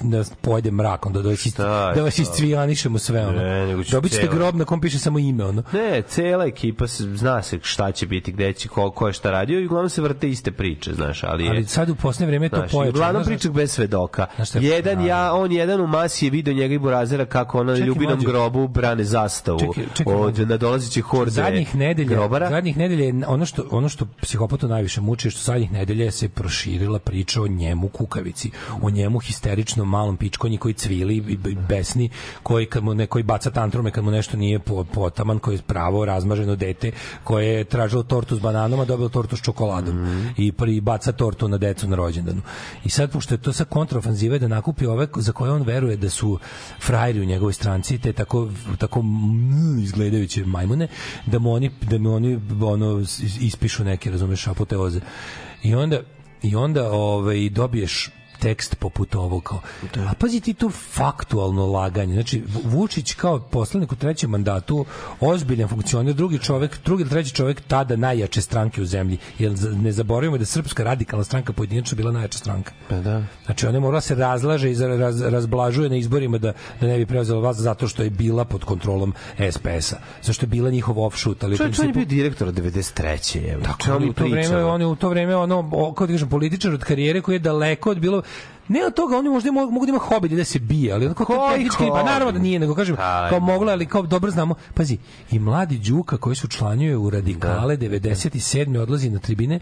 Da pojede mrak, onda da je da vas to? iscvijanišemo sve. Ono. Ne, Dobit ćete grob na kom piše samo ime. Ono. Ne, cela ekipa se- zna se šta će biti, gde će, ko, ko je šta radio i uglavnom se vrte iste priče, znaš, ali je... Ali sad u posljednje vreme je to Znaš, uglavnom Znaš, pričak bez svedoka. Jedan ja, on jedan u masi je video njega i Burazera kako ono na Čekaj, ljubinom mlađe. grobu brane zastavu Čekaj, čekaj, od mlađe. nadolazećih horde zadnjih nedelja, grobara. zadnjih nedelja ono što ono što psihopatu najviše muči je što zadnjih nedelja se proširila priča o njemu kukavici, o njemu histeričnom malom pičkonji koji cvili i besni, koji kad mu neko baca tantrume kad mu nešto nije po, potaman, koji je pravo razmaženo dete, koje je tražilo tortu s bananom, a dobilo tortu s čokoladom i pri baca tortu na decu na rođendanu. I sad pošto je to sa kontraofanzive da nakupi ove za koje on veruje da su frajeri u njegovoj stranci, te tako tako mm, izgledajuće majmune, da mu oni da mu oni ono is- ispišu neke, razumeš, apoteoze. I onda i onda ovaj dobiješ tekst poput ovog kao, a pazi ti tu faktualno laganje znači Vu- Vučić kao poslanik u trećem mandatu ozbiljan funkcioner drugi čovek drugi ili treći čovek tada najjače stranke u zemlji jer ne zaboravimo da srpska radikalna stranka pojedinačno bila najjača stranka Pa da. Znači ona mora se razlaže i raz, razblažuje na izborima da, da ne bi preuzela vlast zato što je bila pod kontrolom SPS-a. Zašto je bila njihov offshoot, ali Čovječ, on je bio direktor od 93. Je, tako, čemu mi u to vreme on je u to vreme ono o, kako ti kažem političar od karijere koji je daleko od bilo ne od toga, oni možda mogu, mogu da ima hobi da se bije, ali onako Koji tehnički, pa naravno da nije, nego kažem, Aj, kao mogla, ali kao dobro znamo, pazi, i mladi Đuka koji su članjuje u radikale 97. odlazi na tribine,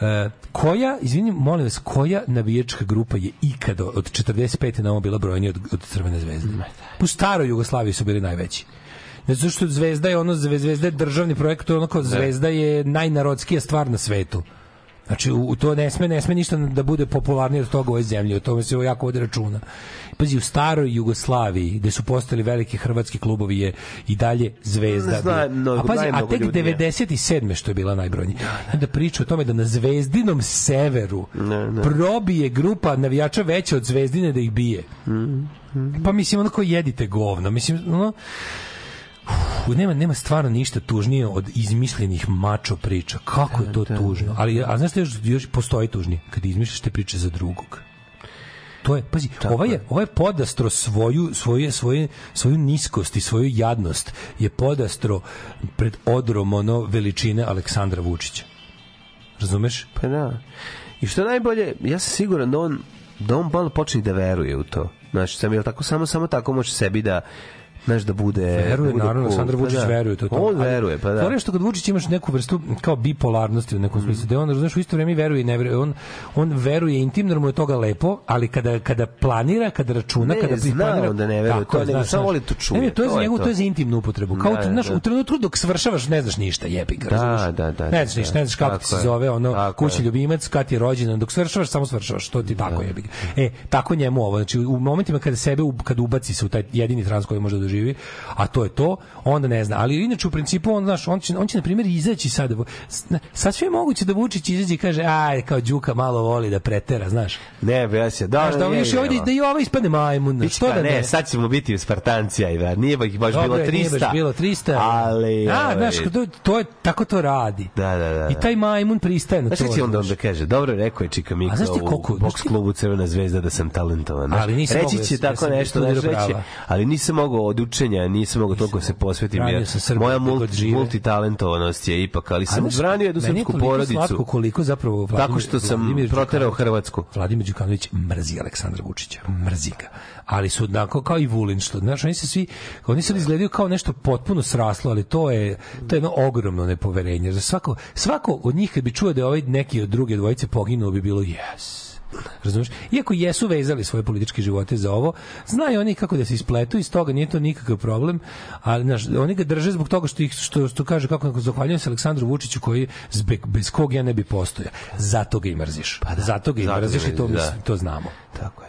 E, koja, izvini, molim vas, koja navijačka grupa je ikada od 45. na ovo bila brojnija od, od Crvene zvezde? U staroj Jugoslaviji su bili najveći. Ne zato što Zvezda je ono Zve- Zvezda je državni projekt, ono kao Zvezda je najnarodskija stvar na svetu. Znači, u, u to ne sme, ne sme ništa da bude popularnije od toga u ovoj zemlji, o tome se jako vodi računa. Pazi, u staroj Jugoslaviji, gde su postali veliki hrvatski klubovi, je i dalje zvezda. Zna mnogo- a pazi, a tek ljudi, je. 97. što je bila najbrojnija. Da priča o tome da na zvezdinom severu Ne, ne. probije grupa navijača veća od zvezdine da ih bije. Pa mislim, ono koji jedite govno. Mislim, ono, Uf, nema nema stvarno ništa tužnije od izmišljenih mačo priča. Kako je to tužno? Ali a znaš šta još, još postoji tužnije kad izmišljaš te priče za drugog. To je, pazi, ovaj je, ovaj je podastro svoju, svoje, svoje, svoju niskost i svoju jadnost je podastro pred odrom ono veličine Aleksandra Vučića. Razumeš? Pa da. I što je najbolje, ja sam siguran da on da on malo počne da veruje u to. Znači, sam je tako samo samo tako može sebi da znaš da bude Veruje, da bude naravno, cool. Aleksandar Pa Vučić da. veruje to. to. On veruje, pa da. fora je što kod Vučića imaš neku vrstu kao bipolarnosti u nekom smislu, da on, razumeš, u isto vrijeme i veruje i ne veruje. On, on veruje intimno, mu je toga lepo, ali kada, kada planira, kada računa, Ne, kada planira... da ne veruje, to znaš, samo znaš. voli to čuje, Ne, to je za je njegovu, to. je za intimnu upotrebu. Kao, Da, ti, znaš, da. u trenutku dok svršavaš ne znaš ništa, jebi ga, Da, da, da, Ne znaš da, ništa, ne znaš kako ti se zove, ono, kući ljubimac, kad ti je rođendan, dok svršavaš, samo svršavaš, to ti tako jebi ga. E, tako njemu ovo, znači u momentima kada sebe, u- kad ubaci se u taj jedini trans koji može da doživi, a to je to, onda ne zna. Ali inače u principu on, znaš, on će, on će na primjer izaći sad, s- sasvim je moguće da Vučić izađe i kaže, aj, kao Đuka malo voli da pretera, znaš. Ne, be, ja se, da, Znaš, da, i ne, ovdje, da i ovaj ispadne majmun, znaš, Pa da ne, ne? sad ćemo biti Spartancija i ver. Nije baš baš Dobro bilo je, 300. nije baš bilo 300. Ali, A, ovaj, znaš, to, to je, tako to radi. Da, da, da. I taj majmun pristaje na Znaš to. šta će onda znaš. onda kaže? Dobro je rekao je Čika Mika A znaš ti u boks znaš klubu Crvena zvezda da sam talentovan. znaš. Ali nisam reći će da- da tako sam nešto, znaš, studirao reći, ali nisam mogao od učenja, nisam mogao toliko se posvetim. Srbiju moja multi, multitalentovanost je ipak, ali sam branio jednu srpsku porodicu. Slatko koliko zapravo Vladimir, Tako što sam Vladimir proterao Hrvatsku. Vladimir Đukanović mrzi Aleksandra Vučića, mrzi ga. Ali su onako kao i Vulin što znaš, oni se svi oni sad izgledaju kao nešto potpuno sraslo, ali to je to je jedno ogromno nepoverenje. Za svako svako od njih kad bi čuo da je ovaj neki od druge dvojice poginuo bi bilo yes. Razumeš? Iako jesu vezali svoje političke živote za ovo, znaju oni kako da se ispletu iz toga, nije to nikakav problem, ali znaš, oni ga drže zbog toga što ih što, što kaže kako zahvaljujem se Aleksandru Vučiću koji zbeg, bez kog ja ne bi postojao. Zato ga i mrziš. Pa da, zato ga i mrziš i to, da. to znamo. Tako je.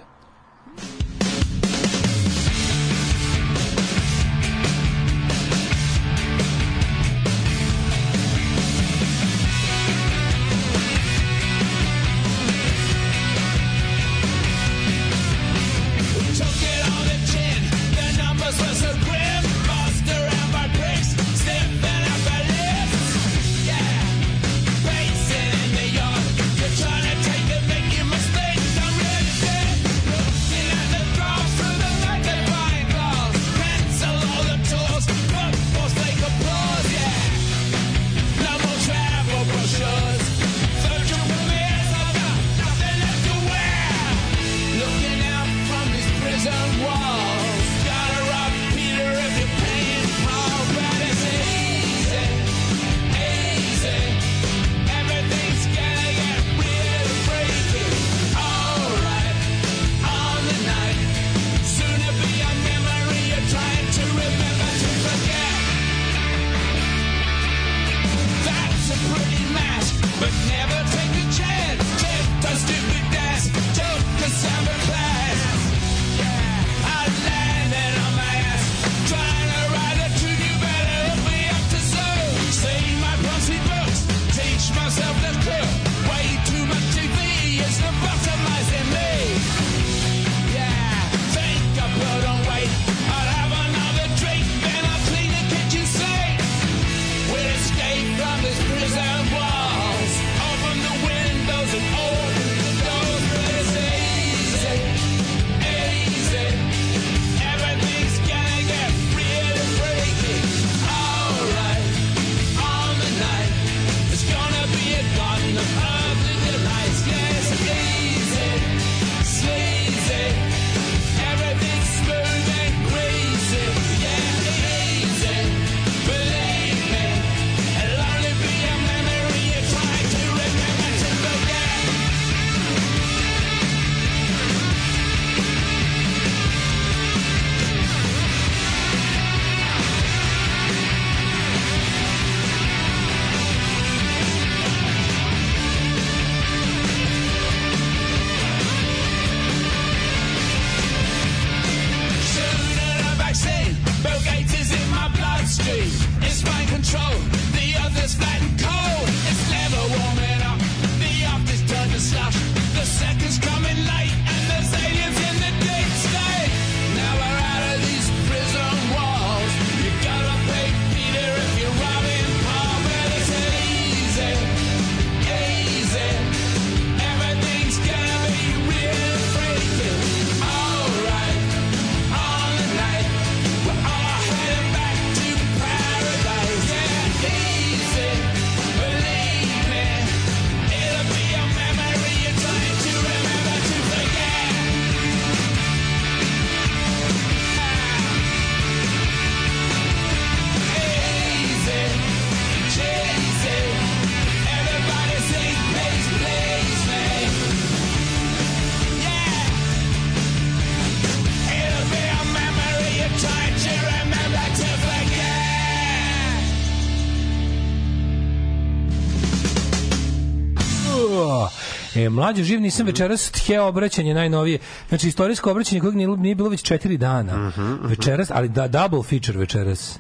E, mlađo živ nisam večeras hteo obraćanje najnovije. Znači, istorijsko obraćanje kojeg nije, nije bilo već četiri dana. Večeras, ali da, double feature večeras.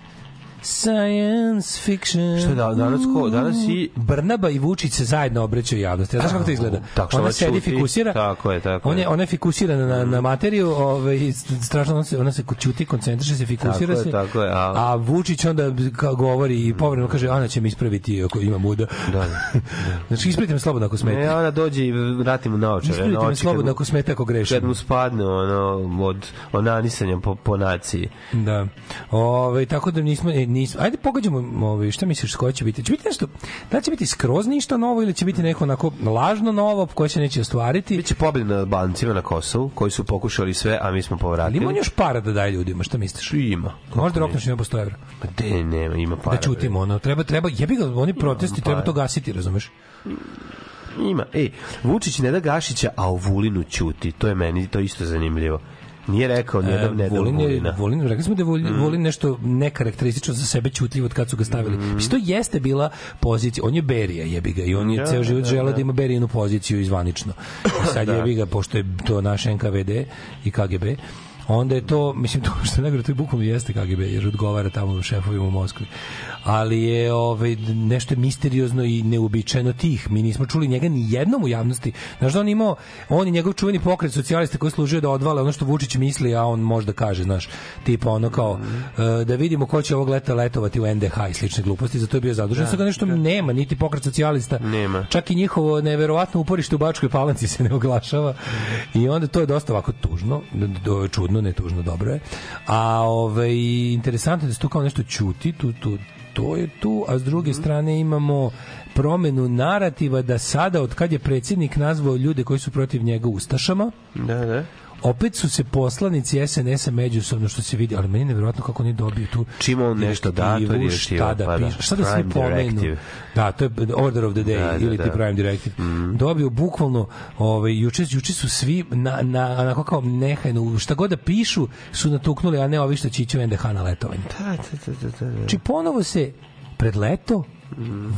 Science fiction. Šta da, danas ko, danas i... Brnaba i Vučić se zajedno obraćaju javnosti. Ja znaš kako to izgleda? Tako što ona sedi ćuti. fikusira. Tako je, tako on je, je. ona je fikusirana na, na materiju, ovaj, strašno, ona se, ona se ćuti, koncentriše se, fikusira Tako je, se. tako je, a- a Vučić onda kao govori i povremeno kaže, Ana će mi ispraviti ako ima muda. Da, da. Znači, ispravite me slobodno ako smete. Ne, ona dođe i vrati mu naočare. Ispravite me slobodno ako smete ako grešim. Kad mu spadne ono, od onanisanja po, po naciji. Da. Ove, tako da nismo, e, nismo. Ajde pogađamo, ove, šta misliš, koje će biti? Će biti nešto, da će biti skroz ništa novo ili će biti neko onako lažno novo koje se neće ostvariti? Biće pobjeda nad Albancima na Kosovu, koji su pokušali sve, a mi smo Ali povratili. ima on još para da daje ljudima, šta misliš? Ima. Možda rokneš ima po 100 evra. Ma de, nema, ima para. Da čutimo, ono, treba, treba, jebi ga, oni protesti, treba to gasiti, razumeš? Ima. E, Vučić ne da Gašića, a o Vulinu ćuti. To je meni to isto zanimljivo. Nije rekao ne da ne Vulin, je, Vulina. Vulin, rekli smo da je Vulin, Vulin nešto nekarakteristično za sebe ćutljivo od kad su ga stavili. Mislim, to jeste bila pozicija. On je Berija, jebi ga, i on je Da, ceo život da, želeo da. da ima Berijinu poziciju izvanično. I sad Da. jebi ga, pošto je to naš NKVD i KGB, onda je to, mislim, to što je najgore, to je bukvalno jeste KGB, jer odgovara tamo šefovima u Moskvi. Ali je ovaj, nešto je misteriozno i neuobičajeno tih. Mi nismo čuli njega ni jednom u javnosti. Znaš da on imao, on i njegov čuveni pokret socijalista koji služio da odvale ono što Vučić misli, a on možda kaže, znaš, tipa ono kao, e, da vidimo ko će ovog leta letovati u NDH i slične gluposti, zato je bio zadužen. Sad ga nešto nema, niti pokret socijalista. Nema. Čak i njihovo neverovatno uporište u Bačkoj Palanci se ne oglašava. I onda to je dosta ovako tužno, do, čudno, ne tužno, dobro je. A ovaj, interesantno je da se tu kao nešto ćuti, tu, tu, to je tu, a s druge strane imamo promenu narativa da sada, od kad je predsjednik nazvao ljude koji su protiv njega ustašama, Da, da. Opet su se poslanici SNS-a međusobno što se vidi, ali meni je nevjerojatno kako oni dobiju tu Čim on nešto da, to je šta da pa da. šta da Prime pomenu. Da, to je order of the day Da, da, ili ti da. prime directive. Dobio bukvalno, ovaj, juče, juče su svi na, na, onako kao nehajno, šta god da pišu su natuknuli, a ne ovi što će NDH na letovanje. Da, da, da, da, da. Znači ponovo se pred leto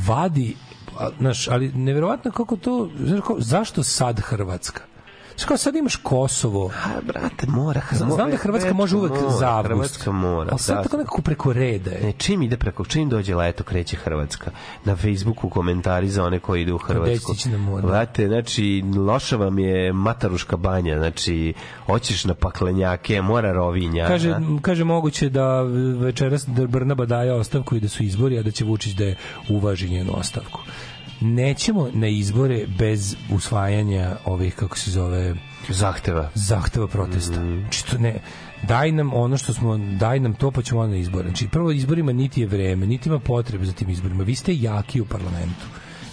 vadi a, znaš, ali neverovatno kako to znaš, kao, zašto sad Hrvatska? Kao sad imaš Kosovo. A, brate, mora. Znam, znam da Hrvatska može uvek mora, za avgust. Hrvatska mora. Ali sad da. tako nekako preko reda je. Ne, čim ide preko, čim dođe leto, kreće Hrvatska. Na Facebooku komentari za one koji idu u Hrvatsku. Deci će na more. Vrate, znači, loša vam je Mataruška banja, znači, hoćeš na paklenjake, mora rovinja. Kaže, da. kaže moguće da večeras Brnaba daje ostavku i da su izbori, a da će Vučić da je uvaži njenu ostavku. Nećemo na izbore bez usvajanja ovih, kako se zove, Zahteva. zahteva protesta. Znači, to ne, daj nam ono što smo, daj nam to pa ćemo onda na izbore. Znači, prvo izborima niti je vreme, niti ima potrebe za tim izborima. Vi ste jaki u parlamentu.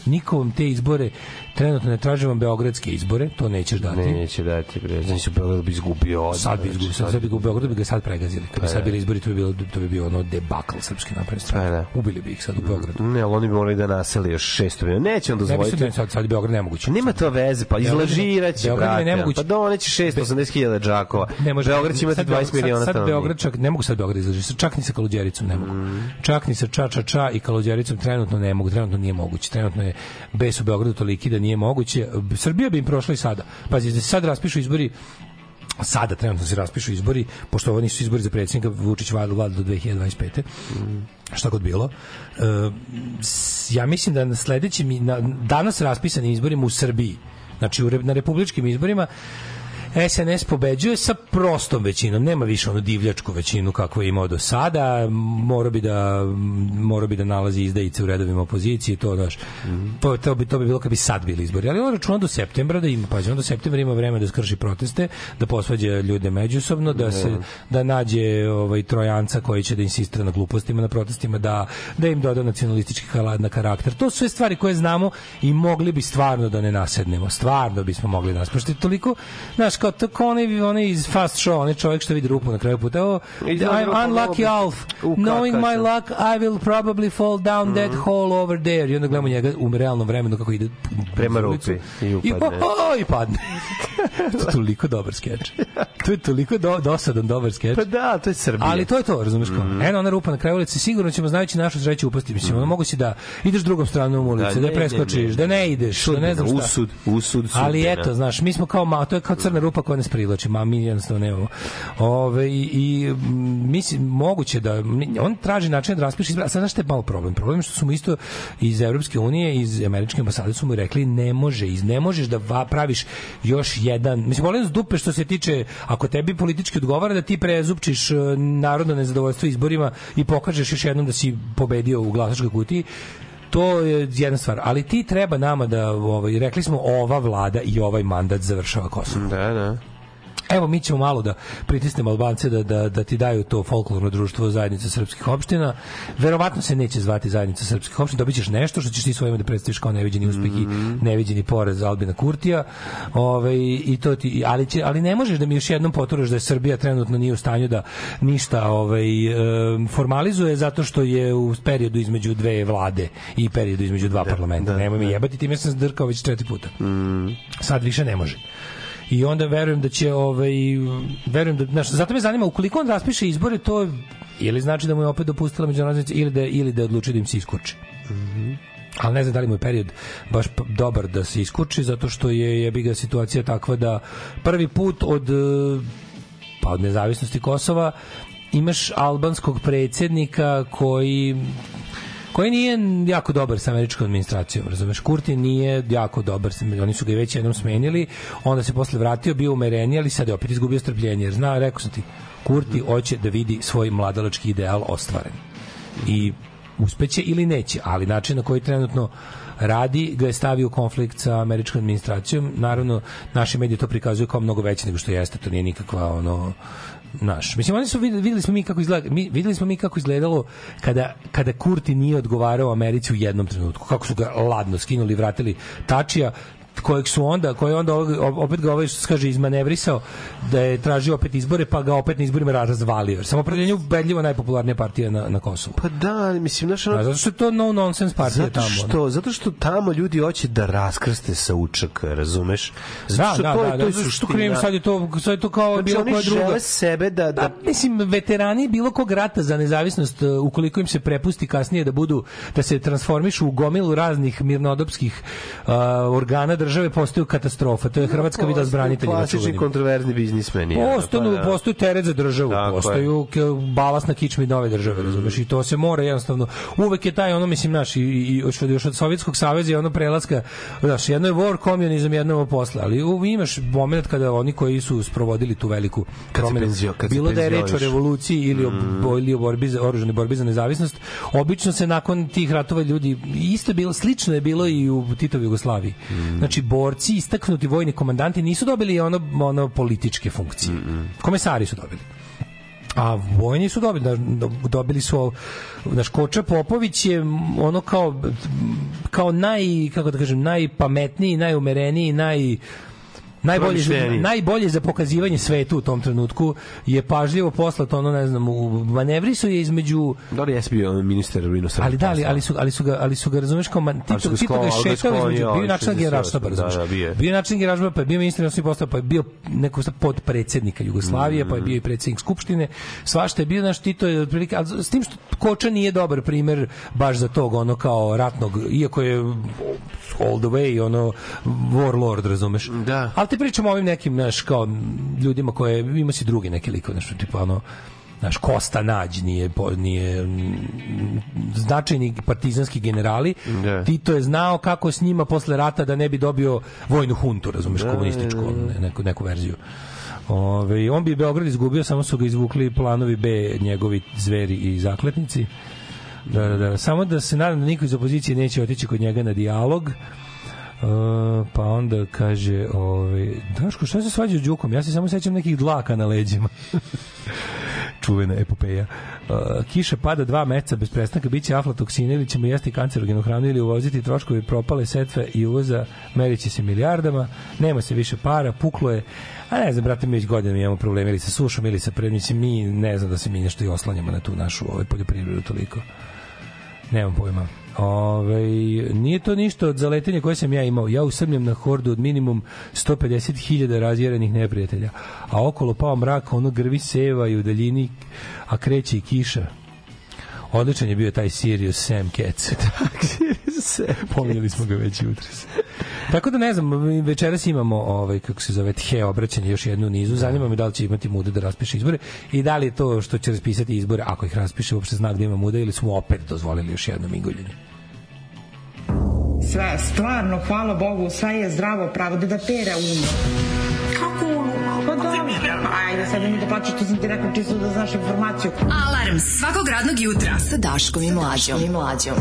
Niko vam te izbore, trenutno ne traže vam beogradske izbore, to nećeš dati. Ne, neće dati, bre. Znači, Beograd bi izgubio. odmah, Sad bi znači, izgubio, sad, sad bi u Beogradu bi ga sad pregazili. Kad bi sad bili izbori, to bi bilo to bi bio ono debakl srpske napredne. Pa da. Ubili bi ih sad u Beogradu. Ne, ali oni bi morali da naseli još 600 miliona. Neće on Ne bi dozvoliti. sad, sad, Beograd nemoguće. Nema to veze, pa izlažiraće, brate. nemoguće. Pa doneće 680.000 džakova. Ne može. Beograd će imati sad 20 miliona Sad, sad stanovnika. Beograd čak ne mogu sad Beograd izlažiti, čak ni sa Kaluđericom ne mogu. Čak ni sa ča ča ča i Kaluđericom trenutno ne mogu, trenutno nije moguće. Trenutno je bes u Beogradu toliki da nije moguće. Srbija bi im prošla i sada. Pazi, da sad raspišu izbori sada trenutno se raspišu izbori, pošto ovo nisu izbori za predsjednika Vučić vlada do 2025. Šta god bilo. E, ja mislim da na sledećim, na, danas raspisanim izborima u Srbiji, znači u, na republičkim izborima, SNS pobeđuje sa prostom većinom, nema više onu divljačku većinu kakvu je imao do sada, mora bi da mora bi da nalazi izdajice u redovima opozicije, to daš. To, to bi to bi bilo kad bi sad bili izbori. Ali on računa do septembra da ima, pa on do septembra ima vremena da skrši proteste, da posvađa ljude međusobno, da se da nađe ovaj trojanca koji će da insistira na glupostima na protestima, da da im doda nacionalistički halad na karakter. To su sve stvari koje znamo i mogli bi stvarno da ne nasednemo. Stvarno bismo mogli da nas. Pošto je toliko, znaš, kao to kao onaj, onaj iz Fast Show, onaj čovjek što vidi rupu na kraju puta. Izlazi I'm unlucky Alf. Knowing my luck, I will probably fall down that hole over there. I onda gledamo njega u realnom vremenu kako ide Prema rupi i I, upadne. o, o, i padne. to je toliko dobar skeč. To je toliko do, dosadan dobar skeč. Pa da, to je Srbija. Ali to je to, razumeš kao. Mhm. Eno ona rupa na kraju ulice, sigurno ćemo znajući našu sreću upasti. Mislim, ono mogu si da ideš drugom stranom ulice, Da, da, ne, preskočiš, ne, ne. da ne ideš, da ne znam šta. Usud, usud, Ali sudbina. eto, znaš, mi smo kao ma, to je kao crna rupa koja nas privlači, ma mi jednostavno nemamo. Ove, i, i mislim, moguće da, on traži način da raspiše izbore, a sad znaš šta je malo problem? Problem je što su mu isto iz Evropske unije, iz američke ambasade su mu rekli ne može, iz, ne možeš da va, praviš još jedan, mislim, volim s dupe što se tiče, ako tebi politički odgovara da ti prezupčiš e, narodno nezadovoljstvo izborima i pokažeš još jednom da si pobedio u glasačkoj kutiji, to je jedna stvar, ali ti treba nama da ovaj rekli smo ova vlada i ovaj mandat završava Kosovo. Da, da. Evo mi ćemo malo da pritisnemo Albance da, da, da ti daju to folklorno društvo zajednica srpskih opština. Verovatno se neće zvati zajednica srpskih opština, dobit ćeš nešto što ćeš ti svojima da predstaviš kao neviđeni uspeh i neviđeni poraz Albina Kurtija. Ove, i to ti, ali, će, ali ne možeš da mi još jednom poturaš da je Srbija trenutno nije u stanju da ništa ovaj, formalizuje zato što je u periodu između dve vlade i periodu između dva parlamenta. Nemoj mi jebati, time sam zdrkao već četiri puta. Sad više ne može i onda verujem da će ovaj verujem da znaš, zato me zanima ukoliko on raspiše izbore to ili znači da mu je opet dopustila međunarodna ili da ili da je odlučio da im se iskurči. Ali ne znam da li mu je period baš dobar da se iskurči zato što je jebi ga situacija takva da prvi put od pa od nezavisnosti Kosova imaš albanskog predsjednika koji koji nije jako dobar sa američkom administracijom, razumeš? Kurti nije jako dobar, oni su ga već jednom smenili, onda se posle vratio, bio umereniji, ali sad je opet izgubio strpljenje, jer zna, rekao sam ti, Kurti hoće da vidi svoj mladalački ideal ostvaren. I uspeće ili neće, ali način na koji trenutno radi ga je stavio u konflikt sa američkom administracijom. Naravno, naši mediji to prikazuju kao mnogo veće nego što jeste, to nije nikakva ono naš. Mislim oni su videli, videli smo mi kako izgleda, mi videli smo mi kako izgledalo kada kada Kurti nije odgovarao Americi u jednom trenutku. Kako su ga ladno skinuli, vratili Tačija kojeg su onda, koji je onda opet ga ovaj što kaže izmanevrisao da je tražio opet izbore pa ga opet na izborima razvalio. Samo predeljenju ubedljivo najpopularnija partija na, na Kosovu. Pa da, mislim, znaš, ono, Da, zato što je to no nonsense partija Zato tamo. što, zato što tamo ljudi hoće da raskrste sa učaka, razumeš? Zato Da, što da, to da, je, da, to je zato što krivim, sad je to, sad je to kao Znači, bilo koja druga. žele sebe da, da Pa, mislim, veterani bilo kog rata za nezavisnost, uh, ukoliko im se prepusti kasnije da budu, da se transformišu u gomilu raznih mirnodopskih uh, organa države, postaju katastrofa. To je Hrvatska videla s braniteljima. Klasični čuvenim. kontroverzni biznismeni. Postanu, pa da. postaju teret za državu, Tako postaju balast na kičmi nove države, razumeš? I to se mora jednostavno. Uvek je taj ono mislim naš i, i još od još od Sovjetskog saveza je ono prelaska, znaš, jedno je war komunizam, jedno je posle, ali u, imaš momenat kada oni koji su sprovodili tu veliku promenu, bilo da je reč o revoluciji ili o, bo- ili o borbi za oružane borbi za nezavisnost, obično se nakon tih ratova ljudi isto je bilo slično je bilo i u Titovoj Jugoslaviji. Znači borci, istaknuti vojni komandanti nisu dobili ono ono političke funkcije. Komesari su dobili. A vojni su dobili, da, da- dobili su naš Koča Popović je ono kao kao naj kako da kažem najpametniji, najumereniji, naj Najbolje za, najbolje za pokazivanje svetu u tom trenutku je pažljivo poslato ono ne znam u manevri su je između Da li jesi bio ministar inostranih ali da ali, ali su ali su ga ali su ga razumeš kao man, Tito, ga Tito ga šetao između sklonio, bio 68, generalštaba da, razumeš da, bio je. bio je načelnik generalštaba pa je bio ministar inostranih poslova pa je bio neko vrsta podpredsednika Jugoslavije pa je bio i predsednik skupštine svašta je bio naš Tito je otprilike s tim što Koča nije dobar primer baš za tog ono kao ratnog iako je all the way ono warlord razumeš? Da. ali ti pričamo o ovim nekim naš kao ljudima koje ima si drugi neki likove nešto tipa ono naš Kosta Nađ nije, nije mm, značajni partizanski generali Da. Tito je znao kako s njima posle rata da ne bi dobio vojnu huntu razumeš komunističku ono, ne- neku, neku verziju Ove, on bi Beograd izgubio, samo su ga izvukli planovi B, njegovi zveri i zakletnici. Da, da, da. Samo da se nadam da niko iz opozicije neće otići kod njega na dijalog. Uh, pa onda kaže ovaj Daško šta se svađa s Đukom? Ja se samo sećam nekih dlaka na leđima. Čuvena epopeja. Uh, kiša pada dva meseca bez prestanka biće aflatoksina ili ćemo jesti kancerogenu hranu ili uvoziti troškovi propale setve i uvoza meriće se milijardama nema se više para puklo je. A ne znam brate mi već godinama imamo probleme ili sa sušom ili sa predmićem mi ne znam da se mi nešto i oslanjamo na tu našu ovaj, poljoprivredu toliko. Nemam pojma. Ove, nije to ništa od zaletenja koje sam ja imao. Ja usamljam na hordu od minimum 150.000 razjerenih neprijatelja. A okolo pao mrak, ono grvi seva i u daljini, a kreće i kiša. Odličan je bio taj Sirius Sam Cats. Pominjali smo ga već jutros. Tako da ne znam, večeras imamo ovaj kako se zove he obraćanje još jednu nizu. Zanima me da li će imati muda da raspiše izbore i da li je to što će raspisati izbore ako ih raspiše uopšte znak da ima muda ili smo opet dozvolili još jedno miguljenje. Sve, stvarno, hvala Bogu, sve je zdravo pravo, da da pere umu. Kako umu? Pa dobro. Ajde, sad mi da plaćaš, to sam ti rekao čisto da znaš informaciju. Alarm svakog radnog jutra sa Daškom i Mlađom. I Mlađom.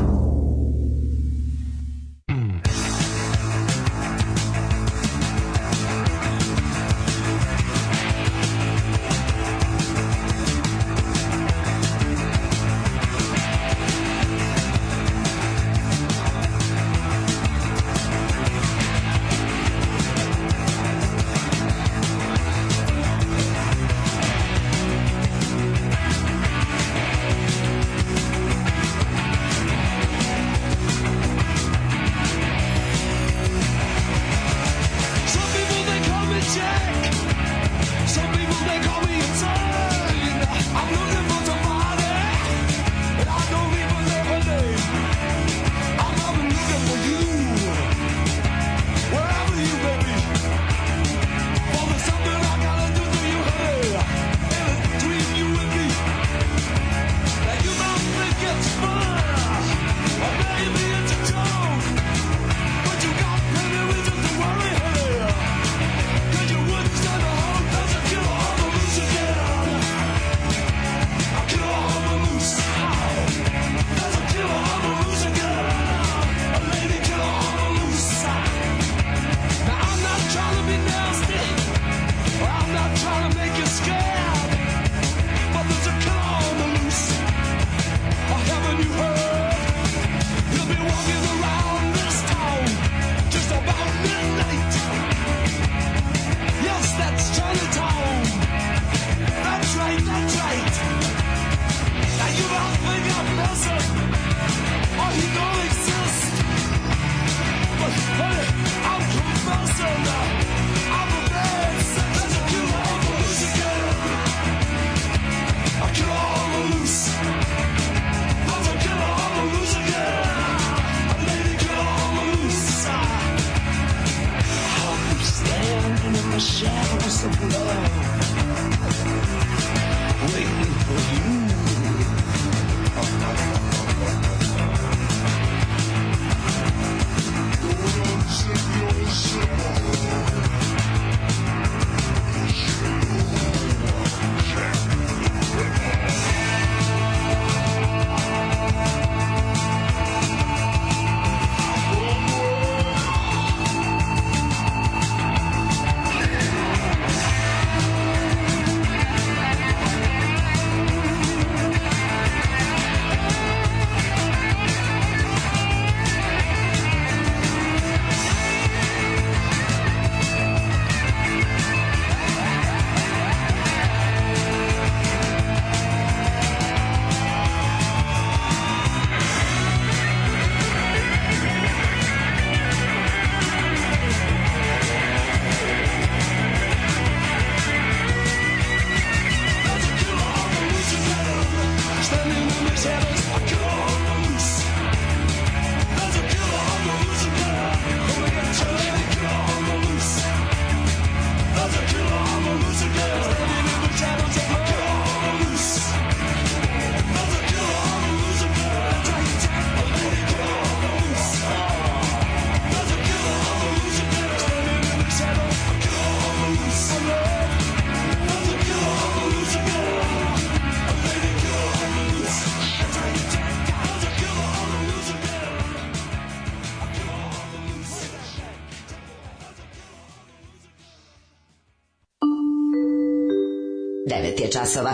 Je časova.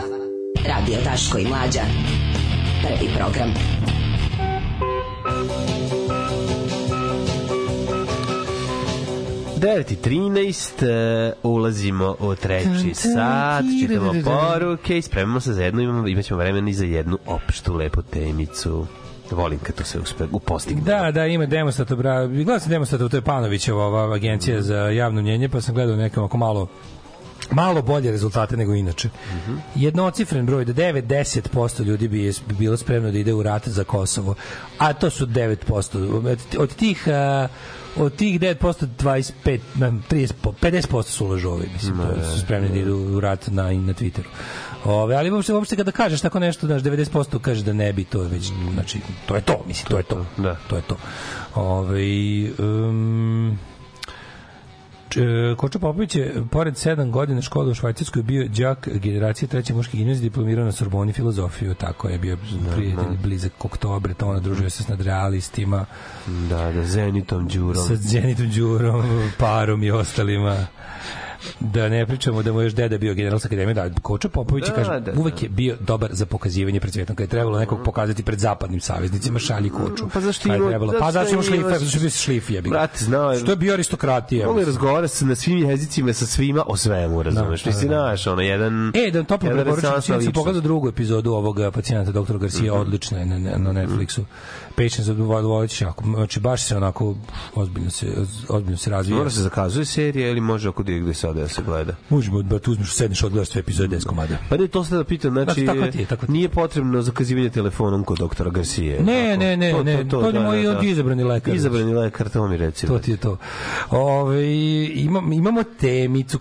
Radio Daško i Mlađa. Prvi program. Devet i 13, uh, ulazimo u treći sat, čitamo poruke i spremamo se za jednu, imamo, imaćemo vremena i za jednu opštu lepu temicu. Volim kad to se uspe, u postigne. Da, da, ima Demostat, bra, gledao sam Demostat, to je Panovićeva ova agencija za javno mnjenje, pa sam gledao nekom ako malo malo bolje rezultate nego inače. Jednocifren broj da 9-10% ljudi bi bilo spremno da ide u rat za Kosovo. A to su 9%. Od, tih a, od tih 9% 25 na 30 po- 50% su lažovi, mislim, to su spremni da idu u rat na na Twitteru. Ove, ali uopšte, uopšte kada kažeš tako nešto, znaš, 90% kaže da ne bi, to je već, znači, to je to, mislim, to je to. Da. To je to. Ove, um, Kočo Popović je, pored sedam godina škole u Švajcarskoj, bio đak generacije treće muške gimnazije, diplomirao na Sorboni filozofiju, tako je bio prijatelj blizak oktobre, to ona družio se s nadrealistima, Da, da, Zenitom, Đurom. sa Zenitom Đurom, Parom i ostalima. Da ne pričamo da mu je još deda bio general sa akademije, da, Kočo Popović Da, da, kaže, da, uvek je bio dobar za pokazivanje pred svetom, kad je trebalo nekog pokazati pred zapadnim saveznicima, šalji Koču. Pa zašto je trebalo? Pa što zato što ima ima- šlifa, zato što je bio šlif, ga. Brate, znao je- Što je bio aristokratija. Je mislim. razgovara sa, na svim jezicima sa svima o svemu, razumeš? Da, da, Mislim, da. znaš, ono, jedan... E, da toplo jedan preporučujem, ličnost. pogledao drugu epizodu ovog eh, pacijenta dr. Garcia, Mhm. odlična je na, na Netflixu. Patience Wild Voyage, jako, znači baš se onako ozbiljno se, ozbiljno se razvija. Mora se zakazuje serija ili može ako direkt da se da se gleda. Možemo da tu uzmeš, sedneš, odgledaš sve epizode 10 komada. Pa ne, to se da pitam, znači, Znači, tako ti tako ti je. nije potrebno zakazivanje telefonom kod doktora Garcije. Ne, ne, ne, ne, to je moj on je izabrani lekar. Izabrani lekar, to mi reci. To ti je to. Ove, imam, imamo temicu,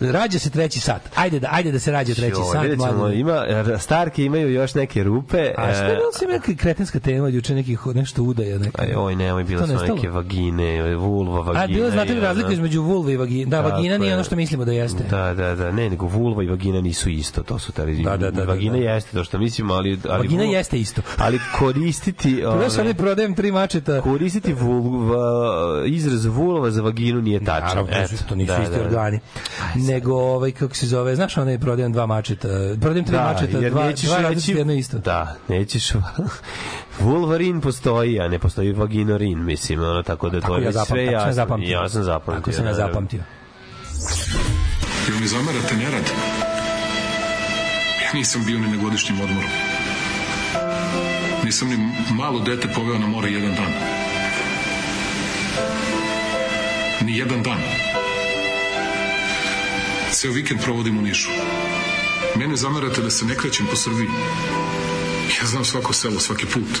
rađa se treći sat. Ajde da, ajde da se rađa treći sat. ćemo, ima, Starke imaju još neke rupe. A što je e, bilo sam neka kretenska tema, juče nekih, nešto udaja. Neka. Aj, oj, nemoj, bila To su neke vagine, vulva, vagina. A, bilo znate li razliku između vulve i vagina? Da, Tako vagina nije je. ono što mislimo da jeste. Da, da, da, ne, nego vulva i vagina nisu isto, to su tari. Da, da, da, vagina da, da. jeste to što mislimo, ali... ali Vagina vul- jeste isto. Ali koristiti... Sam ove, ne prodajem tri mačeta. koristiti vulva, izraz vulva za vaginu nije tačan. Naravno, Eto, to nisu da, isti da, da. organi. Nego, ovaj, kako se zove, znaš onaj prodajem dva mačeta, prodajem tri mačeta, jer dva, dva različita, jedno isto. Da, nećeš... Vulvarin postoji, a ne postoji vaginorin, mislim, ono, tako da Tako to ja je zapam- sve tako sam ja jasno. zapamtio. Ja sam zapamtio. Tako sam ja zapamtio. Jel mi zamerate nerad? Ja nisam bio ni na godišnjem odmoru. Nisam ni malo dete poveo na more jedan dan. Ni jedan dan. Ceo vikend provodim u Nišu. Mene zamerate da se ne krećem po Srbiji. Ja znam svako selo, svaki put.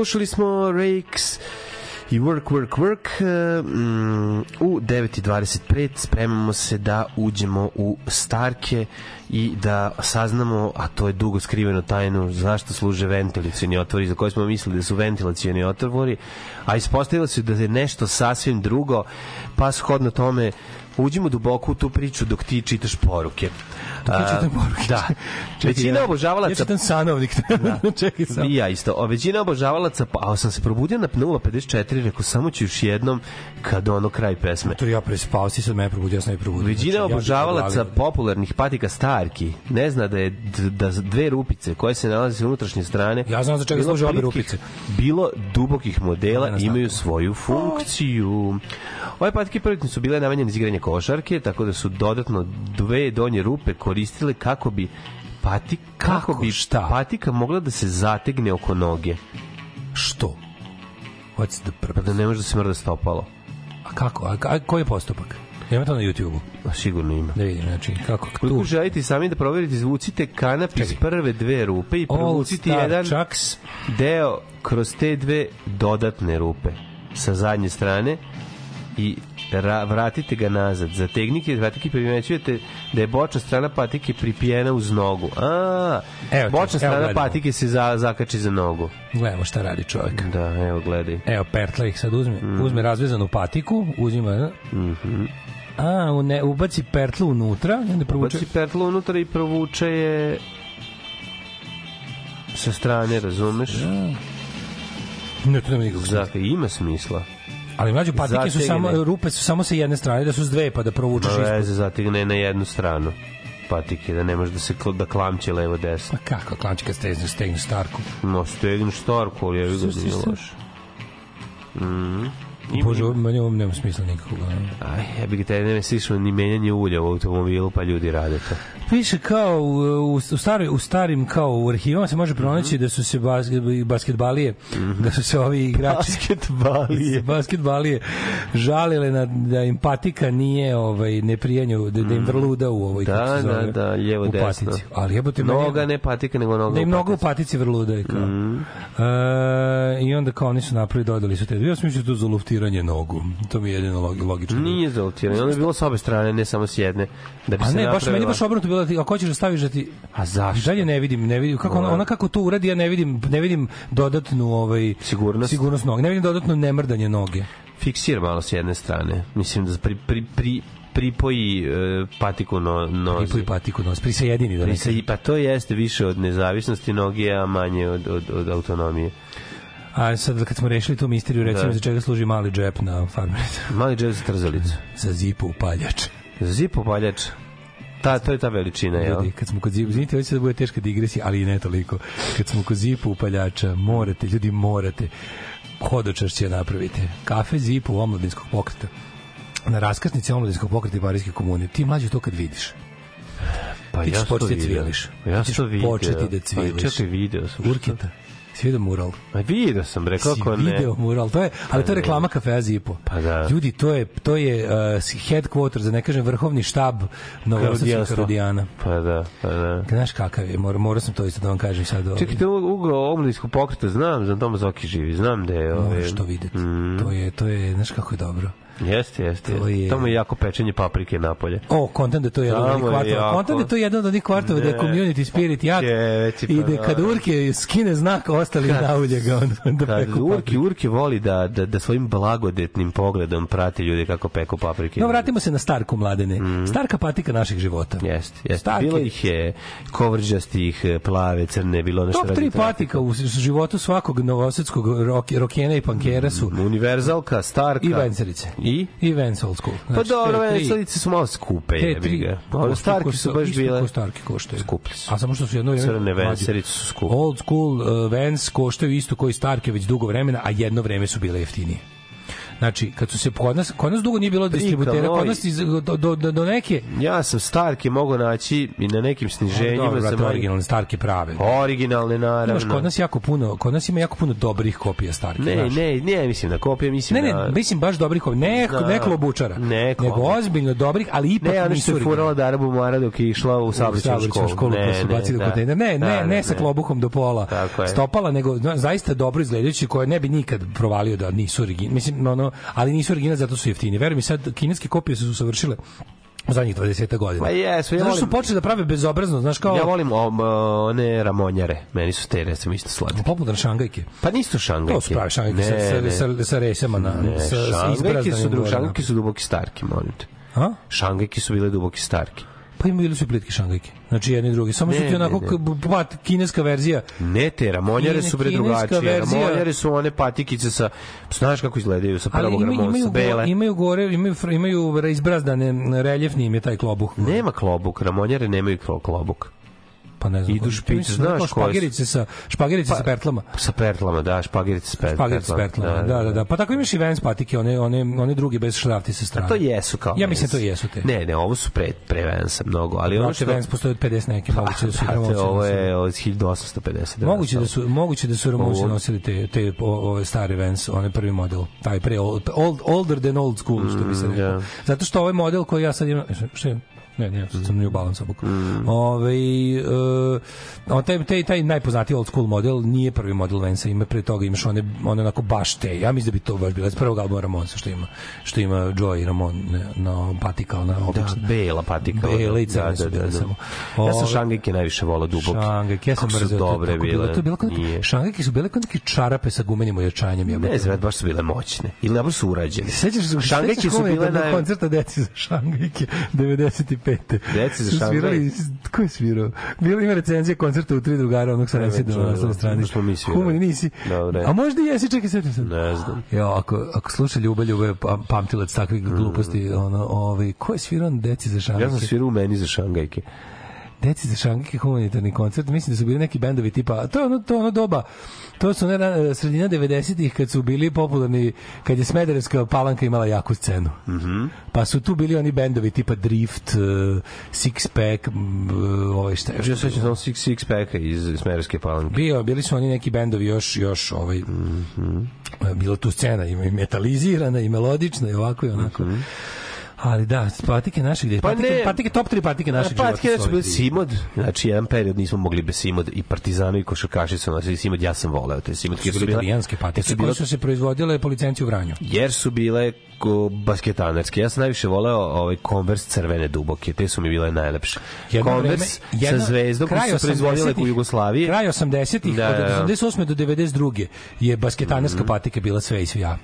slušali smo Rakes i Work, Work, Work. Eh, mm, u 9.25 spremamo se da uđemo u Starke i da saznamo, a to je dugo skriveno tajno, zašto služe ventilacioni otvori, za koje smo mislili da su ventilacioni otvori, a ispostavilo se da je nešto sasvim drugo, pa shodno tome uđemo duboko u tu priču dok ti čitaš poruke. Dok ti eh, čitaš poruke. Da. Većina ja- obožavalaca Ja čitam sanovnik. Čekaj sam. I ja isto. O, većina obožavalaca, pa a sam se probudio na 0.54, rekao samo ću još jednom kad ono kraj pesme. To ja prespao, si sad mene probudio, ja sam i probudio. Većina Znači, ja obožavalaca bi popularnih patika starki ne zna da je da dve rupice koje se nalaze sa unutrašnje strane Ja znam za čega služe obe rupice. Bilo dubokih modela Ne, ne imaju svoju funkciju. Ove patike prvotno su bile namenjene za igranje košarke, tako da su dodatno dve donje rupe koristile kako bi patik, kako, Kako? bi Šta? patika mogla da se zategne oko noge. Što? What's the Pa purpose? da ne može da se mrda stopalo. A kako? A, a koji je postupak? Ima to na YouTube-u. Sigurno ima. Da vidim, znači, kako Koliko tu. želite sami da proverite, izvucite kanap iz Čekaj. prve dve rupe i provucite jedan Chucks. deo kroz te dve dodatne rupe sa zadnje strane i ra, vratite ga nazad. Zategnite, vratite primećujete da je bočna strana patike pripijena uz nogu. A, Evo bočna evo strana gledamo. patike se za, zakači za nogu. Gledamo šta radi čovjek. Da, evo, gledaj. Evo, Pertla ih sad uzme. Uzme razvezanu patiku, uzima... Mhm. A, une, ubaci Pertlu unutra onda provuče... Ubaci pertlu unutra i provuče je sa strane, razumeš? Ne, to nema nikakvog smisla. Zaka, ima smisla. Ali mlađe patike su Zategne. samo, rupe su samo sa jedne strane, da su s dve, pa da provučeš ispod. veze, zategne na jednu stranu patike, da ne može da se da klamće levo desno. Pa kako, klanči kad stegnu, stegnu starku. No, stegnu štorku, ali nije sve. loše. Mhm. Ima- Bože, meni ovo nema smisla nikakvog. Aj, ja bih te ne sišao ni menjanje ulja u automobilu, pa ljudi rade to. Piše kao u, u, u, staroj, u starim kao u arhivama se može pronaći Mhm. da su se bas, basketbalije da su se ovi igrači Basketbalije. basketbalije žalile na da im patika nije ovaj ne prijanju da, da im vrluda u ovoj Da, se zove, da, da, lijevo u desno. patici. Ali jebote Noga, ne patika, nego noga da im mnogo u patici. Vrluda je kao. E, I onda kao oni su napravili, dodali su te. Ja sam mislio to za luftiranje nogu. To mi je jedino log- logično. Nije zalotirano, ono je bilo s obe strane, ne samo s jedne. Da bi A se ne, baš meni baš obrnuto bilo da ti, ako hoćeš da staviš da ti A zašto? dalje ne vidim, ne vidim kako ona, ona kako to uradi, ja ne vidim, ne vidim dodatnu ovaj Sigurnost? sigurnost noge. Ne vidim dodatno nemrdanje noge. Fiksir malo s jedne strane. Mislim da pri, pri, pri, pripoji e, patiku no, nozi. Pripoji patiku nos, prisajedini da Pri ne se- pa to jeste više od nezavisnosti noge, a manje od, od, od autonomije. A sad kad smo rešili tu misteriju, recimo Da. za čega služi mali džep na farmeru. Mali džep za trzalicu. za zipu upaljač. Za zipu paljač. Ta, to je ta veličina, jel? Ljudi, kad smo kod zipu, izvinite, da bude teška digresija, ali i ne toliko. Kad smo kod zipu upaljača, morate, ljudi morate, hodočašće napravite. Kafe zipu omladinskog pokreta. Na raskrsnici omladinskog pokreta i Parijske komune. Ti mlađe to kad vidiš. Pa Ti ja sam to početi da video. cviliš. Pa Ja Ti ćeš sam to video. početi da Pa cviliš. čekaj, video sam. Urketa. Si vidio mural? Ma video sam, bre, kako ne. video mural, to je, ali to je ne. reklama kafea Zipo. Pa da. Ljudi, to je, to je uh, headquarter, za ne kažem vrhovni štab Novosadskog Karodijanstva. Karodijana. Pa da, pa da. Znaš kakav je, mora, morao sam to isto da vam kažem sad. ovaj. Čekajte, ugao omladinskog pokreta, znam, znam Toma Zoki živi, znam da je... ove, Moraš to videti. mm, To je, to je, znaš kako je dobro. Jeste, jeste. To je- Tamo je jako pečenje paprike napolje. O, kontent da to je jedan od onih kvartova. jako. Kontent da to je jedan od onih kvartova da je community spirit jak Jeći, pa i da da. kad Urke skine znak, ostali naulje ga on. Da Kad peku papriku. Urki voli da, da, da svojim blagodetnim pogledom prati ljude kako peku paprike. No, vratimo se na Starku, mladene. Starka patika naših života. Jeste, jeste. Starke- Bilo ih je kovrđastih, plave, crne, bilo nešto Top tri patika u životu svakog novosadskog rokena i pankera su Univerzalka, Starka. i Vencerice. I? I Vance Old School. Pa Znači, dobro, te tri- Vencelice su malo skupe, jebi tri ga. Koštaju Starke su baš isto bile... ko Starke koštaju. Skuplje su. A samo što su jedno vreme Crne mlađe. Vencerice su skupe. Old school uh, Vans koštaju isto koji Starke već dugo vremena, a jedno vreme su bile jeftinije. Znači, kad su se kod nas, kod nas dugo nije bilo distributera, kod nas iz, do, do, do, neke Ja sam Starke mogu naći i na nekim sniženjima. Dobro, sam brate, originalne Starke prave. Originalne, naravno. Imaš kod nas jako puno, kod nas ima jako puno dobrih kopija Starke. Ne, znaš. ne, ne, mislim da kopija, mislim Ne, da... ne, mislim baš dobrih kopija. Ne, Da. ne klobučara. Ne, nego ozbiljno dobrih, ali ipak Ne, ona nisu što je furala Darabu Mara dok je išla u saobraćajnu školu. školu Ne, pa su ne, bacili u da. kontejner. Ne, Da, ne, da, ne sa ne. klobukom do pola stopala, nego zaista dobro izgledajući koje ne bi nikad provalio da nisu originalni. Mislim, ono, ali nisu originalni zato su jeftini. Veruj mi, sad kineske kopije su usavršile u zadnjih 20 godina. Ma jesu, ja Znaš volim- su počeli da prave bezobrazno, znaš kao Ja volim o, m, one ramonjare. Meni su te recimo isto slatke. popularne šangajke. Pa nisu šangajke. To su prave šangajke Ne, sa, ne. sa, sa resama na, Ne, sa, sa šangajke su, dru, šangajke su duboki starki, molim te. A? Šangajke su bile duboki starki. Pa imaju bili su plitke šangajke. Znači jedni i drugi. Samo su ti onako pat, kineska verzija. Ne te, ramonjare su bre Kineska drugačije. verzija. Ramonjare su one patikice sa, znaš kako izgledaju sa prvog imaju, ramona, imaju, sa bele. imaju gore, imaju, imaju izbrazdane, reljefni im je taj klobuh. Nema klobuk, ramonjare nemaju klo- klobuk. Pa ne znam. Idu špic, da znaš su. Špagirice sa, špagirice sa pertlama. Sa pertlama, da, špagirice sa Špagirice sa pertlama, da, da, da. Pa tako imaš i Vans patike, one, one, one drugi bez šrafti sa A strane. to jesu kao Ja mislim to jesu te. Ne, ne, ovo su pre, pre Vansa mnogo, ali ono što... Vans postoje od 50 neke, moguće da su Ramonsi ovo je od 1850. Moguće da su moguće da su Ramonsi nosili te te ove stare Vans, onaj prvi model, taj pre old, old older than old school što bi se Mm, rekao. da. Zato što ovaj model koji ja sad imam, što je Ne, ne, sad sam New Balance obuku. Mm. Ove, uh, on taj, taj, taj najpoznatiji old school model nije prvi model Vansa, ima pre toga imaš one, one onako baš te, ja mislim da bi to baš bilo iz prvog albuma Ramonsa što ima, što ima Joey Ramon ne, na patika, ona Da, obična. bela patika. Bela i da, crne da, da, bile da. samo. Ja sam Ove- šangajke najviše volao duboke. Šangajke, ja sam to, dobre bilo, bile. To bilo kao neke, Nije. šangajke su bile kao neke čarape sa gumenim ojačanjem. jebote. Ne znam, baš su bile moćne. Ili napravo su urađene. Sećaš se sećaš su bile na koncerta deci za šangajke 95. Deci za Šangaj? svirali, ko je svirao? Bila ima recenzija koncerta u tri drugara onog sa Residom na strani. da smo mi svirali. Humani nisi. Dobre. A možda i jesi, čekaj, sećam se. Ne znam. Jo, ako, ako sluša Ljuba, Ljuba je pam- pamtilac takvih gluposti, ono, ovaj, ko je svirao deci za šangajke? Ja sam svirao u meni za šangajke. Deci za šangajke humanitarni koncert, mislim da su bili neki bendovi tipa, to je ono, to ono doba, to su ne, ra- sredina 90-ih kad su bili popularni, kad je Smederevska palanka imala jaku scenu. Mhm. Pa su tu bili oni bendovi tipa Drift, uh, Six Pack, mm, uh, ovaj šta je Ja sećam samo six, six packa iz Smerovske palanke. bio, bili su oni neki bendovi još, još ovaj, Mhm. bila tu scena i metalizirana i melodična i ovako i onako. Ali da, patike naših gde Pa patike, ne. patike top 3 patike naših života. Patike bile ove tri. Simod, znači jedan period nismo mogli bez Simod i Partizanu i košarkaši su nosili Simod, ja sam voleo te Simod. To su bile italijanske patike su koje bile su se proizvodile po licenciji u Vranju. jer su bile ko basketanerske. Ja sam najviše voleo ovaj Converse crvene duboke, te su mi bile najlepše. Jedno Converse vreme- jedno- sa zvezdom koji su se proizvodile 80-ih u Jugoslaviji. Kraj 80-ih, Da, od da, da. 88. do 92. je basketanerska patika bila sve i svija.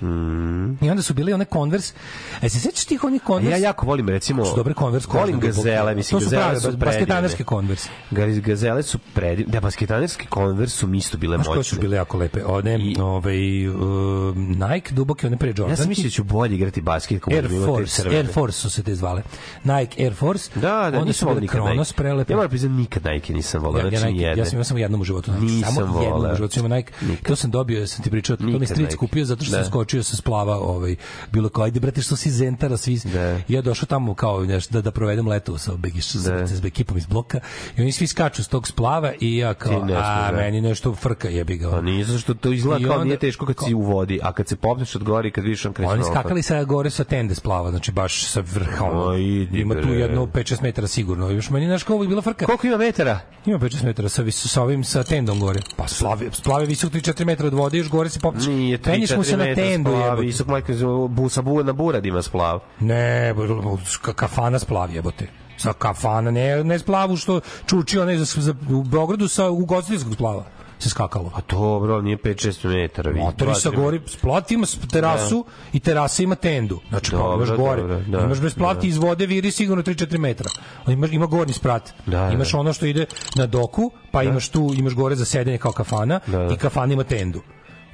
I onda su bili one Converse. E, se sećaš tih onih A Converse? ja jako volim recimo Su dobre Converse volim duboke. gazele, mislim To su gazele prave su bas- basketanerske. Converse. Ga- Gazele su predivne. Da, basketanerski Converse su mi isto bile koje moćne. su bile jako lepe? One, ovaj, um, Nike, duboke, one pre Jordan. Ja sam mislio da ću bolje igrati basket kako Air Force. Air Force su se te zvale. Nike Air Force. Da, da, Oni nisam su bili nikad Kronos Nike. prelepe. Ja moram priznati nikad Nike nisam volao, Ja, ja, znači Nike, nijedne. ja sam imao samo jednom u životu Nike. Nisam samo jednom u životu imao Nike. To sam dobio, ja sam ti pričao, to mi Nikad stric Nike. kupio zato što Da. sam skočio sa splava, ovaj, bilo kao, ajde brate, što si zentara, svi. Da. I ja došao tamo kao nešto, da, da provedem leto sa, begiš, Da. sa, sa ekipom iz bloka i oni svi skaču s tog splava i ja kao, Ti ne a, da. meni nešto frka jebi ga. Pa nije zato što to izgleda kao onda- nije teško kad si u vodi, a kad se popneš od gore i kad vidiš on kreće Oni skakali sa gore sa tende splava, znači baš sa vrha. ono. Idi, Ima tu jedno 5-6 metara sigurno. Još meni znaš kako je bila frka. Koliko ima metara? Ima 5-6 metara sa, vis- sa ovim sa tendom gore. Pa splavi, splavi visok 3-4 metra od vode, još gore se popneš. Nije 3 Penješ mu se na tendu. splav, visok majka bu, sa bu, na buradima splav. Ne, ka- kafana splav jebote. Sa kafana, ne, ne splavu što čuči onaj za, za, u Beogradu sa ugostiteljskog splava se skakalo. A dobro, nije 5-6 metara. vidi, Motori sa gori, splat ima terasu i terasa ima tendu. Znači, Dobro, dobro, imaš gore. dobro, da, imaš bez plati da. iz vode viri sigurno 3-4 metra. Ali Ima, ima gornji sprat. Da, imaš da. ono što ide na doku, pa imaš tu, imaš gore za sedenje kao kafana Da, da. i kafana ima tendu.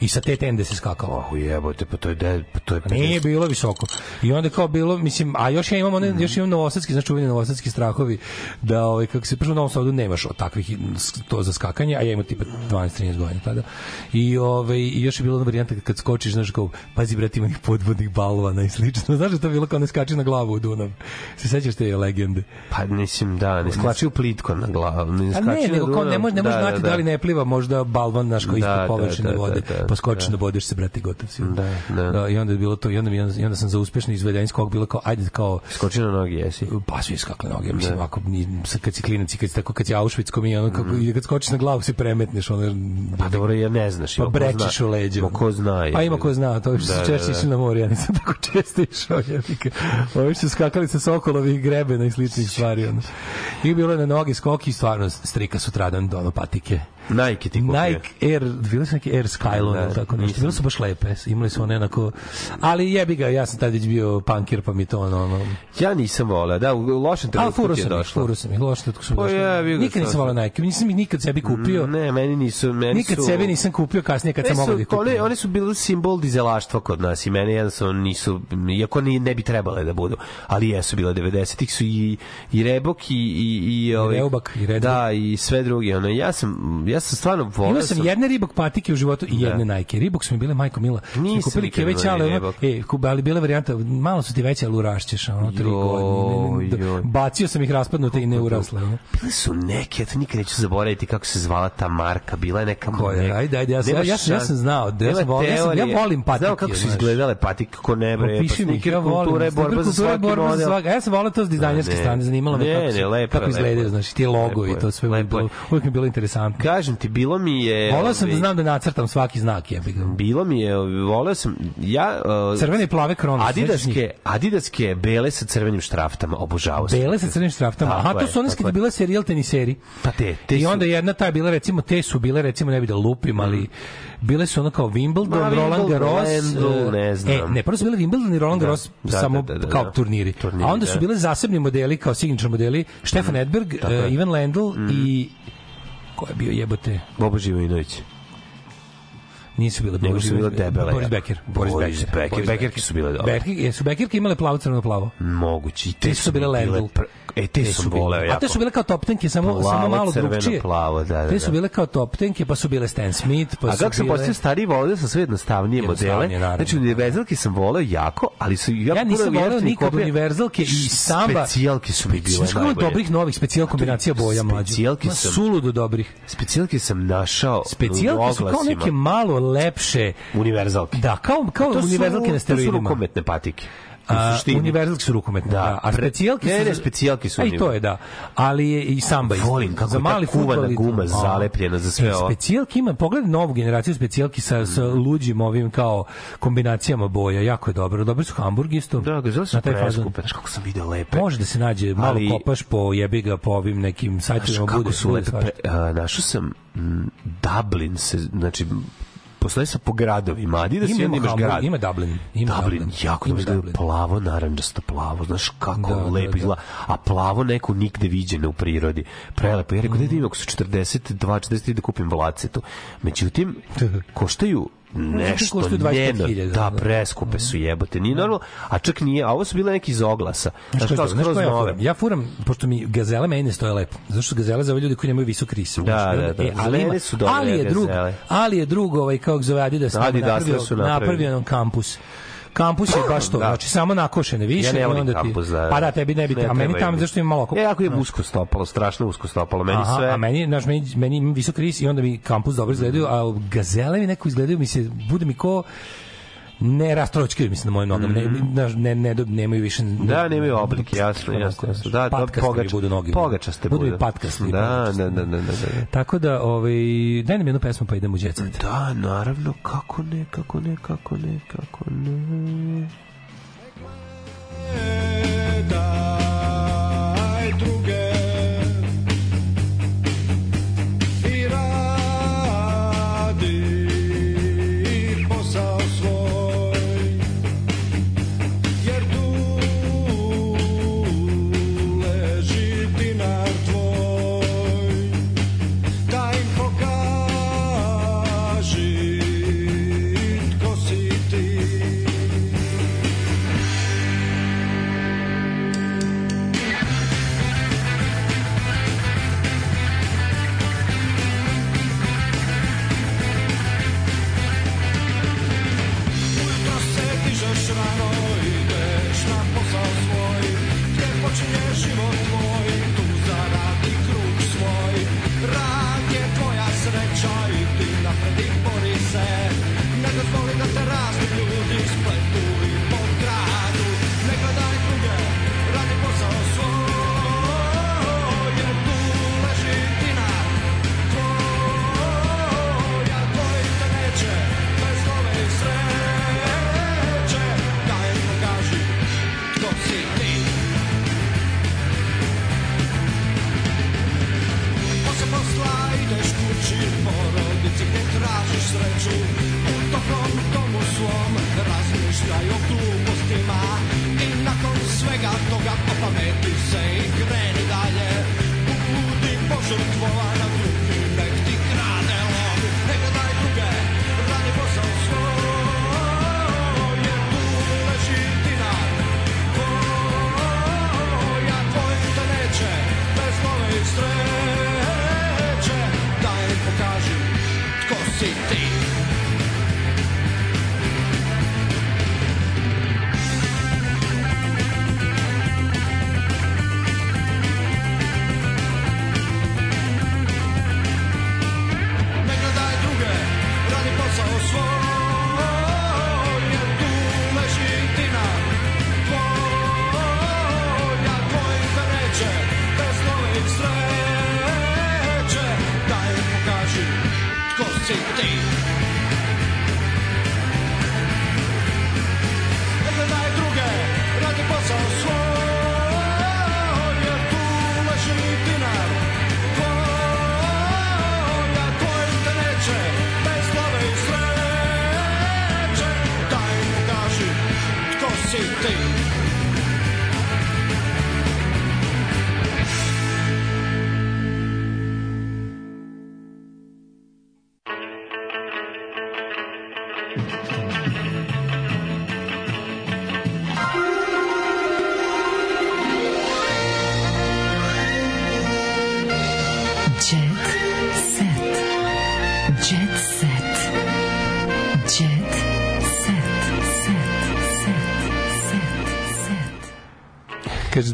I sa te tende se skakalo. Oh, jebote, pa to je de, pa to je Nije bilo visoko. I onda kao bilo, mislim, a još ja imam one, još imam novosadski, znači čuveni novosadski strahovi da ovaj kako se prvo u Novom Sadu nemaš od takvih to za skakanje, a ja imam tipa 12 13 godina tada. I ovaj još je bilo ona varijanta kad skočiš, znaš kao pazi brate ima podvodnih balvana i slično. Znaš da to je bilo kao ne skači na glavu u Dunav. Se sećaš te legende? Pa mislim da, ne skači u plitko na glavu. Ne A skači ne, na nego kao ne može ne može Da, znati da, da, li ne pliva možda balvan naš koji Da, ispod da, površine da, vode, da, da, pa skočiš da. na bodeš se brate gotov si. Da, da. I onda je bilo to i onda, mi- i onda sam za uspešni izvedenj skok bilo kao ajde kao Skoči na noge, jesi. pa svi skakle noge, mislim, ako kad si klinac i kad tako, kad si Auschwitz ko mi, ono, kako, i kad skočiš na glavu se premetneš, ono. Pa dobro, ja ne znaš. pa brečiš u leđu. Ko zna. A je. ima ko zna, to što Da, da, češće da. išli na more, ja nisam tako često išao, jebike. Ovi što su skakali sa sokolovih grebena i sličnih stvari, ono. I bilo je na noge skoki, stvarno strika sutradan do ono patike. Nike ti kupio. Nike Air, bile su neke Air Skylon Da, ili tako nešto. Bile su baš lepe. Imali su one onako... Ali jebi ga, ja sam tad već bio punkir, pa mi to ono... ono Ja nisam voleo, da, u lošem trenutku ti je sam došlo. furo sam ih, loše tako su Pa došli. jebi ga, Nikad nisam volao Nike, nisam ih nikad sebi kupio. Ne, meni nisu, meni Nikad su... sebi nisam kupio, kasnije kad sam mogao da ih kupim. one, one su bili simbol dizelaštva kod nas i mene jednostavno nisu, iako ni, ne bi trebale da budu, ali jesu bile 90-ih su i, i Rebok i, i, i, ovaj, Reubak i Red Da, i sve druge. Ono, ja, sam, ja sam stvarno volao Imao sam jedne Reebok patike u životu i jedne Da. Nike. Reebok su mi bile majko mila. Nisam kupili keveć, ali, ono, e, ali bile varijanta, malo su ti veće, ali urašćeš, ono, tri godine. Bacio sam ih raspadnute i ne urasle. Ono. Bile su neke, ja to nikad neću zaboraviti kako se zvala ta marka. Bila je neka... Koja? neka- Ajde, ajde, ja sam- ja sam- ja sam znao, da ja sam volao- ja sam- ja volim patike, Znao kako su izgledale patike, kako ne bre, pa sneaker volim. kultura je borba za svaki model. ja sam volao to s dizajnerske Ne, strane, zanimalo me kako, izgledaju, znači ti logo i to sve uvijek mi je bilo interesantno. Kažem ti, bilo mi je... Volao sam da ovaj, znam da nacrtam svaki znak, ga. Bilo mi je, voleo sam, ja... uh, Crvene i plave krone, sećaš Adidaske, adidaske bele sa crvenim štraftama, obožavao sam. Bele sa crnim štraftama. Aha, to je, su one tako kad je. je bila serijal teniseri. Pa te, te I onda jedna ta je bila recimo te su bile recimo ne bi da lupim, ali bile su ono kao Wimbledon, Ma, Roland Garros, e, ne znam. E, ne, prvo su bile Wimbledon i Roland Da, Garros da, samo da, da, da, kao da. turniri. Turniri, A onda su da. bile zasebni modeli kao signature modeli Stefan Edberg, tako e, je. Ivan Lendl i ko je bio jebote? Bobo Živojinović. Nisu bile Nego Boris- su bile debele. Boris jako. Becker. Boris, Boris Becker. Becker. Boris Bekerke su bile dobre. Becker, jesu Bekerke imale plavo, crveno, plavo? Moguće. I te, Te su bile Lendl. E, te, Te su bile. jako. A te su bile kao top tenke, samo, Plavo, samo malo crveno, drugčije. plavo, da, da, Te su da. bile kao top tenke, pa su bile Stan Smith, pa A su kako sam bile... postao stariji, volio sam sve jednostavnije modele. Naravno. Znači, univerzalke sam voleo jako, ali su ja, Ja nisam voleo nikad univerzalke i samba. Specijalke su mi bile najbolje. dobrih novih specijal kombinacija boja mlađe? Specijalke sam- Suludo dobrih. Specijalke sam našao Specijalke su kao neke malo lepše. Univerzalke. Da, kao, kao To su- univerzalke na To su steroidima. rukometne patike. A, univerzalke su rukometne, da. Da. A specijalke Ne, su... ne, specijalke su A i to je, da. Ali je i samba. Volim kako za je ta mali kuvana guma zalepljena za sve E, ovo. Specijalke ima, pogledaj novu generaciju specijalki sa, sa luđim ovim kao kombinacijama boja, jako je dobro. Dobri su Hamburg isto. Da, su Na taj fazon. preskupe. Znaš kako sam video lepe. Može da se nađe, malo Ali- kopaš po jebi ga po ovim nekim Znaš sajtovima kako bude su lepe. Pre, a, našao sam mm, Dublin se, znači postoje sa po gradovima. Adidas i Ima, onda ima, imaš grad. ima Dublin. Ima Dublin, jako Imaš dobro Dublin. plavo, naranđasto plavo, znaš kako Da, da, lepo da. izgleda, a plavo neko nigde viđeno u prirodi. Prelepo. Ja rekao, Mhm. da idem ako su 42, 43 da kupim vlacetu. Međutim, koštaju nešto koštaju 25.000, njeno, da. da, preskupe su jebote, nije normalno, a čak nije, a ovo su bile neki iz oglasa, Znaš kao je? Znaš koja ja furam? Ja furam, pošto mi gazele meni ne stoje lepo. Zato što gazele za ove ljudi koji nemaju visok ris. Da, da, da. E, ali, ima, su dobre ali je drug, ali je drug ovaj, kako zove Adidas, Adidas napravio, su napravili. napravio nam kampus. Kampus je baš to, Da. znači samo nakošene više Ja ne volim onda ti, kampus, da. pa da tebi ne bi, Ne a meni tamo zašto ima malo Ja, jako je no. usko stopalo, strašno usko stopalo, meni Aha, sve... a meni, znaš, meni, meni visok ris i onda mi kampus dobro izgledaju, a gazele mi neko izgledaju, mi se, bude mi ko ne rastročkaju mislim na mojim nogama, ne, znaš, ne, ne, ne, nemaju više... Mhm. Da, nemaju oblik, jasno, jasno, jasno. Da, da, patkaste pogač, budu noge. pogačaste budu. budu. mi patkasti. Da, da, da, da, da, da. Tako da, ovaj, daj nam jednu pesmu pa idemo u. Da, naravno, kako ne, kako ne, kako ne, kako ne. daj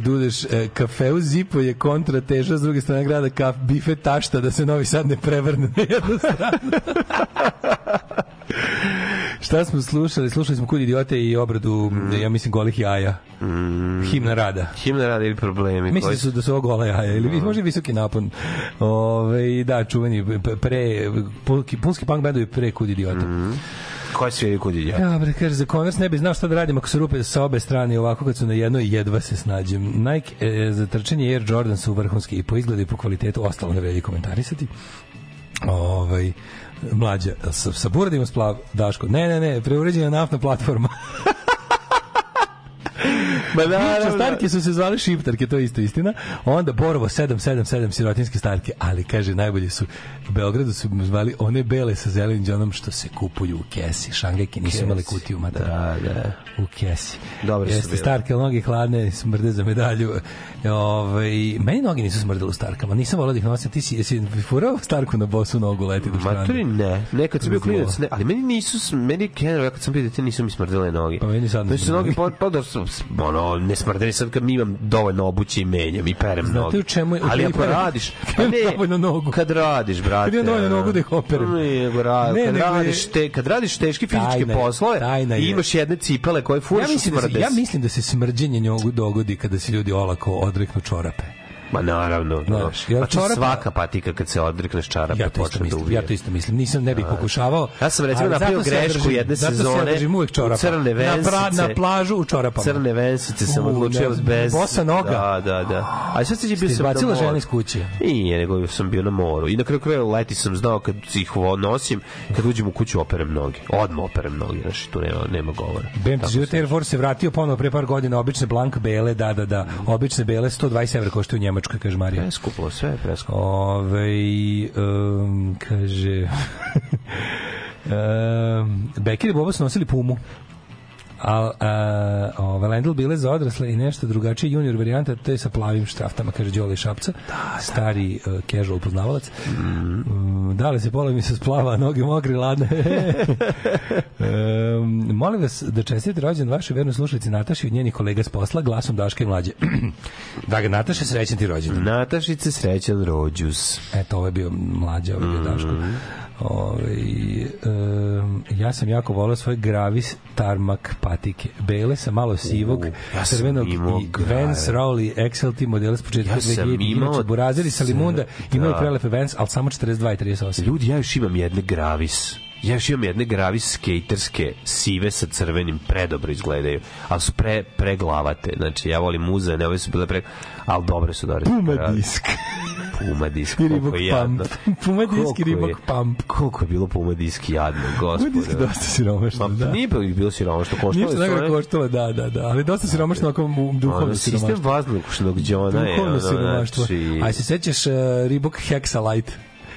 Dudeš, e, kafe u Zipu je kontra teža, s druge strane grada kaf, bife tašta da se Novi Sad ne prevrne na jednu stranu. Šta smo slušali? Slušali smo Kud idiote i obradu, ja mislim, golih jaja. Himna rada. Himna rada ili problemi. Mislim koji da su da su ovo gola jaja ili vi može visoki napon. Ove, da, čuveni p- pre punski, punk bendovi pre Kud idiota. Koji sviraju kod idiota? Ja, bre, kaže, za konvers ne bi znao šta da radim ako se rupe sa obe strane ovako kad su na jednoj jedva se snađem. Nike e, za trčanje Air Jordan su vrhunski i po izgledu i po kvalitetu ostalo ne vredi komentarisati. Ovaj mlađa sa, sa buradima splav Daško. Ne, ne, ne, preuređena naftna platforma. Ma Bivše starke su se zvale šiptarke, to je isto istina. Onda Borovo 777 sirotinske starke, ali kaže najbolje su u Beogradu su zvali one bele sa zelenim džonom što se kupuju u kesi. Šangajke nisu imali kutiju mater. Da, da. U kesi. Dobre su Jeste starke, noge hladne, smrde za medalju. Ovaj meni noge nisu smrdele u starkama. Nisam volao da ih nosim. Ti si jesi furao starku na bosu nogu leti do štranda. Maturi ne, nekad sam bio klinac, ne, ali meni nisu, meni generalno, kad sam bio dete nisu mi smrdele noge. Pa meni sad ne Znači su noge, pa, pa da su, s- ono, ne smrdeli sad kad mi imam dovoljno obuće i menjam i perem Znate noge. u čemu je- Ali ako radiš, kad pa ne, dovoljno nogu. kad radiš, brate. Kad imam dovoljno nogu da ih operem. Ne, ra, Ne, kad, je- radiš te, kad radiš teške fizičke Tajna poslove tajna i imaš jedne cipele koje furaš Ja mislim, da se, ja mislim da se smrđenje njogu dogodi kada se ljudi olako odreknu čorape. Ma naravno, Znaš, no. jer A to čarape- svaka patika kad se odrekneš čarape Ja počne da uvije. ja to isto mislim. Nisam ne bih pokušavao. Ja sam recimo napravio ja grešku držim- jedne zato se ja sezone. čorapa. u crne Na, pra, vensice. na plažu u čorapama. Crne vensice sam U, odlučio ne, bez... bosa noga. Da, da, da. A sad se bio Ste sam na moru. žena iz kuće? Nije, nego sam bio na moru. I na kraju kraja leti sam znao kad ih nosim, kad uđem u kuću operem noge. Odmah operem noge, znači tu nema, nema govora. BMT Tako život Air Force se vratio ponovo pre par godina, obične blank bele, da, da, da, obične bele, 120 evra koštaju u Njemačkoj, kaže Marija. Preskupo, sve je preskupo. Ove, um, kaže... um, Beker i Boba su nosili pumu. A, a, ove, Lendl bile za odrasle i nešto drugačije junior varijanta, to je sa plavim štraftama, kaže Đole Šapca, stari uh, casual poznavalac. Mm, da li se pola mi se splava, noge mokre, ladne. um, molim vas da čestite rođen vaše verne slušalici Nataši od njenih kolega s posla, glasom Daške i mlađe. Draga Nataša, srećan ti rođendan. Natašice srećan rođus. Eto, ovo je bio mlađa, ovo je bio Daško. Ove, um, ja sam jako volao svoj gravis tarmak patike. Bele sa malo sivog, ja sam crvenog i. Vans Rowley XLT modele s početka Ja sam 2000. imao Inače, Burazeri sa Limunda imaju da. prelepe Vans, ali samo 42 i 38. Ljudi, ja još imam jedne gravis. Ja još imam jedne gravis skejterske, sive sa crvenim, predobro izgledaju, ali su pre, preglavate. Znači, ja volim muzene, ove su bile pre... Ali dobre su dobre. Puma disk. Puma disk, I koliko ribok je jadno. Puma disk i ribok pump. Koliko je bilo Puma disk jadno, Puma gospode. disk je dosta siromašno, Ma, da. Nije bilo siromašno, koštalo je najgore svoje- koštalo, da, da, da. Ali dosta siromašno ako duhovno Ono, sistem siromaštvo. vazdušnog džona je, Duhovno ono, siromaštvo. znači... A se sećaš uh, Reebok Hexalite?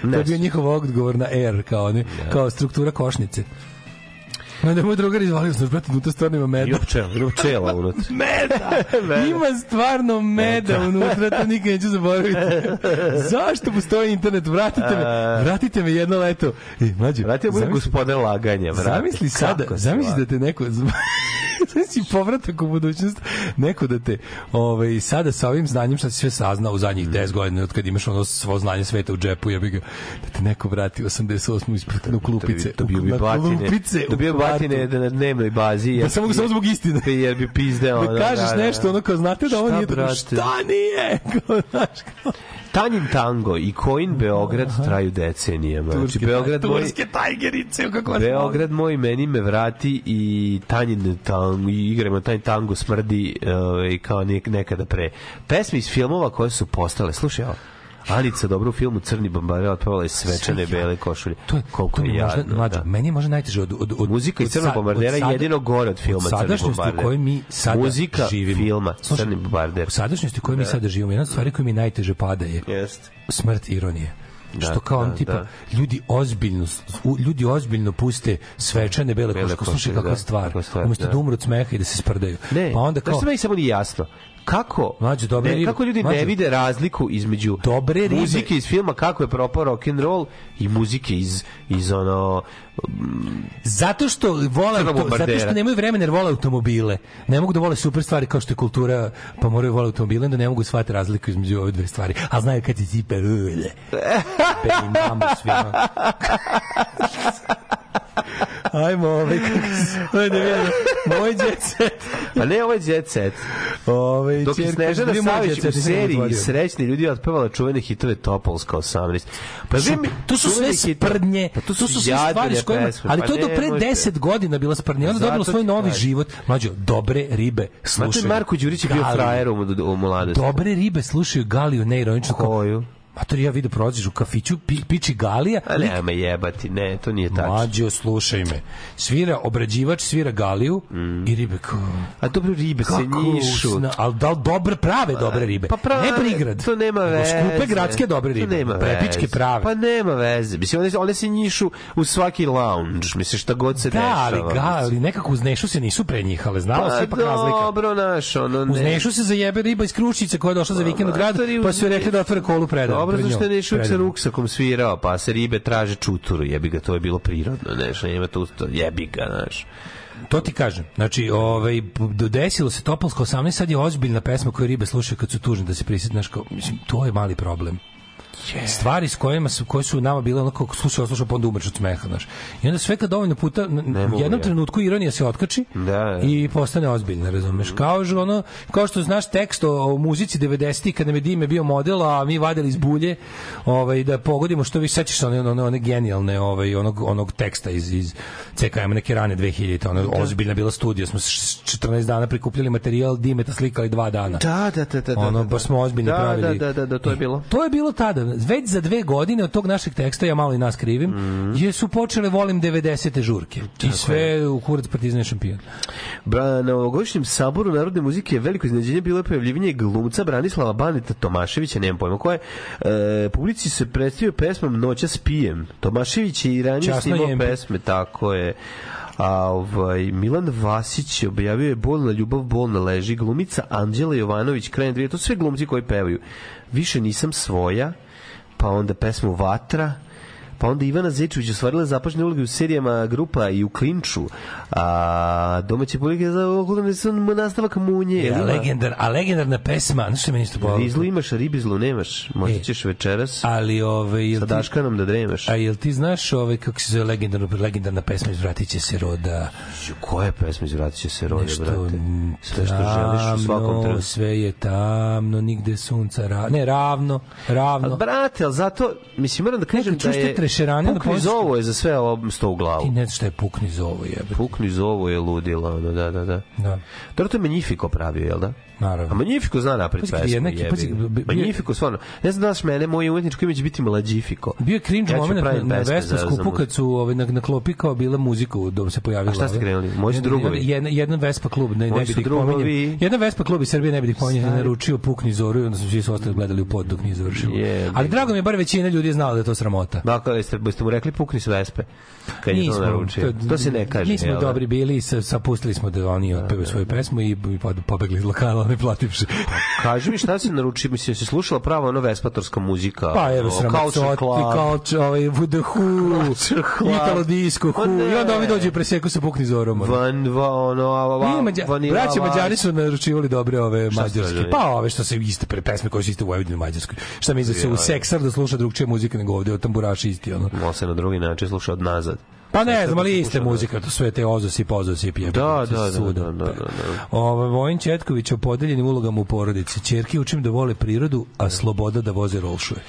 Ne je bio njihov odgovor na Air, kao, ne, kao struktura košnice. Onda je moj drugar izvalio sam, brate, unutra stvarno ima meda. Ima pčela, ima pčela unutra. Meda! Ima stvarno meda unutra, to nikad neću zaboraviti. Zašto postoji internet? Vratite me, vratite me jedno leto. E, mlađe, Vrati, ja budem zamisli- gospodar laganja, vrati. Zamisli sada, zamisli da te neko Zamisli povratak u budućnost, neko da te ovaj, sada sa ovim znanjem što si sve saznao u zadnjih 10 godina od kad imaš ono svo znanje sveta u džepu, ja ga, da te neko vrati 88 ispred u klupice. Dobio bi na batine, klupice dobio bi batine da na dnevnoj bazi. Da samo, samo zbog istine. Jer bi pizdeo. Da kažeš nešto, ono kao, znate da ovo nije? Šta nije? Kao, znaš, kao, Tanjin tango i Coin Beograd traju decenijama. Znači, turske, Beograd moj, turske tajgerice, kako Beograd moj meni me vrati i Tanjin tango, i igramo taj tango smrdi ovaj, kao nek, nekada pre. Pesme iz filmova koje su postale, slušaj ovo, Anica dobro u filmu Crni bombare otpevala je svečane Sve bele košulje. To je koliko to mi je možda, jadno. mlađo, da. meni je možda najteže od, od, od Muzika od Crnog bombardera je jedino gore od filma od Crni sadašnjosti bombarder. u kojoj mi sada Muzika živimo. filma Slušaj, Crni bombarder. U sadašnjosti u kojoj mi Da. sada živimo, jedna od stvari koja mi najteže pada je Jeste. smrt ironije. Da, što kao on da, tipa da. ljudi ozbiljno ljudi ozbiljno puste svečane bele, košulje. Slušaj kakva da, stvar. kakva stvar, Umesto da. da umru od smeha i da se sprdaju. Ne, pa onda kao što meni samo nije jasno? Kako, Mlađe, dobre ne, kako ljudi ne mlađe- vide razliku između Dobre ribe- muzike iz filma kako je propao rock and roll i muzike iz iz ono Zato što vole auto, zato što nemaju vremena jer vole automobile. Ne mogu da vole super stvari kao što je kultura, pa moraju vole automobile, onda ne mogu shvatiti razliku između ove dve stvari. A znaju kad cipe ulje. Pe im mamu svima. Ajmo, ovaj, kako se... Ajde, vidimo. Moj jet set. Pa ne, ovo je Jet Set. Ovaj, Dok je Snežana Savić u seriji. Srećni ljudi otpevala čuvene hitove Topolska 18. Pa Su- vi mi- to su sve sprdnje, Pa to su, sve jadne stvari s kojima, ali pa to je do pre može. 10 godina bila sprdnja, onda Zato dobilo svoj novi život. Mlađo, dobre ribe slušaju. Znate, Marko Đurić je bio frajer u, u mladosti. Dobre ribe slušaju Galiju neironično. Koju? Mator, ja vidio prolaziš u kafiću, pi, piči Galija, A ne, me jebati, ne, to nije tačno. Mlađo, slušaj me. Svira obrađivač, svira Galiju i ribe kao... A dobro, ribe se njišu. usna, ali da li dobre, prave dobre ribe? Pa prave, ne prigrad. To nema veze. Skupe gradske dobre ribe. To nema Prepičke veze. prave. Pa nema veze. Mislim, one, one se njišu u svaki lounge. Mislim, šta god se da, dešava. ali, ga, ali nekako uz Nešu se nisu prenjihale. Znala Pa se ipak razlika. dobro, naš, ono ne. Uz Nešu se zajebe riba iz Kruščice koja je došla za vikend u grad, pa su rekli da otvore kolu predam. Dobro, pred zašto je njom. Neš uvijek sa ruksakom svirao, pa se ribe traže čuturu, jebi ga, to je bilo prirodno, neš, nema tu, jebi ga, znaš. To ti kažem. Znači, ovaj, desilo se Topolsko 18, sad je ozbiljna pesma koju ribe slušaju kad su tužni da se prisjetne, znaš, kao, mislim, to je mali problem. Stvari s kojima su, koje su nama bile ono kako slušao, slušao, pa onda umreš od smeha, znaš. I onda sve kad dovoljno puta, Ne u jednom ja. trenutku ironija se otkači Da, da. i postane ozbiljna, razumeš? Kao, že ono, kao što znaš tekst o, o muzici 90-ih kada nam je Dime bio model, a mi vadili iz bulje, ovaj, da pogodimo što vi sećaš se one, one, one genijalne ovaj, onog, onog teksta iz, iz CKM neke rane 2000 ono, ozbiljna bila studija, smo s 14 dana prikupljali materijal, Dimeta slikali dva dana. Da, da, da, da. Ono, da, da. baš smo ozbiljno da, pravili. Da, da, da, da, to je bilo. To je bilo tada. Već za dve godine od tog našeg teksta, ja malo i nas krivim, Mhm. je su počele volim 90. žurke. I sve u kurac partizan je šampion. Bra, na ovogodišnjem saboru narodne muzike je veliko iznenađenje bilo je pojavljivanje glumca Branislava Baneta Tomaševića, nemam pojma koje. E, publici se predstavio pesmom Noća s pijem. Tomašević je i ranije snimao pesme, tako je. A ovaj, Milan Vasić objavio je Bolna ljubav, bolna leži. Glumica Anđela Jovanović, krajem dvije, to sve glumci koji pevaju. Više nisam svoja, pa onda pesmu Vatra, pa onda Ivana Zečević ostvarila zapažne uloge u serijama Grupa i u Klinču, a domaće publike za okolne su nastavak Munje. E, a, ima? legendar, a legendarna pesma, znaš što meni isto povalo? Rizlu imaš, a ribizlu nemaš. Možda E, ćeš večeras Ali, ove, jel sa ti, Daškanom da dremaš. a jel ti znaš ove, kako se zove legendarna, legendarna pesma Izvratit će se roda? Koja pesma izvratit će se rode, Nešto, brate? Sve što želiš u svakom trenutku. Sve je tamno, nigde sunca, ra, ne, ravno, ravno. Ali, brate, ali zato, mislim, moram da kažem da je... šešerane Pukni zovo je za sve ovo sto u glavu. Ti ne znaš šta je pukni zovo jebe. Pukni zovo je ludilo, da, da, da. Da. Dobro, to je Magnifico pravio, jel da? Naravno. A Magnifico zna napred Pazi, neki- pazi, bi- bio- Magnifico, stvarno. Ne znam da mene, moj umetničko ime će biti Mlađifico. Bio je cringe Ja moment na, na Vespa skupu kad su ovaj, na, na klopi kao bila muzika da se pojavila. A šta ste ovaj. krenuli? Moji su Jedna- drugovi. Jedna, jedna Vespa klub, ne, ne Moji bi su da ih drugovi. pominjem. Jedna Vespa klub iz Srbije, ne bi da ih pominjem, je Stari. naručio pukni zoru i onda su svi su ostali gledali u pod dok nije završilo. Ali drago mi je, bar većina ljudi je znala da je to sramota. Dakle, jeste, jeste mu rekli pukni s Vespe? Kad je to naručio. To se ne kaže. Mi smo da? dobri bili sapustili smo da oni otpevaju svoju pesmu i, pobegli iz lokala, ne plativši. Kaži mi šta se naruči, mislim, se slušala prava ono vespatorska muzika. Pa evo Club. culture, ovaj, The Who. Italo Disco, Who, i onda ovi dođu i preseku sa pukni zorom. Van, va, ono, va, Nije Mađa, vas. Mađari su naručivali dobre ove mađarske. Pa ove što se iste pre pesme koje su iste u Vojvodini Mađarskoj. Šta mi da se u seksar da sluša drugčija muzika nego ovde, od tamburaši isti ono. Malo se na drugi način sluša od nazad. Pa ne znam, ali iste muzika, to sve te ozosi, pozosi, pije. Da, da, da, da, da, da, da. Ovo, Vojin Četković o podeljenim ulogama u porodici. Čerke učim da vole prirodu, a sloboda da voze rolšuje.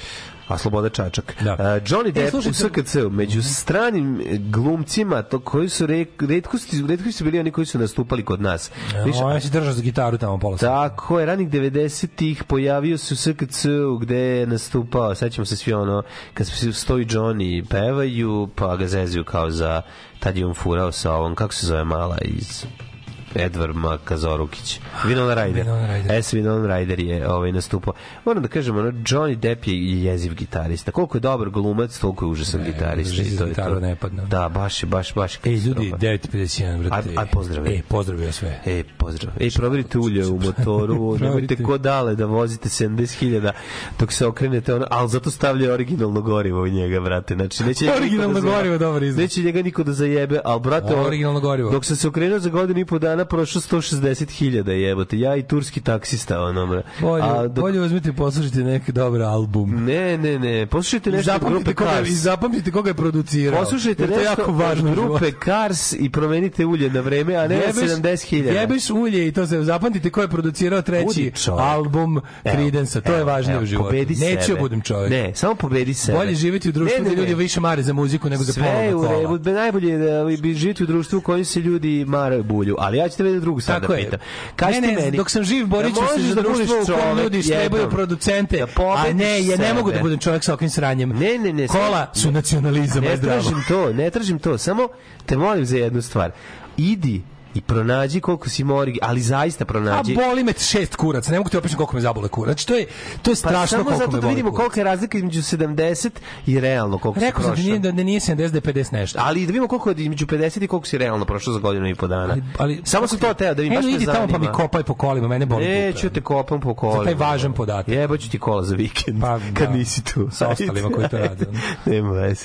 A Sloboda Čačak. Da. Uh, Johnny E, Depp u slušajte- SKC među stranim glumcima to koji su re, retkosti, retkosti su bili oni koji su nastupali kod nas. Viš, Ovo, ja si držao za gitaru tamo pola sata. Tako je, ranih 90-ih pojavio se u SKC gde je nastupao, sećamo se svi ono, kad se stoji Johnny pevaju, pa ga zezuju kao za, tad je on furao sa ovom, kako se zove mala iz Edward Makazorukić. Winona Ryder. Winona Ryder. S. Winona Ryder je ovaj, nastupao. Moram da kažem, ono, Johnny Depp je jeziv gitarista. Koliko je dobar glumac, toliko je užasan gitarista. drži i to je to. ne padne. Da, baš je, baš, baš. Ej, ljudi, katastrofa. 9.51, brate. Aj- aj, pozdrav. Ej, pozdravio sve. E, pozdrav. Ej, proverite ulje u motoru, nemojte ko dale da vozite 70.000 dok se okrenete, ono, ali zato stavlja originalno gorivo u njega, brate. Znači, neće niko Originalno da gorivo, dobar izraz. Neće njega niko da zajebe, ali, brate, Originalno gorivo. dok sam se okrenuo za godinu i po dana, prošlo 160.000 jebote. Ja i turski taksista, ono, bre. Bolje, A dok- bolje uzmite i poslušajte neki dobar album. Ne, ne, ne. Poslušajte nešto grupe zapamtite koga, Cars. I zapamtite koga je producirao. Poslušajte je nešto jako važno u grupe. Cars i promenite ulje na vreme, a ne na 70.000. Jebeš ulje i to se zapamtite ko je producirao treći album Evo, Creedence, to je evo, važnije evo, u životu. pobedi Neću sebe. budem čovjek. Ne, samo pobedi sebe. Bolje živjeti u društvu Ne, ne, gde ljudi više mare za muziku nego za Sve je polovna u kola. redu, najbolje je da živjeti u društvu u kojem se ljudi maraju bulju. Ali ja ću te vedeti drugu sad Tako da pitam. Ne, Kažite ne, meni. dok sam živ borit ću da se za da društvo u kojem ljudi štrebaju jednom. producente, Da a ne, ja ne mogu da budem čovjek sa ovakvim sranjem. Ne, ne, ne. Kola su nacionalizam, Ne zdravo. tražim to, ne tražim to. Samo te molim za jednu stvar. Idi i pronađi koliko si mori, ali zaista A pronađi. boli me šest kuraca, ne mogu ti opišem koliko me zabole kurac. Znači, to je, to je Pa strašno samo koliko zato da vidimo kurac. kolika je razlika između 70 i realno koliko si Rekao sam prošao. nije, da, da nije 70, da je 50 nešto. Ali da vidimo koliko je između 50 i koliko si realno prošao za godinu i po dana. Ali, ali Samo sam to teo da mi baš me idi tamo pa mi zanima. kopaj po kolima, mene boli Neću dupe. te kopam po kolima. Za taj važan podatak. Jebaću ti kola za vikend, Pa, kad da. nisi tu. Sa ostalima koji to rade. Nema veze.